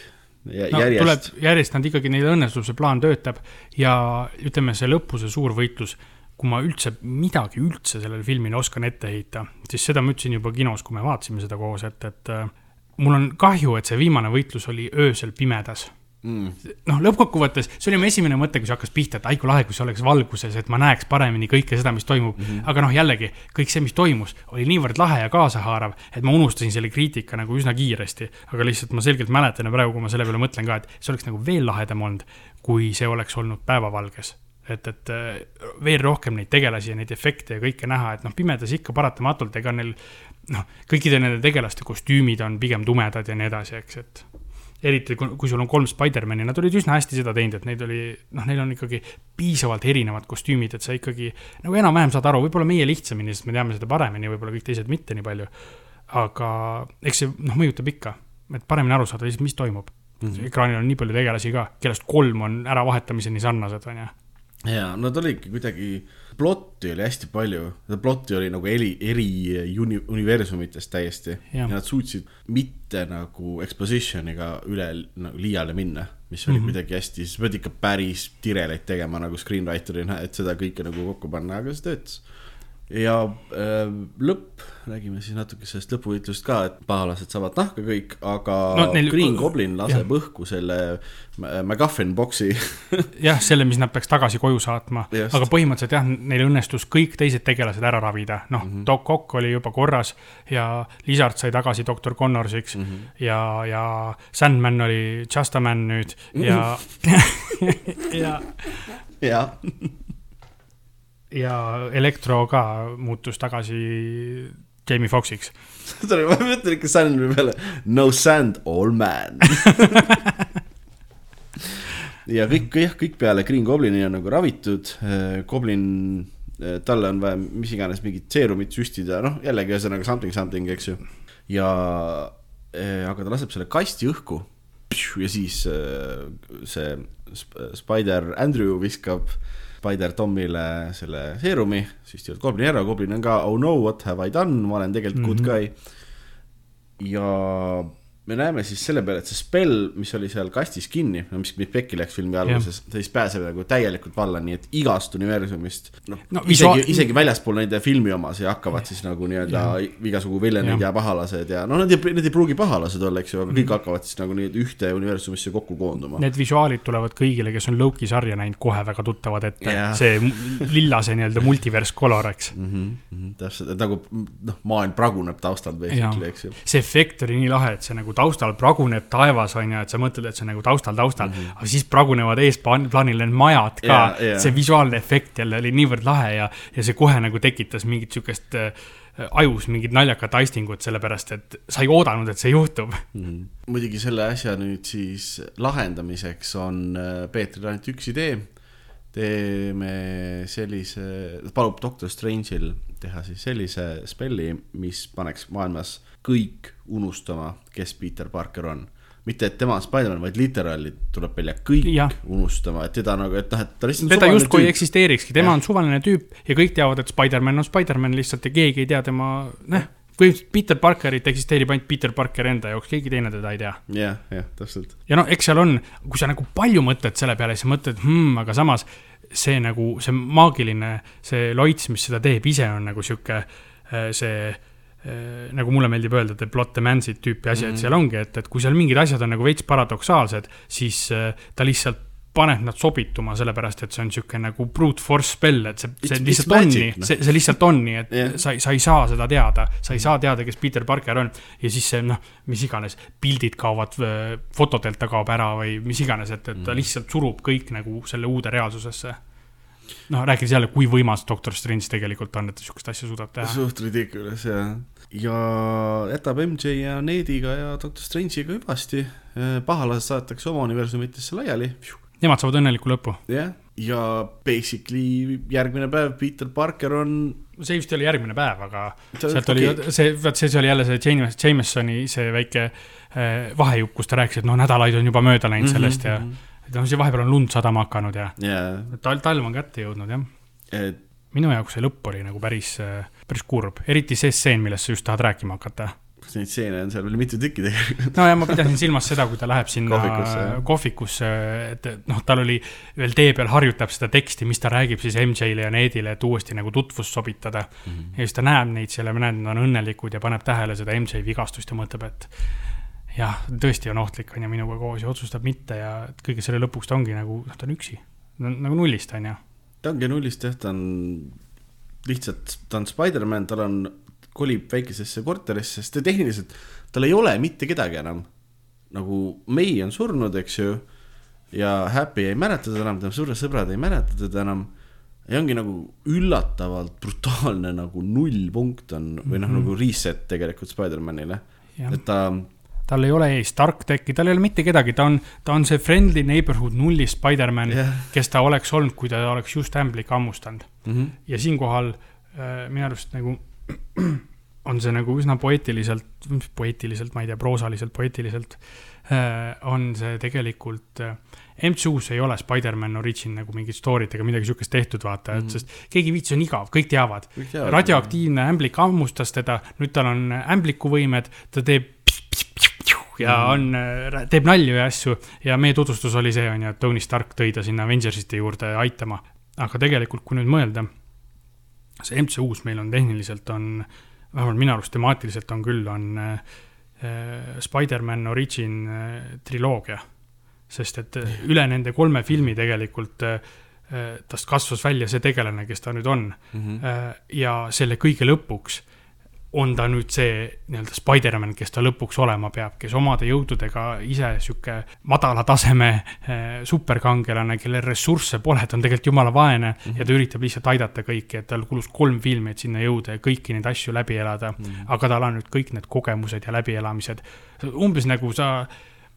no järjest. tuleb järjest nad ikkagi, neil õnnestub, see plaan töötab ja ütleme, see lõpu, see suur võitlus, kui ma üldse midagi üldse sellele filmile oskan ette heita, siis seda ma ütlesin juba kinos, kui me vaatasime seda koos, et, et äh, mul on kahju, et see viimane võitlus oli öösel pimedas mm,. noh, lõppkokkuvõttes see oli mu esimene mõte, kui see hakkas pihta, et ai kui lahe, kui see oleks valguses, et ma näeks paremini kõike seda, mis toimub mm. -hmm. aga noh, jällegi kõik see, mis toimus, oli niivõrd lahe ja kaasahaarav, et ma unustasin selle kriitika nagu üsna kiiresti. aga lihtsalt ma selgelt mäletan ja praegu, kui ma selle peale mõtlen ka, et see oleks nagu veel lahedam olnud, kui see oleks olnud päevavalges et, et äh, veel rohkem neid tegelasi ja neid efekte ja kõike näha, et noh, pimedas ikka paratamatult, ega neil noh, kõikide nende tegelaste kostüümid on pigem tumedad ja nii edasi, eks, et eriti kui, sul on kolm Spider-man'i, nad olid üsna hästi seda teinud, et neid oli, noh, neil on ikkagi piisavalt erinevad kostüümid, et sa ikkagi nagu enam-vähem saad aru, võib-olla meie lihtsamini, sest me teame seda paremini, võib-olla kõik teised mitte nii palju. aga eks see noh, mõjutab ikka, et paremini aru saada, mis toimub mm. -hmm. ekraanil on nii palju tegelasi ka, kellest kolm on äravahetamiseni sarnased, on ju ja nad olidki kuidagi, plotti oli hästi palju, seda plotti oli nagu eri, eri uni, universumitest täiesti ja. Ja nad suutsid mitte nagu exposition'iga üle nagu liiale minna, mis oli mm. -hmm. kuidagi hästi, sa pead ikka päris tireleid tegema nagu screenwriter'ina, et seda kõike nagu kokku panna, aga see töötas. Ja äh, lõpp, räägime siis natuke sellest lõpuvõitlust ka, et pahalased saavad nahka kõik, aga No neil- Green Goblin laseb õhku selle MacGuffin boksi. Jah, selle, mis nad peaks tagasi koju saatma, aga põhimõtteliselt jah, neil õnnestus kõik teised tegelased ära ravida, noh mm -hmm. Doc Ock oli juba korras ja Lizard sai tagasi doktor Connorsiks. Mm -hmm. ja, ja Sandman oli Just a Man nüüd ja ja, jah ja Electro ka muutus tagasi Jamie Foxiks. tuli, ma mõtlen ikka Sandri peale, no sand, all man. ja kõik, jah, kõik peale Green Goblini on nagu ravitud, Goblin, talle on vaja mis iganes mingit seerumit süstida, noh jällegi ühesõnaga something something, eks ju. ja, aga ta laseb selle kasti õhku ja siis eh, see Sp- Spider Andrew viskab Spider Tomile selle seerumi, süstivad Goblini ära, Goblin on ka oh no what have I done, ma olen tegelikult mm -hmm. good guy. ja me näeme siis selle peale, et see spell, mis oli seal kastis kinni, no mis, mis pekki läks filmi alguses, siis pääseb nagu täielikult valla, nii et igast universumist, noh No isegi, isegi väljaspool nende filmi omasi hakkavad siis nagu nii-öelda igasugu villanid Jah. ja pahalased ja noh, nad ei, need ei pruugi pahalased olla, eks ju, aga kõik hakkavad siis nagu nii ühte universumisse kokku koonduma. Need visuaalid tulevad kõigile, kes on Loki sarja näinud, kohe väga tuttavad ette Jah. see lillase nii-öelda multiverse color, eks. mm. -hmm, täpselt, et nagu noh, maailm praguneb taustal basically, eks ju. see efekt oli nii lahe, et see nagu taustal praguneb taevas, on ju, et sa mõtled, et see on nagu taustal, taustal mm, -hmm. aga siis pragunevad eesplaanil need majad ka Jaa, jaa. see visuaalne efekt jälle oli niivõrd lahe ja, ja see kohe nagu tekitas mingit sihukest äh, ajus mingit naljakat aistingut, sellepärast et sa ei oodanud, et see juhtub. Mhm. muidugi selle asja nüüd siis lahendamiseks on äh, Peetril ainult üks idee. teeme sellise, palub Doctor Strange'il teha siis sellise spelli, mis paneks maailmas kõik unustama, kes Peter Parker on. mitte, et tema on Spider-man, vaid literaali tuleb välja kõik Jah. unustama, et teda nagu, et noh, et ta lihtsalt. teda justkui ei. eksisteerikski, tema Jah. on suvaline tüüp ja kõik teavad, et Spider-man on Spider-man lihtsalt ja keegi ei tea tema, noh, põhimõtteliselt Peter Parkerit eksisteerib ainult Peter Parker enda jaoks, keegi teine teda ei tea jah, jah, täpselt. ja no eks seal on, kui sa nagu palju mõtled selle peale, siis mõtled hmm,, aga samas see nagu see maagiline, see loits, mis seda teeb, ise on nagu sihuke äh, see nagu mulle meeldib öelda, the plot demands it tüüpi asi mm, -hmm. et seal ongi, et, et kui seal mingid asjad on nagu veits paradoksaalsed, siis äh, ta lihtsalt paneb nad sobituma, sellepärast et see on sihuke nagu brute force spell, et see, see lihtsalt on nii, noh. see, see lihtsalt on nii, et yeah. sa, sa ei saa seda teada, sa ei saa teada, kes Peter Parker on ja siis see noh, mis iganes, pildid kaovad, fotodelt ta kaob ära või mis iganes, et, et ta lihtsalt surub kõik nagu selle uude reaalsusesse. noh, rääkides jälle, kui võimas Doctor Strange tegelikult on, et sihukest asja suudab teha. suht ridiculous jah. Ja jätab MJ ja Nediga ja Doctor Strange'iga hüvasti. pahalased saadetakse oma universumitesse laiali. Nemad saavad õnneliku lõpu. jah, ja basically järgmine päev Peter Parker on. see vist ei ole järgmine päev, aga sealt oli okei. see, vaat see, see oli jälle see James, Jamesoni see väike äh, vahejupp, kus ta rääkis, et noh, nädalaid on juba mööda läinud sellest ja Mhm. et noh, see vahepeal on lund sadama hakanud ja jaa, talv, talv on kätte jõudnud jah. et minu jaoks see lõpp oli nagu päris, päris kurb, eriti see stseen, millest sa just tahad rääkima hakata kas neid stseene on seal veel mitu tükki tegelikult? no ja ma pidasin silmas seda, kui ta läheb sinna Kohvikusse, kohvikusse, et noh, tal oli veel tee peal harjutab seda teksti, mis ta räägib siis MJ-le ja Needile, et uuesti nagu tutvust sobitada mm. -hmm. ja siis ta näeb neid seal ja ma näen, nad on õnnelikud ja paneb tähele seda MJ vigastust ja mõtleb, et jah, tõesti on ohtlik, on ju, minuga koos ja otsustab mitte ja kõige selle lõpuks ta ongi nagu, noh, ta on üksi. nagu nullist, on ju. Ta ongi nullist jah, ta on lihtsalt, ta on Spider-man, tal on, kolib väikesesse korterisse, sest tehniliselt, tal ei ole mitte kedagi enam. nagu May on surnud, eks ju, ja Happy ei mäleta teda enam, tema suured sõbrad ei mäleta teda enam. ja ongi nagu üllatavalt brutaalne nagu nullpunkt on või noh, nagu reset tegelikult Spider-manile, et ta tal ei ole ees Stark Techi, tal ei ole mitte kedagi, ta on, ta on see friendly neighborhood nullist Spider-man jah, kes ta oleks olnud, kui ta oleks just ämblik hammustanud. mm -hmm. ja siinkohal äh, minu arust nagu on see nagu üsna poeetiliselt, poeetiliselt, ma ei tea, proosaliselt, poeetiliselt äh, on see tegelikult äh, MCU-s ei ole Spider-man Origin nagu mingit story't ega midagi sihukest tehtud, vaata mm, Mhm. -hmm. et sest keegi viits on igav, kõik teavad. Kõik teavad. radioaktiivne ämblik hammustas teda, nüüd tal on ämblikuvõimed, ta teeb ja on, teeb nalju ja asju ja meie tutvustus oli see, on ju, et Tony Stark tõi ta sinna Avengersite juurde aitama. aga tegelikult, kui nüüd mõelda, see MCU-s meil on tehniliselt on, vähemalt minu arust temaatiliselt on küll, on äh, Spider-man Origin äh, triloogia. sest et äh, üle nende kolme filmi tegelikult äh, äh, tast kasvas välja see tegelane, kes ta nüüd on Mm -hmm. Äh, ja selle kõige lõpuks on ta nüüd see nii-öelda Spider-man, kes ta lõpuks olema peab, kes omade jõududega ise sihuke madala taseme äh, superkangelane, kellel ressursse pole, ta on tegelikult jumala vaene mm -hmm. ja ta üritab lihtsalt aidata kõiki, et tal kulus kolm filmi, et sinna jõuda ja kõiki neid asju läbi elada mm. -hmm. aga tal on nüüd kõik need kogemused ja läbielamised. umbes nagu sa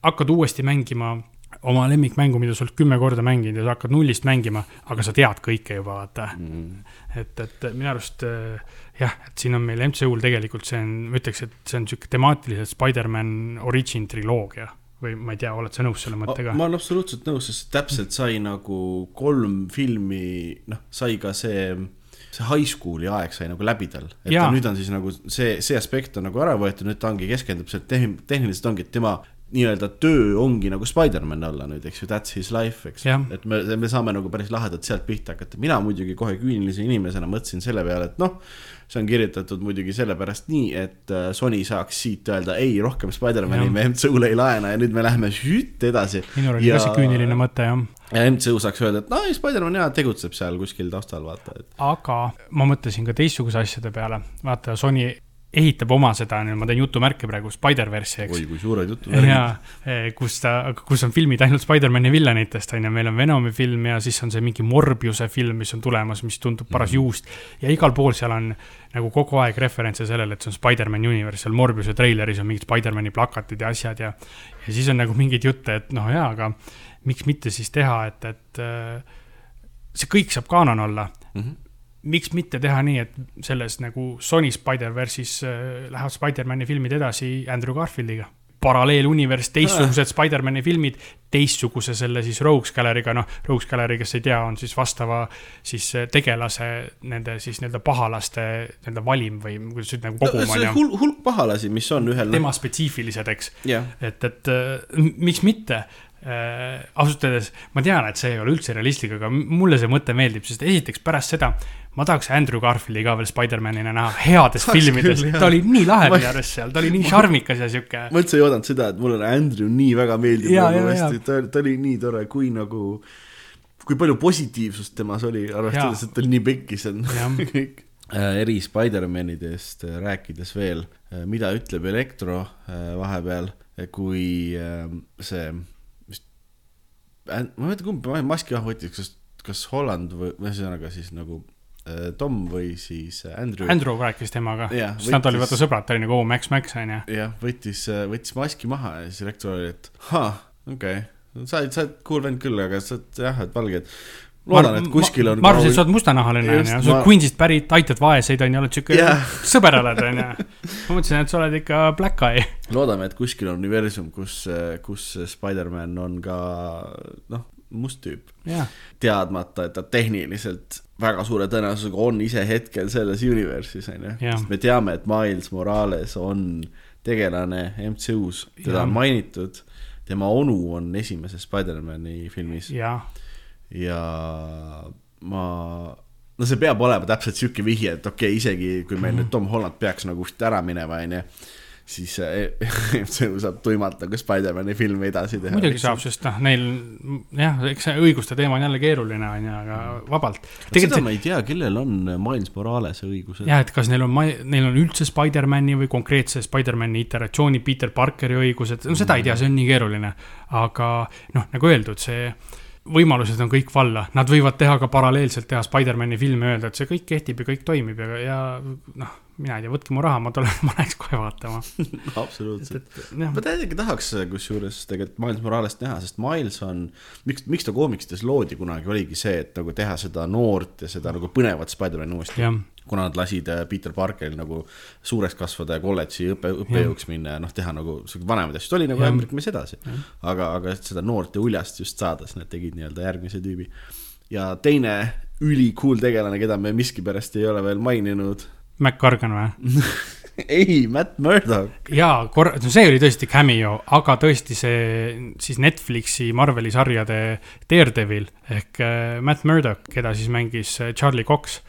hakkad uuesti mängima oma lemmikmängu, mida sa oled kümme korda mänginud ja sa hakkad nullist mängima, aga sa tead kõike juba, vaata Mm. et, et minu arust äh, jah, et siin on meil MCU-l tegelikult see on, ma ütleks, et see on sihuke temaatiliselt Spider-man Origin triloogia või ma ei tea, oled sa nõus selle mõttega? ma olen absoluutselt nõus, sest täpselt sai nagu kolm filmi, noh, sai ka see, see high school'i aeg sai nagu läbi tal. et Jaa. ta, nüüd on siis nagu see, see aspekt on nagu ära võetud, nüüd ta ongi, keskendub seal tehn-, tehniliselt ongi, et tema nii-öelda töö ongi nagu Spider-man olla nüüd, eks ju, that's his life, eks et me, me saame nagu päris lahedalt sealt pihta hakata, mina muidugi kohe küünilise inimesena mõtlesin selle peale, et noh, see on kirjutatud muidugi sellepärast nii, et äh, Sony saaks siit öelda ei, rohkem Spider-mani me MCU-le ei laena ja nüüd me läheme šütt edasi. Minul oli ka see küüniline mõte jah, ja MCU saaks öelda, et no ei, Spider-man jaa tegutseb seal kuskil taustal, vaata, et. Aga ma mõtlesin ka teistsuguse asjade peale, vaata Sony ehitab oma seda, ma teen jutumärke praegu, Spider-verse'i, eks oi kui suured jutud. ja kus ta, kus on filmid ainult Spider-man'i villanitest on ju, meil on Venomi film ja siis on see mingi Morbiuse film, mis on tulemas, mis tundub paras juust. ja igal pool seal on nagu kogu aeg referentse sellele, et see on Spider-man universe, seal Morbiuse treileris on mingid Spider-man'i plakatid ja asjad ja. ja siis on nagu mingeid jutte, et noh, jaa, aga miks mitte siis teha, et, et äh, see kõik saab kaanon olla Mhm. Miks mitte teha nii, et selles nagu Sony Spider-verse'is äh, lähevad Spider-man'i filmid edasi Andrew Garfieldiga. paralleelunivers, teistsugused Spider-man'i filmid, teistsuguse selle siis Rogues Gallery'ga, noh, Rogues Gallery, kes ei tea, on siis vastava siis äh, tegelase nende siis nii-öelda pahalaste nii-öelda valim või kuidas nüüd nagu kogum on see ju. hulk, hulk pahalasi, mis on ühel. tema spetsiifilised, eks jah, et, et äh, miks mitte äh,. ausalt öeldes ma tean, et see ei ole üldse realistlik, aga mulle see mõte meeldib, sest esiteks pärast seda ma tahaks Andrew Garfieldi ka veel Spider-manina näha heades Tahaks filmides. ta oli nii lahe minu arust seal, ta oli nii šarmikas ja sihuke. ma üldse ei oodanud seda, et mulle Andrew nii väga meeldib nagu ta, ta oli nii tore, kui nagu kui palju positiivsust temas oli, arvestades, et ta oli nii pekkis, on. Kõik. eri Spider-manidest äh, rääkides veel, mida ütleb Elektro äh, vahepeal, kui äh, see, vist, ma ei mäleta, kumb maski maha võttis, kas, kas Holland või ühesõnaga siis nagu äh, Tom või siis Andrew. Andrew rääkis temaga, Jah, sest nad olid võttis- vaata sõbrad, ta oli nagu oo Max Max on ju. jah, võttis, võttis maski maha ja siis rektor oli, et ahah, okei okay., sa oled, sa oled cool vend küll, aga sa oled jah, et valge, et loodan, et kuskil on. ma arvasin, et sa oled mustanahaline on Just, ju, sa oled Queensist pärit, aitad vaeseid on ju, oled sihuke Jah. sõber oled on ju. ma mõtlesin, et sa oled ikka black eye. loodame, et kuskil on universum, kus, kus Spider-man on ka noh, must tüüp, jah, teadmata, et ta tehniliselt väga suure tõenäosusega on ise hetkel selles universe'is onju, Jah. sest me teame, et Miles Morales on tegelane MCU-s, teda Jah. on mainitud, tema onu on esimeses Spider-man'i filmis ja ma, no see peab olema täpselt sihuke vihje, et okei okay,, isegi kui meil Mhm. nüüd Tom Holland peaks nagu ära minema, onju, siis MCU saab tuimalt nagu Spider-man'i filmi edasi teha. muidugi saab, sest noh, neil jah, eks see õiguste teema on jälle keeruline, on ju, aga vabalt. seda ma ei tea, kellel on Miles Morales'e õigused. jah, et kas neil on, neil on üldse Spider-man'i või konkreetse Spider-man'i iteratsiooni Peter Parkeri õigused, no seda ei tea, see on nii keeruline. aga noh, nagu öeldud, see võimalused on kõik valla, nad võivad teha ka paralleelselt teha Spider-man'i filme öelda, et see kõik kehtib ja kõik toimib ja, ja noh, mina ei tea, võtke mu raha, ma tulen, ma läheks kohe vaatama. absoluutselt. ma täiega tahaks kusjuures tegelikult Miles Moralest näha, sest Miles on, miks, miks ta koomiksites loodi kunagi, oligi see, et nagu teha seda noort ja seda nagu põnevat Spider-man'i uuesti. kuna nad lasid äh, Peter Parkeril nagu suureks kasvada ja kolledži õppe, õppejõuks minna ja noh, teha nagu sihuke vanemaid asju, ta oli nagu ämbrik mees edasi. aga, aga seda noort ja uljast just saada, siis nad tegid nii-öelda järgmise tüübi. ja teine ülikool tegelane, keda me miskipärast ei ole veel maininud. Mac Cargan või? ei, Matt Murdock. jaa, korra, no see oli tõesti cameo, aga tõesti see siis Netflixi Marveli sarjade Daredevil ehk äh, Matt Murdock, keda siis mängis äh, Charlie Cox,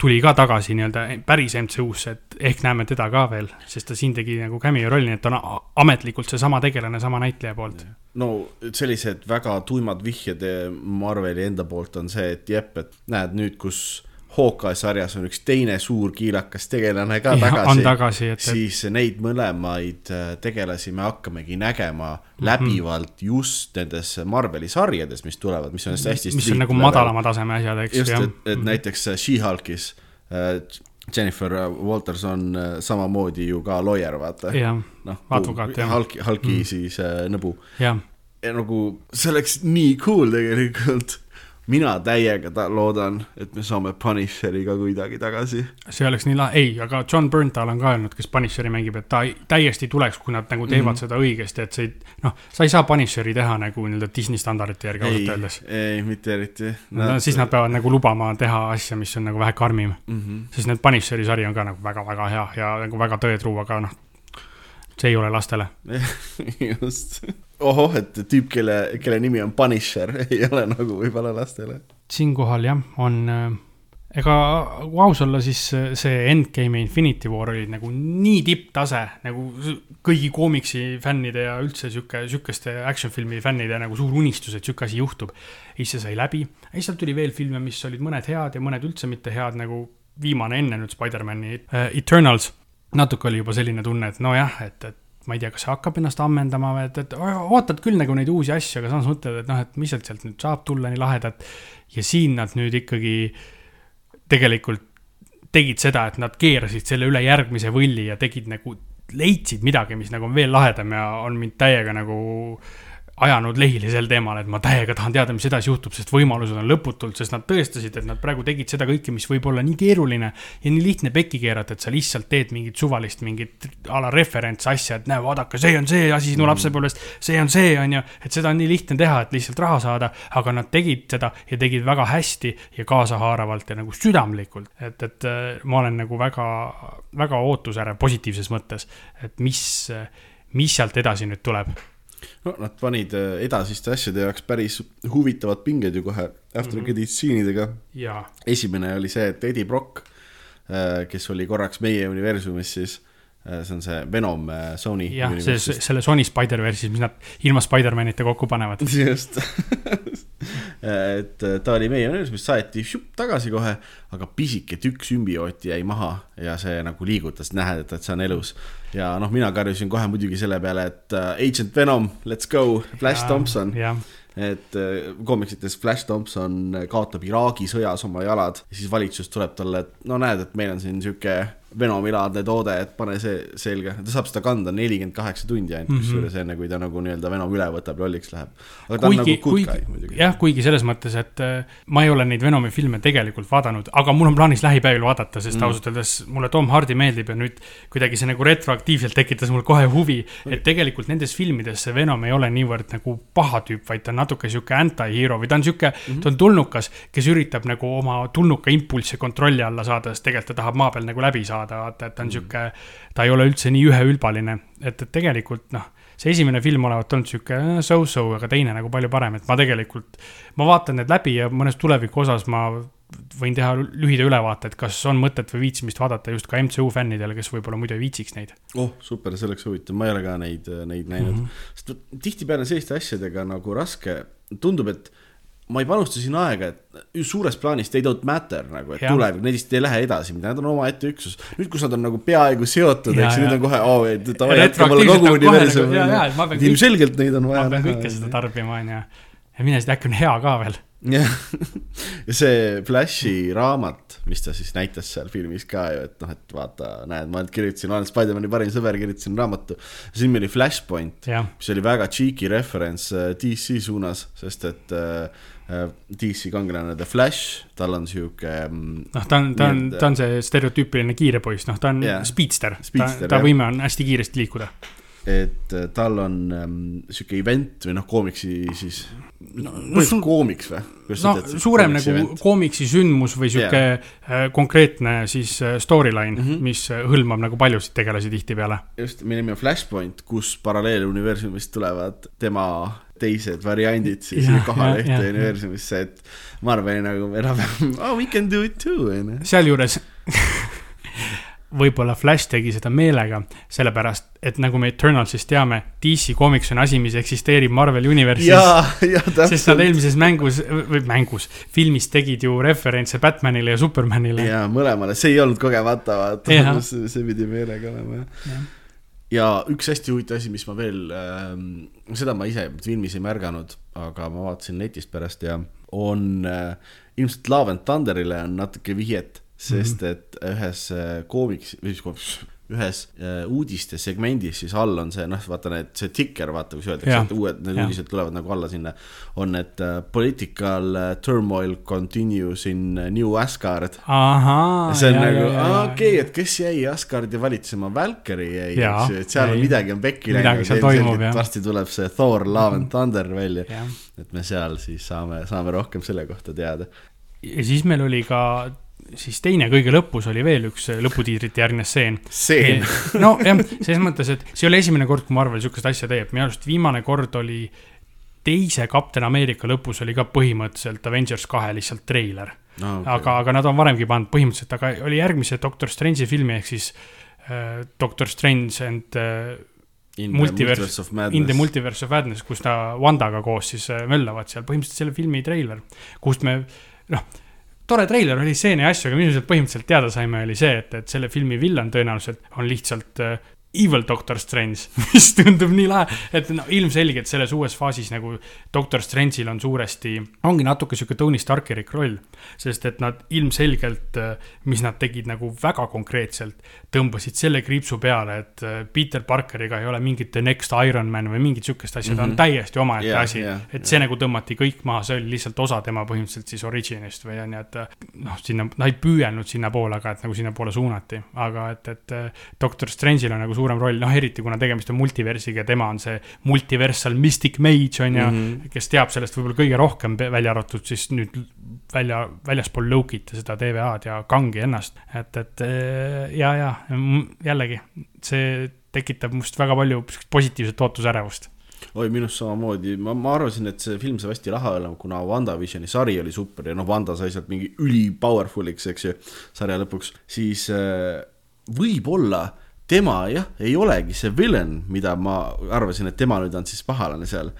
tuli ka tagasi nii-öelda päris MCU-sse, et ehk näeme teda ka veel, sest ta siin tegi nagu cameo rolli, nii et ta on ametlikult seesama tegelane sama näitleja poolt. no sellised väga tuimad vihjed Marveli enda poolt on see, et jep, et näed nüüd, kus Hawkeye sarjas on üks teine suur kiilakas tegelane ka on tagasi, tagasi, et, siis neid mõlemaid äh, tegelasi me hakkamegi nägema läbivalt just nendes Marveli sarjades, mis tulevad, mis on hästi mis on nagu madalama taseme asjad, eks just, et, et näiteks äh, She-Hulkis äh, Jennifer Walters on samamoodi ju ka lawyer, vaata. noh, advokaat, jah. Hulki, Hulki mm. siis äh, nõbu ja nagu see oleks nii cool tegelikult. Mina täiega ta- loodan, et me saame Punisheri ka kuidagi tagasi. see oleks nii lahe, ei, aga John Berntal on ka öelnud, kes Punisheri mängib, et ta täiesti tuleks, kui nad nagu teevad mm. -hmm. seda õigesti, et see ei, noh, sa ei saa Punisheri teha nagu nii-öelda Disney standardite järgi ausalt öeldes. ei, mitte eriti No, siis nad peavad nagu lubama teha asja, mis on nagu vähe karmim, mm. -hmm. sest need Punisheri sari on ka nagu väga-väga hea ja nagu väga tõetruu, aga noh, see ei ole lastele. just. ohoh, et tüüp, kelle, kelle nimi on Punisher, ei ole nagu võib-olla lastele. siinkohal jah, on äh, ega kui aus olla, siis äh, see Endgame ja Infinity War olid nagu nii tipptase nagu kõigi koomiksi fännide ja üldse sihuke, sihukeste action filmi fännide nagu suur unistus, et sihuke asi juhtub. ja siis see sai läbi, ja siis sealt tuli veel filme, mis olid mõned head ja mõned üldse mitte head, nagu viimane enne nüüd Spider-man'i äh, Eternals. natuke oli juba selline tunne, et nojah, et, et ma ei tea, kas see hakkab ennast ammendama või et, et ootad küll nagu neid uusi asju, aga samas mõtled, et noh, et mis sealt sealt nüüd saab tulla nii lahedat. ja siin nad nüüd ikkagi tegelikult tegid seda, et nad keerasid selle üle järgmise võlli ja tegid nagu, leidsid midagi, mis nagu on veel lahedam ja on mind täiega nagu ajanud lehili sel teemal, et ma täiega tahan teada, mis edasi juhtub, sest võimalused on lõputult, sest nad tõestasid, et nad praegu tegid seda kõike, mis võib olla nii keeruline ja nii lihtne pekki keerata, et sa lihtsalt teed mingit suvalist mingit a la referents asja, et näe, vaadake, see on see asi sinu lapsepõlvest, see on see, on ju, et seda on nii lihtne teha, et lihtsalt raha saada, aga nad tegid seda ja tegid väga hästi ja kaasahaaravalt ja nagu südamlikult, et, et äh, ma olen nagu väga, väga ootusärev positiivses mõttes, et mis, mis sealt edasi nüüd tuleb no nad panid äh, edasiste asjade jaoks päris huvitavad pinged ju kohe after Mhm. credit stseenidega. esimene oli see, et Eddie Brock, kes oli korraks meie universumis siis, see on see Venom äh, Sony jah, see, selle Sony Spider-verse'is, mis nad ilma Spider-manita kokku panevad. just et äh, ta oli meie universumis, saeti šup tagasi kohe, aga pisike tükk sümbiooti jäi maha ja see nagu liigutas, nähed, et, et see on elus. ja noh, mina karjusin kohe muidugi selle peale, et Agent Venom, let's go, Flash Thompson. jah, et äh, koomiksites Flash Thompson kaotab Iraagi sõjas oma jalad ja siis valitsus tuleb talle, et no näed, et meil on siin sihuke Venomilaadne toode, et pane see selga, ta saab seda kanda nelikümmend kaheksa tundi ainult mm -hmm. kusjuures enne, kui ta nagu nii-öelda Venom üle võtab, lolliks läheb. aga ta on kuigi nagu, good kuigi guy muidugi. jah, kuigi selles mõttes, et äh, ma ei ole neid Venomi filme tegelikult vaadanud, aga mul on plaanis lähipäevil vaadata, sest mm. ausalt öeldes mulle Tom Hardy meeldib ja nüüd kuidagi see nagu retroaktiivselt tekitas mul kohe huvi, et tegelikult nendes filmides see Venom ei ole niivõrd nagu paha tüüp, vaid ta on natuke sihuke anti-hero või ta on sihuke mm, -hmm. ta on tulnukas, kes üritab nagu oma tulnuka impulsse kontrolli alla saada, sest tegelikult ta tahab maa peal nagu läbi saada, vaata, et ta on sihuke, ta ei ole üldse nii üheülbaline, et, et tegelikult noh see esimene film olevat olnud sihuke äh, so-so, aga teine nagu palju parem, et ma tegelikult, ma vaatan need läbi ja mõnes tuleviku osas ma võin teha lühida ülevaate, et kas on mõtet või viitsimist vaadata just ka MCU fännidele, kes võib-olla muidu ei viitsiks neid. oh, super, see oleks huvitav, ma ei ole ka neid, neid näinud mm. -hmm. sest tihtipeale selliste asjadega nagu raske, tundub, et ma ei panusta siin aega, et suures plaanis they don't matter nagu, et tulevik, lihtsalt ei lähe edasi, nad on omaette üksus. nüüd, kus nad on nagu peaaegu seotud, eks ju, nüüd on kohe, et davai, Retroaktiivselt mulle kogu on nagu- et ma pean. kõik- ilmselgelt neid on ma vaja pean kõike seda tarbima, onju. ja mine siis, äkki on hea ka veel. jah, ja see Flashi raamat, mis ta siis näitas seal filmis ka ju, et noh, et vaata, näed, ma kirjutasin, olen Spider-man'i parim sõber, kirjutasin raamatu. siin oli Flashpoint, mis oli väga cheeky reference äh, DC suunas, sest et äh, DC kangelane The Flash, tal on sihuke mm, noh, ta on, ta on ta on see stereotüüpiline kiire poiss, noh, ta on Jaa. speedster, ta Speedster,, ta jah. võime on hästi kiiresti liikuda. et äh, tal on ähm, sihuke event või noh, koomiksi siis no,, no su- koomiks või? no suurem nagu koomiksi sündmus või sihuke yeah. konkreetne siis äh, storyline mm. -hmm. mis äh, hõlmab nagu paljusid tegelasi tihtipeale. just, meie nimi on Flashpoint, kus paralleeluniversumist tulevad tema teised variandid siis ja, ühte jah, universumisse, et Marveli nagu enam-vähem, oh we can do it too, onju. sealjuures võib-olla Flash tegi seda meelega, sellepärast et nagu me Eternalsist teame, DC Comics on asi, mis eksisteerib Marveli universis. sest nad eelmises mängus, või mängus, filmis tegid ju referentse Batmanile ja Supermanile. ja mõlemale, see ei olnud kogemata, vaata, see, see pidi meelega olema, jah. ja üks hästi huvitav asi, mis ma veel ähm,, seda ma ise filmis ei märganud, aga ma vaatasin netist pärast ja on äh, ilmselt Love and Thunderile on natuke vihjet, sest mm -hmm. et ühes äh, koomiks, või mis koomiks, ühes äh, uudiste segmendis siis all on see, noh, vaata need, see tikker, vaata, kus öeldakse, et uued, need Jah. uudised tulevad nagu alla sinna, on need uh, political uh, turmoil continues in New Asgard see on nagu, okei, et kes jäi Asgardi valitsema, Valkyrie jäi, eks ju, et seal on jäi. midagi on pekki jah. varsti tuleb see Thor, Love and Thunder välja, et me seal siis saame, saame rohkem selle kohta teada. ja siis meil oli ka, siis teine kõige lõpus oli veel üks lõputiitrite järgne stseen. seen. nojah, selles mõttes, et see ei ole esimene kord, kui Marvel sihukest asja teeb, minu arust viimane kord oli teise Kapten Ameerika lõpus oli ka põhimõtteliselt Avengers kahe lihtsalt treiler No, okay.. aga, aga nad on varemgi pannud põhimõtteliselt, aga oli järgmise Doctor Strange'i filmi ehk siis äh, Doctor Strange and äh, Multiverse- of In the Madness. Multiverse of Madness, kus ta Wandaga koos siis äh, möllavad seal, põhimõtteliselt selle filmi treiler, kust me noh, tore treiler oli stseene ja asju, aga mis me sealt põhimõtteliselt teada saime, oli see, et, et selle filmi villan tõenäoliselt on lihtsalt äh, Evil Doctor Strange, mis tundub nii lahe, et no ilmselgelt selles uues faasis nagu Doctor Strange'il on suuresti, ongi natuke sihuke Tony Starkerik roll, sest et nad ilmselgelt, mis nad tegid nagu väga konkreetselt, tõmbasid selle kriipsu peale, et äh, Peter Parkeriga ei ole mingit The Next Iron Man või mingit sihukest asja mm, -hmm. ta on täiesti omaette yeah, asi. yeah,, et see nagu tõmmati kõik maha, see oli lihtsalt osa tema põhimõtteliselt siis originist või on ju, et äh, noh, sinna, nad ei püüelnud sinnapoole, aga et nagu sinnapoole suunati, aga et, et äh, Doctor Strange'il on nagu suurem roll, noh eriti kuna tegemist on multiversiga ja tema on see multiversal mystic mage on ju mm. -hmm. kes teab sellest võib-olla kõige rohkem, välja arvatud siis nüüd välja, väljaspool Lokit ja seda TVA-d ja Kangi ennast, et, et äh, ja, ja mm, jällegi see tekitab must väga palju positiivset ootusärevust oi, minust samamoodi, ma, ma arvasin, et see film saab hästi lahe olema, kuna WandaVisioni sari oli super ja noh, Wanda sai sealt mingi üli powerful'iks, eks ju, sarja lõpuks, siis äh, võib-olla tema jah, ei olegi see villain, mida ma arvasin, et tema nüüd on siis pahalane seal.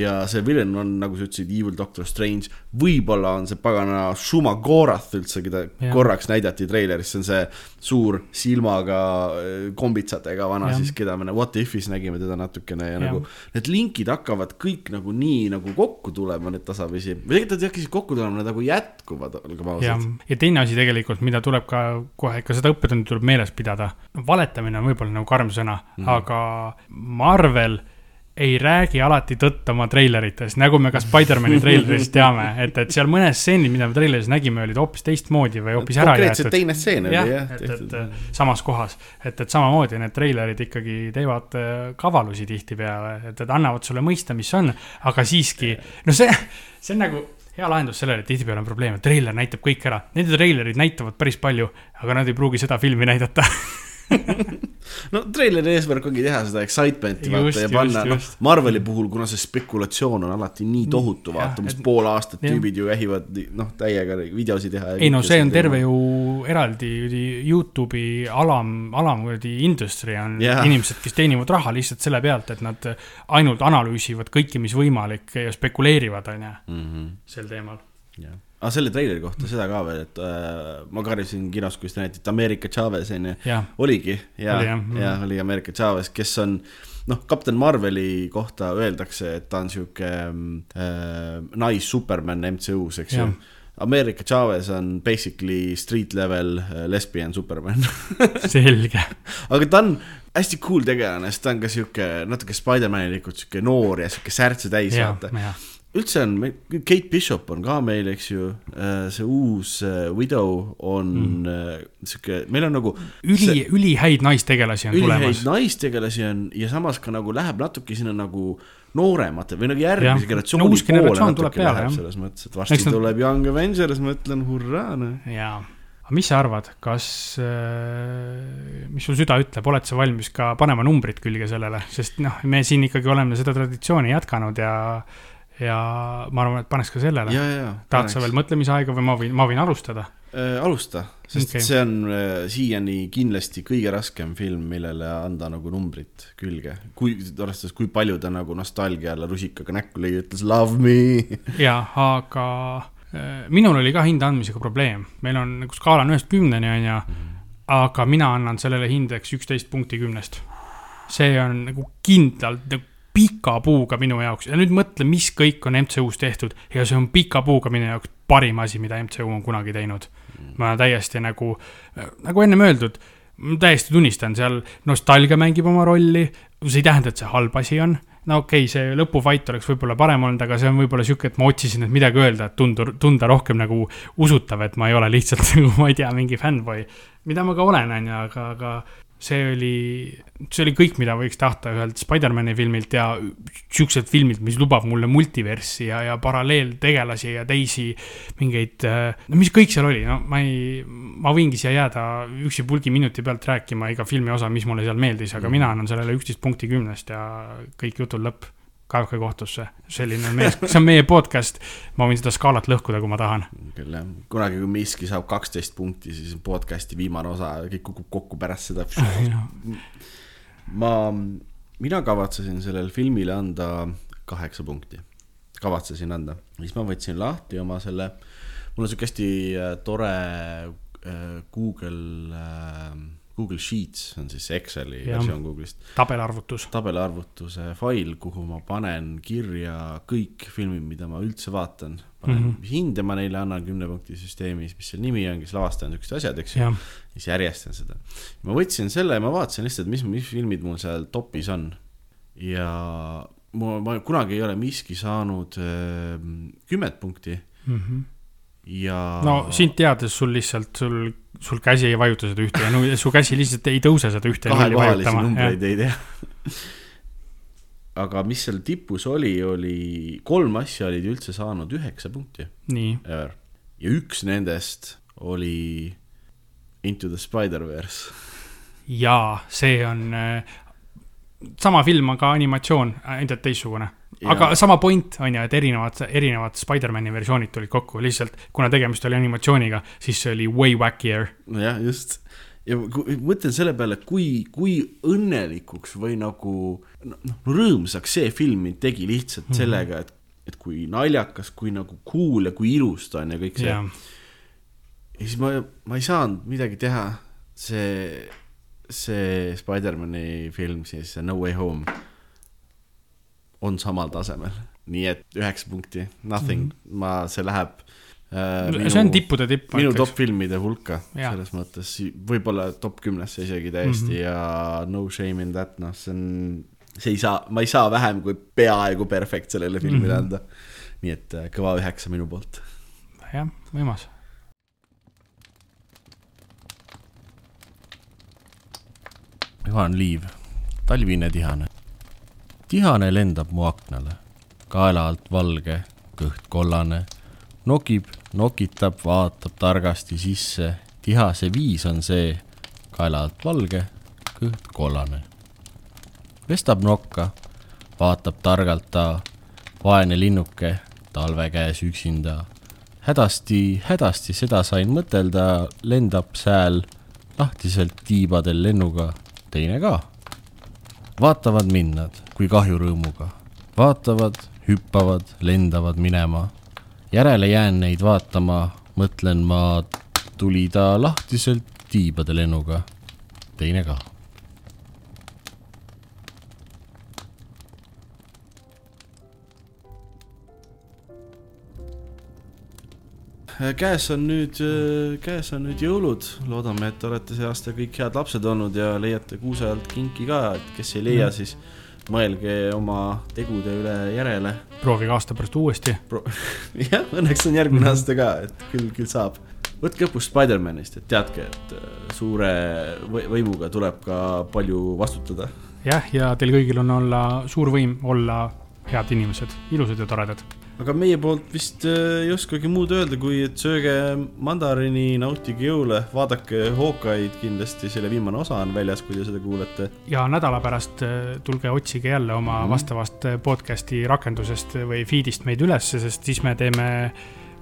Ja see villain on, nagu sa ütlesid, Evil Doctor Strange, võib-olla on see pagana Shuma Gorath üldse, keda ja. korraks näidati treileris, see on see suur silmaga äh, kombitsatega vana Jah. siis, keda me What If'is nägime teda natukene ja, ja nagu need linkid hakkavad kõik nagu nii nagu kokku tulema nüüd tasapisi, või tegelikult nad ei hakka siis kokku tulema, nad nagu jätkuvad, olgem ja ausad., ja teine asi tegelikult, mida tuleb ka kohe, ka seda õppetundi tuleb meeles pidada. valetamine on võib-olla nagu karm sõna mm. -hmm. aga Marvel ei räägi alati tõtt oma treilerites, nagu me ka Spider-man'i treilerist teame, et, et seal mõned stseenid, mida me treileris nägime, olid hoopis teistmoodi või hoopis ära konkreetselt jäetud. teine stseen oli jah jah, et, et samas kohas, et, et samamoodi need treilerid ikkagi teevad äh, kavalusi tihtipeale, et, et annavad sulle mõista, mis on, aga siiski, no see, see on nagu hea lahendus sellele, et tihtipeale on probleem, et treiler näitab kõik ära. Nende treilerid näitavad päris palju, aga nad ei pruugi seda filmi näidata. no treileri eesmärk ongi teha seda excitement'i vaata ja panna, noh Marveli puhul, kuna see spekulatsioon on alati nii tohutu, Jah, vaata, et- pool aastat jah. tüübid ju vähivad, noh, täiega videosid teha. ei no see on terve ju eraldi Youtube'i alam, alam kuradi industry on Jah. inimesed, kes teenivad raha lihtsalt selle pealt, et nad ainult analüüsivad kõike, mis võimalik ja spekuleerivad, on ju, mm. -hmm. sel teemal. jah, aga selle treileri kohta seda ka veel, et äh, ma karjusin kinos, kus te näitate Ameerika Chavez onju, jah, oligi ja Mhm. ja oli Ameerika Chavez, kes on noh, kapten Marveli kohta öeldakse, et ta on sihuke äh, nais-superman MCU-s, eks ju. Ameerika Chavez on basically street level äh, lesbian superman selge. aga ta on hästi cool tegelane, sest ta on ka sihuke natuke Spider-manilikult sihuke noor ja sihuke särtse täis, vaata., üldse on, Kate Bishop on ka meil, eks ju, see uus äh, Widow on mm. sihuke, meil on nagu üli, ülihäid naistegelasi on ülihäid tulemas. naistegelasi on ja samas ka nagu läheb natuke sinna nagu nooremate või nagu järgmise generatsiooni No poole generatsioon tuleb natuke läheb jah. selles mõttes, et varsti Eks tuleb Young Avengers, ma ütlen hurraa, noh. jaa, aga mis sa arvad, kas, mis sul süda ütleb, oled sa valmis ka panema numbrit külge sellele, sest noh, me siin ikkagi oleme seda traditsiooni jätkanud ja, ja ma arvan, et paneks ka sellele. tahad sa veel? mõtlemisaega või ma võin, ma võin alustada? Äh, alusta, sest okay. see on äh, siiani kindlasti kõige raskem film, millele anda nagu numbrit külge. kui, arvestades, kui palju ta nagu nostalgiale rusikaga näkku lõi, ütles love me. jaa, aga äh, minul oli ka hinde andmisega probleem, meil on nagu skaala on ühest kümneni, on ju, aga mina annan sellele hindeks üksteist punkti kümnest. see on nagu kindlalt nagu pika puuga minu jaoks ja nüüd mõtle, mis kõik on MCU-s tehtud ja see on pika puuga minu jaoks parim asi, mida MCU on kunagi teinud. ma täiesti nagu, nagu ennem öeldud, täiesti tunnistan, seal nostalgia mängib oma rolli, see ei tähenda, et see halb asi on no okei okay,, see lõpufait oleks võib-olla parem olnud, aga see on võib-olla sihuke, et ma otsisin, et midagi öelda, et tundu, tunda rohkem nagu usutav, et ma ei ole lihtsalt nagu, ma ei tea, mingi fännboi. mida ma ka olen, on ju, aga, aga see oli, see oli kõik, mida võiks tahta ühelt Spider-man'i filmilt ja siukselt filmilt, mis lubab mulle multiverssi ja, ja paralleeltegelasi ja teisi mingeid, no mis kõik seal oli, no ma ei, ma võingi siia jääda üksipulgi minuti pealt rääkima iga filmi osa, mis mulle seal meeldis, aga mina annan sellele üksteist punkti kümnest ja kõik jutud lõpp. Kaevake kohtusse, selline meie, see on meie podcast, ma võin seda skaalat lõhkuda, kui ma tahan. küll jah, kunagi kui miski saab kaksteist punkti, siis podcast'i viimane osa, kõik kukub kokku pärast seda. ma, mina kavatsesin sellele filmile anda kaheksa punkti, kavatsesin anda, siis ma võtsin lahti oma selle, mul on siuke hästi äh, tore äh, Google äh,, Google Sheets on siis Exceli Jah. versioon Google'ist, tabelarvutus, tabelarvutuse fail, kuhu ma panen kirja kõik filmid, mida ma üldse vaatan. panen mm. -hmm. hinde ma neile annan kümne punkti süsteemis, mis seal nimi on, kes lavastaja on, siuksed asjad, eks ju. siis järjestan seda. ma võtsin selle ja ma vaatasin lihtsalt, mis, mis filmid mul seal topis on. ja ma, ma kunagi ei ole miski saanud äh, kümmet punkti ja. no sind teades sul lihtsalt, sul, sul käsi ei vajuta seda ühte ja no su käsi lihtsalt ei tõuse seda ühte kahekohalisi numbreid ei tea. aga mis seal tipus oli, oli kolm asja olid üldse saanud üheksa punkti ja üks nendest oli Into the Spider-verse. jaa, see on äh, sama film, aga animatsioon, ainult teistsugune. Aga Jaa. sama point on ju, et erinevad, erinevad Spider-man'i versioonid tulid kokku, lihtsalt kuna tegemist oli animatsiooniga, siis see oli way wackier. nojah, just. ja mõtlen selle peale, kui, kui õnnelikuks või nagu noh, no rõõmsaks see film mind tegi lihtsalt mm -hmm. sellega, et, et kui naljakas, kui nagu cool ja kui ilus ta on ja kõik see yeah.. ja siis ma, ma ei saanud midagi teha, see, see Spider-man'i film siis, No Way Home on samal tasemel, nii et üheksa punkti, nothing mm, -hmm. ma, see läheb äh,. Minu, see on tippude tipp. minu top filmide hulka, selles mõttes, võib-olla top kümnesse isegi täiesti mm -hmm. ja no shame in that, noh, see on, see ei saa, ma ei saa vähem kui peaaegu perfect sellele filmile mm -hmm. anda. nii et äh, kõva üheksa minu poolt. jah, võimas. Juhan Liiv, talvine tihane. Tihane lendab mu aknale, kaela alt valge, kõht kollane. Nokib, nokitab, vaatab targasti sisse, tihase viis on see, kaela alt valge, kõht kollane. pestab nokka, vaatab targalt ta, vaene linnuke, talve käes üksinda. hädasti, hädasti seda sain mõtelda, lendab sääl lahtiselt tiibadel lennuga, teine ka. vaatavad minnad kui kahjurõõmuga, vaatavad, hüppavad, lendavad minema järele jään neid vaatama, mõtlen ma, tuli ta lahtiselt tiibade lennuga, teine ka. käes on nüüd, käes on nüüd jõulud, loodame, et olete see aasta kõik head lapsed olnud ja leiate kuuse alt kinki ka, et kes ei leia mm., siis mõelge oma tegude üle järele. proovige aasta pärast uuesti Pro. jah, õnneks on järgmine mm -hmm. aasta ka, et küll, küll saab. võtke õppust Spider-manist, et teadke, et äh, suure võimuga tuleb ka palju vastutada. jah, ja teil kõigil on olla suur võim olla head inimesed, ilusad ja toredad aga meie poolt vist äh, ei oskagi muud öelda, kui et sööge mandariini, nautige jõule, vaadake Hawkeye'd kindlasti, selle viimane osa on väljas, kui te seda kuulete. ja nädala pärast äh, tulge otsige jälle oma mm. vastavast äh, podcast'i rakendusest või feed'ist meid ülesse, sest siis me teeme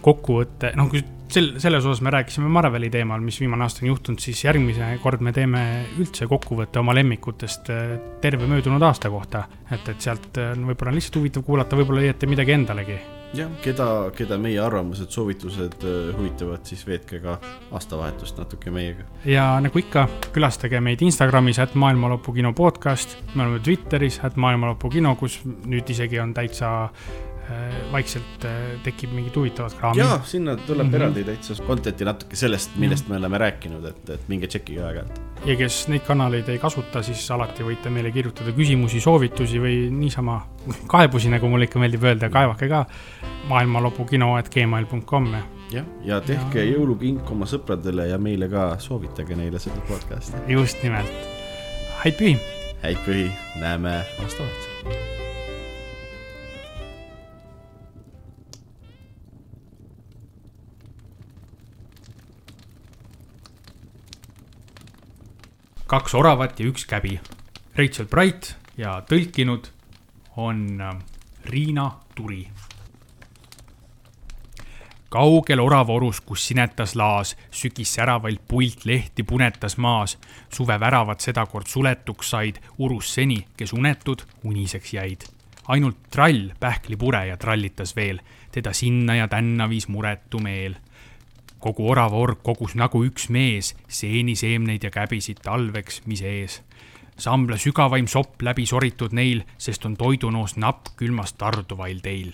kokkuvõtte, noh, kui sel, selles osas me rääkisime Marveli teemal, mis viimane aasta on juhtunud, siis järgmine kord me teeme üldse kokkuvõtte oma lemmikutest äh, terve möödunud aasta kohta. et, et sealt on äh, võib-olla lihtsalt huvitav kuulata, võib-olla leiate midagi endalegi. jah, keda, keda meie arvamused, soovitused äh, huvitavad, siis veetke ka aastavahetust natuke meiega. ja nagu ikka, külastage meid Instagramis, et maailmalõpukino podcast, me oleme Twitteris, et maailmalõpukino, kus nüüd isegi on täitsa vaikselt äh, tekib mingid huvitavad kraamid. jaa, sinna tuleb mm -hmm. eraldi täitsa content'i natuke sellest, millest mm -hmm. me oleme rääkinud, et, et minge tšekkige aeg-ajalt. ja kes neid kanaleid ei kasuta, siis alati võite meile kirjutada küsimusi, soovitusi või niisama kaebusi, nagu mulle ikka meeldib öelda, kaevake ka maailmalopukino.gmail.com. jah, ja tehke ja... jõulukink oma sõpradele ja meile ka, soovitage neile seda podcast'i. just nimelt. häid pühi! häid pühi, näeme aastavahetusel kaks oravat ja üks käbi. Rachel Bright ja tõlkinud on äh, Riina Turi. kaugel oravorus, kus sinetas laas, sügis säravalt puilt lehti punetas maas. suve väravad sedakord suletuks said, urus seni, kes unetud, uniseks jäid. ainult trall, pähklipure ja trallitas veel, teda sinna ja tänna viis muretu meel kogu orava org kogus nagu üks mees seeniseemneid ja käbisid talveks, mis ees. sambla sügavaim sopp läbi soritud neil, sest on toidunoos napp külmast tarduvail teil.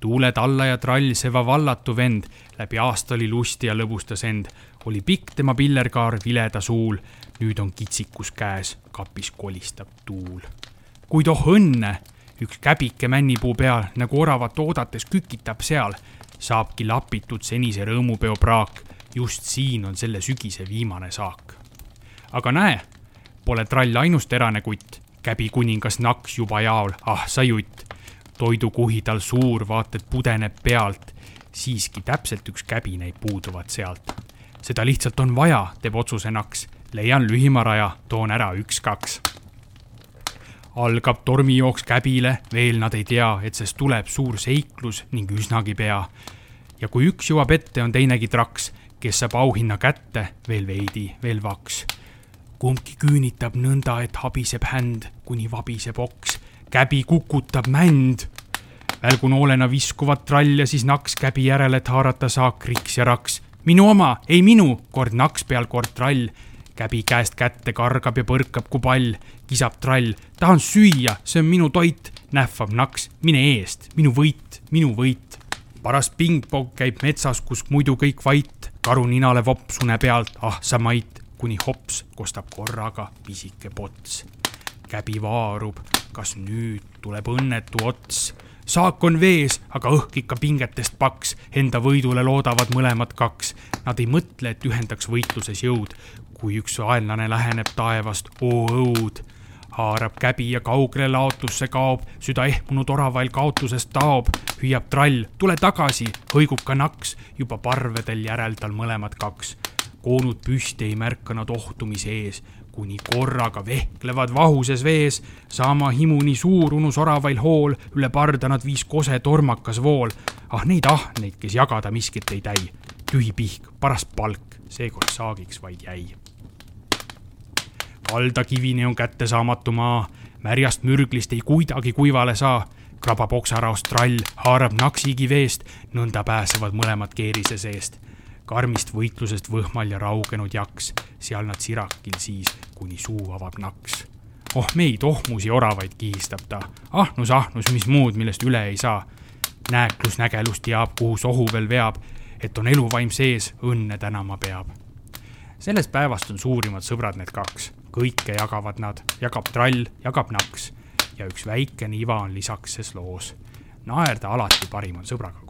tuuled alla ja trall, seva vallatu vend, läbi aasta oli lusti ja lõbustas end. oli pikk tema pillerkaar vileda suul, nüüd on kitsikus käes, kapis kolistab tuul. kuid oh õnne, üks käbike männipuu peal nagu oravat oodates kükitab seal saabki lapitud senise rõõmupeo praak. just siin on selle sügise viimane saak. aga näe, pole trall ainus terane kutt, käbi kuningas naks juba jaol, ah sa jutt. toidukuhi tal suur, vaat et pudeneb pealt. siiski täpselt üks käbi näib puuduvat sealt. seda lihtsalt on vaja, teeb otsuse naks. leian lühima raja, toon ära üks-kaks algab tormijooks käbile, veel nad ei tea, et sest tuleb suur seiklus ning üsnagi pea. ja kui üks jõuab ette, on teinegi traks, kes saab auhinna kätte veel veidi, veel vaks. kumbki küünitab nõnda, et habiseb händ, kuni vabiseb oks. käbi kukutab mänd. välgunoolena viskuvad trall ja siis naks käbi järele, et haarata saak riks ja raks. minu oma, ei minu, kord naks peal, kord trall. Käbi käest kätte kargab ja põrkab kui pall. kisab trall, tahan süüa, see on minu toit. nähvab naks, mine eest, minu võit, minu võit. paras pingpong käib metsas, kus muidu kõik vait. karu ninale vops une pealt, ah sa mait kuni hops kostab korraga pisike pots. käbi vaarub, kas nüüd tuleb õnnetu ots. saak on vees, aga õhk ikka pingetest paks, enda võidule loodavad mõlemad kaks. Nad ei mõtle, et ühendaks võitluses jõud, kui üks vaenlane läheneb taevast, oo õud haarab käbi ja kaugele laotusse kaob, süda ehmunud oravail kaotusest taob, hüüab trall, tule tagasi, hõigub ka naks, juba parvedel järel tal mõlemad kaks koonud püsti ei märka nad ohtumise ees, kuni korraga vehklevad vahuses vees. sama himu nii suur unus oravail hool, üle parda nad viis kose tormakas vool. ah neid ahneid, kes jagada miskit ei täi. tühi pihk, paras palk, seekord saagiks vaid jäi. Kaldakivini on kättesaamatu maa, märjast mürglist ei kuidagi kuivale saa. Krabab oksaraost trall, haarab naksigi veest, nõnda pääsevad mõlemad keerise seest. Karmist võitlusest võhmal ja raugenud jaks, seal nad sirakil siis, kuni suu avab naks. oh meid, ohmusi oravaid kihistab ta, ahnus, ahnus, mis muud, millest üle ei saa. nääklus nägelus teab, kuhu sohu veel veab, et on eluvaim sees, õnne tänama peab. sellest päevast on suurimad sõbrad need kaks, kõike jagavad nad, jagab trall, jagab naks. Ja üks väikene iva on lisaks ses loos. naerda alati parim on sõbraga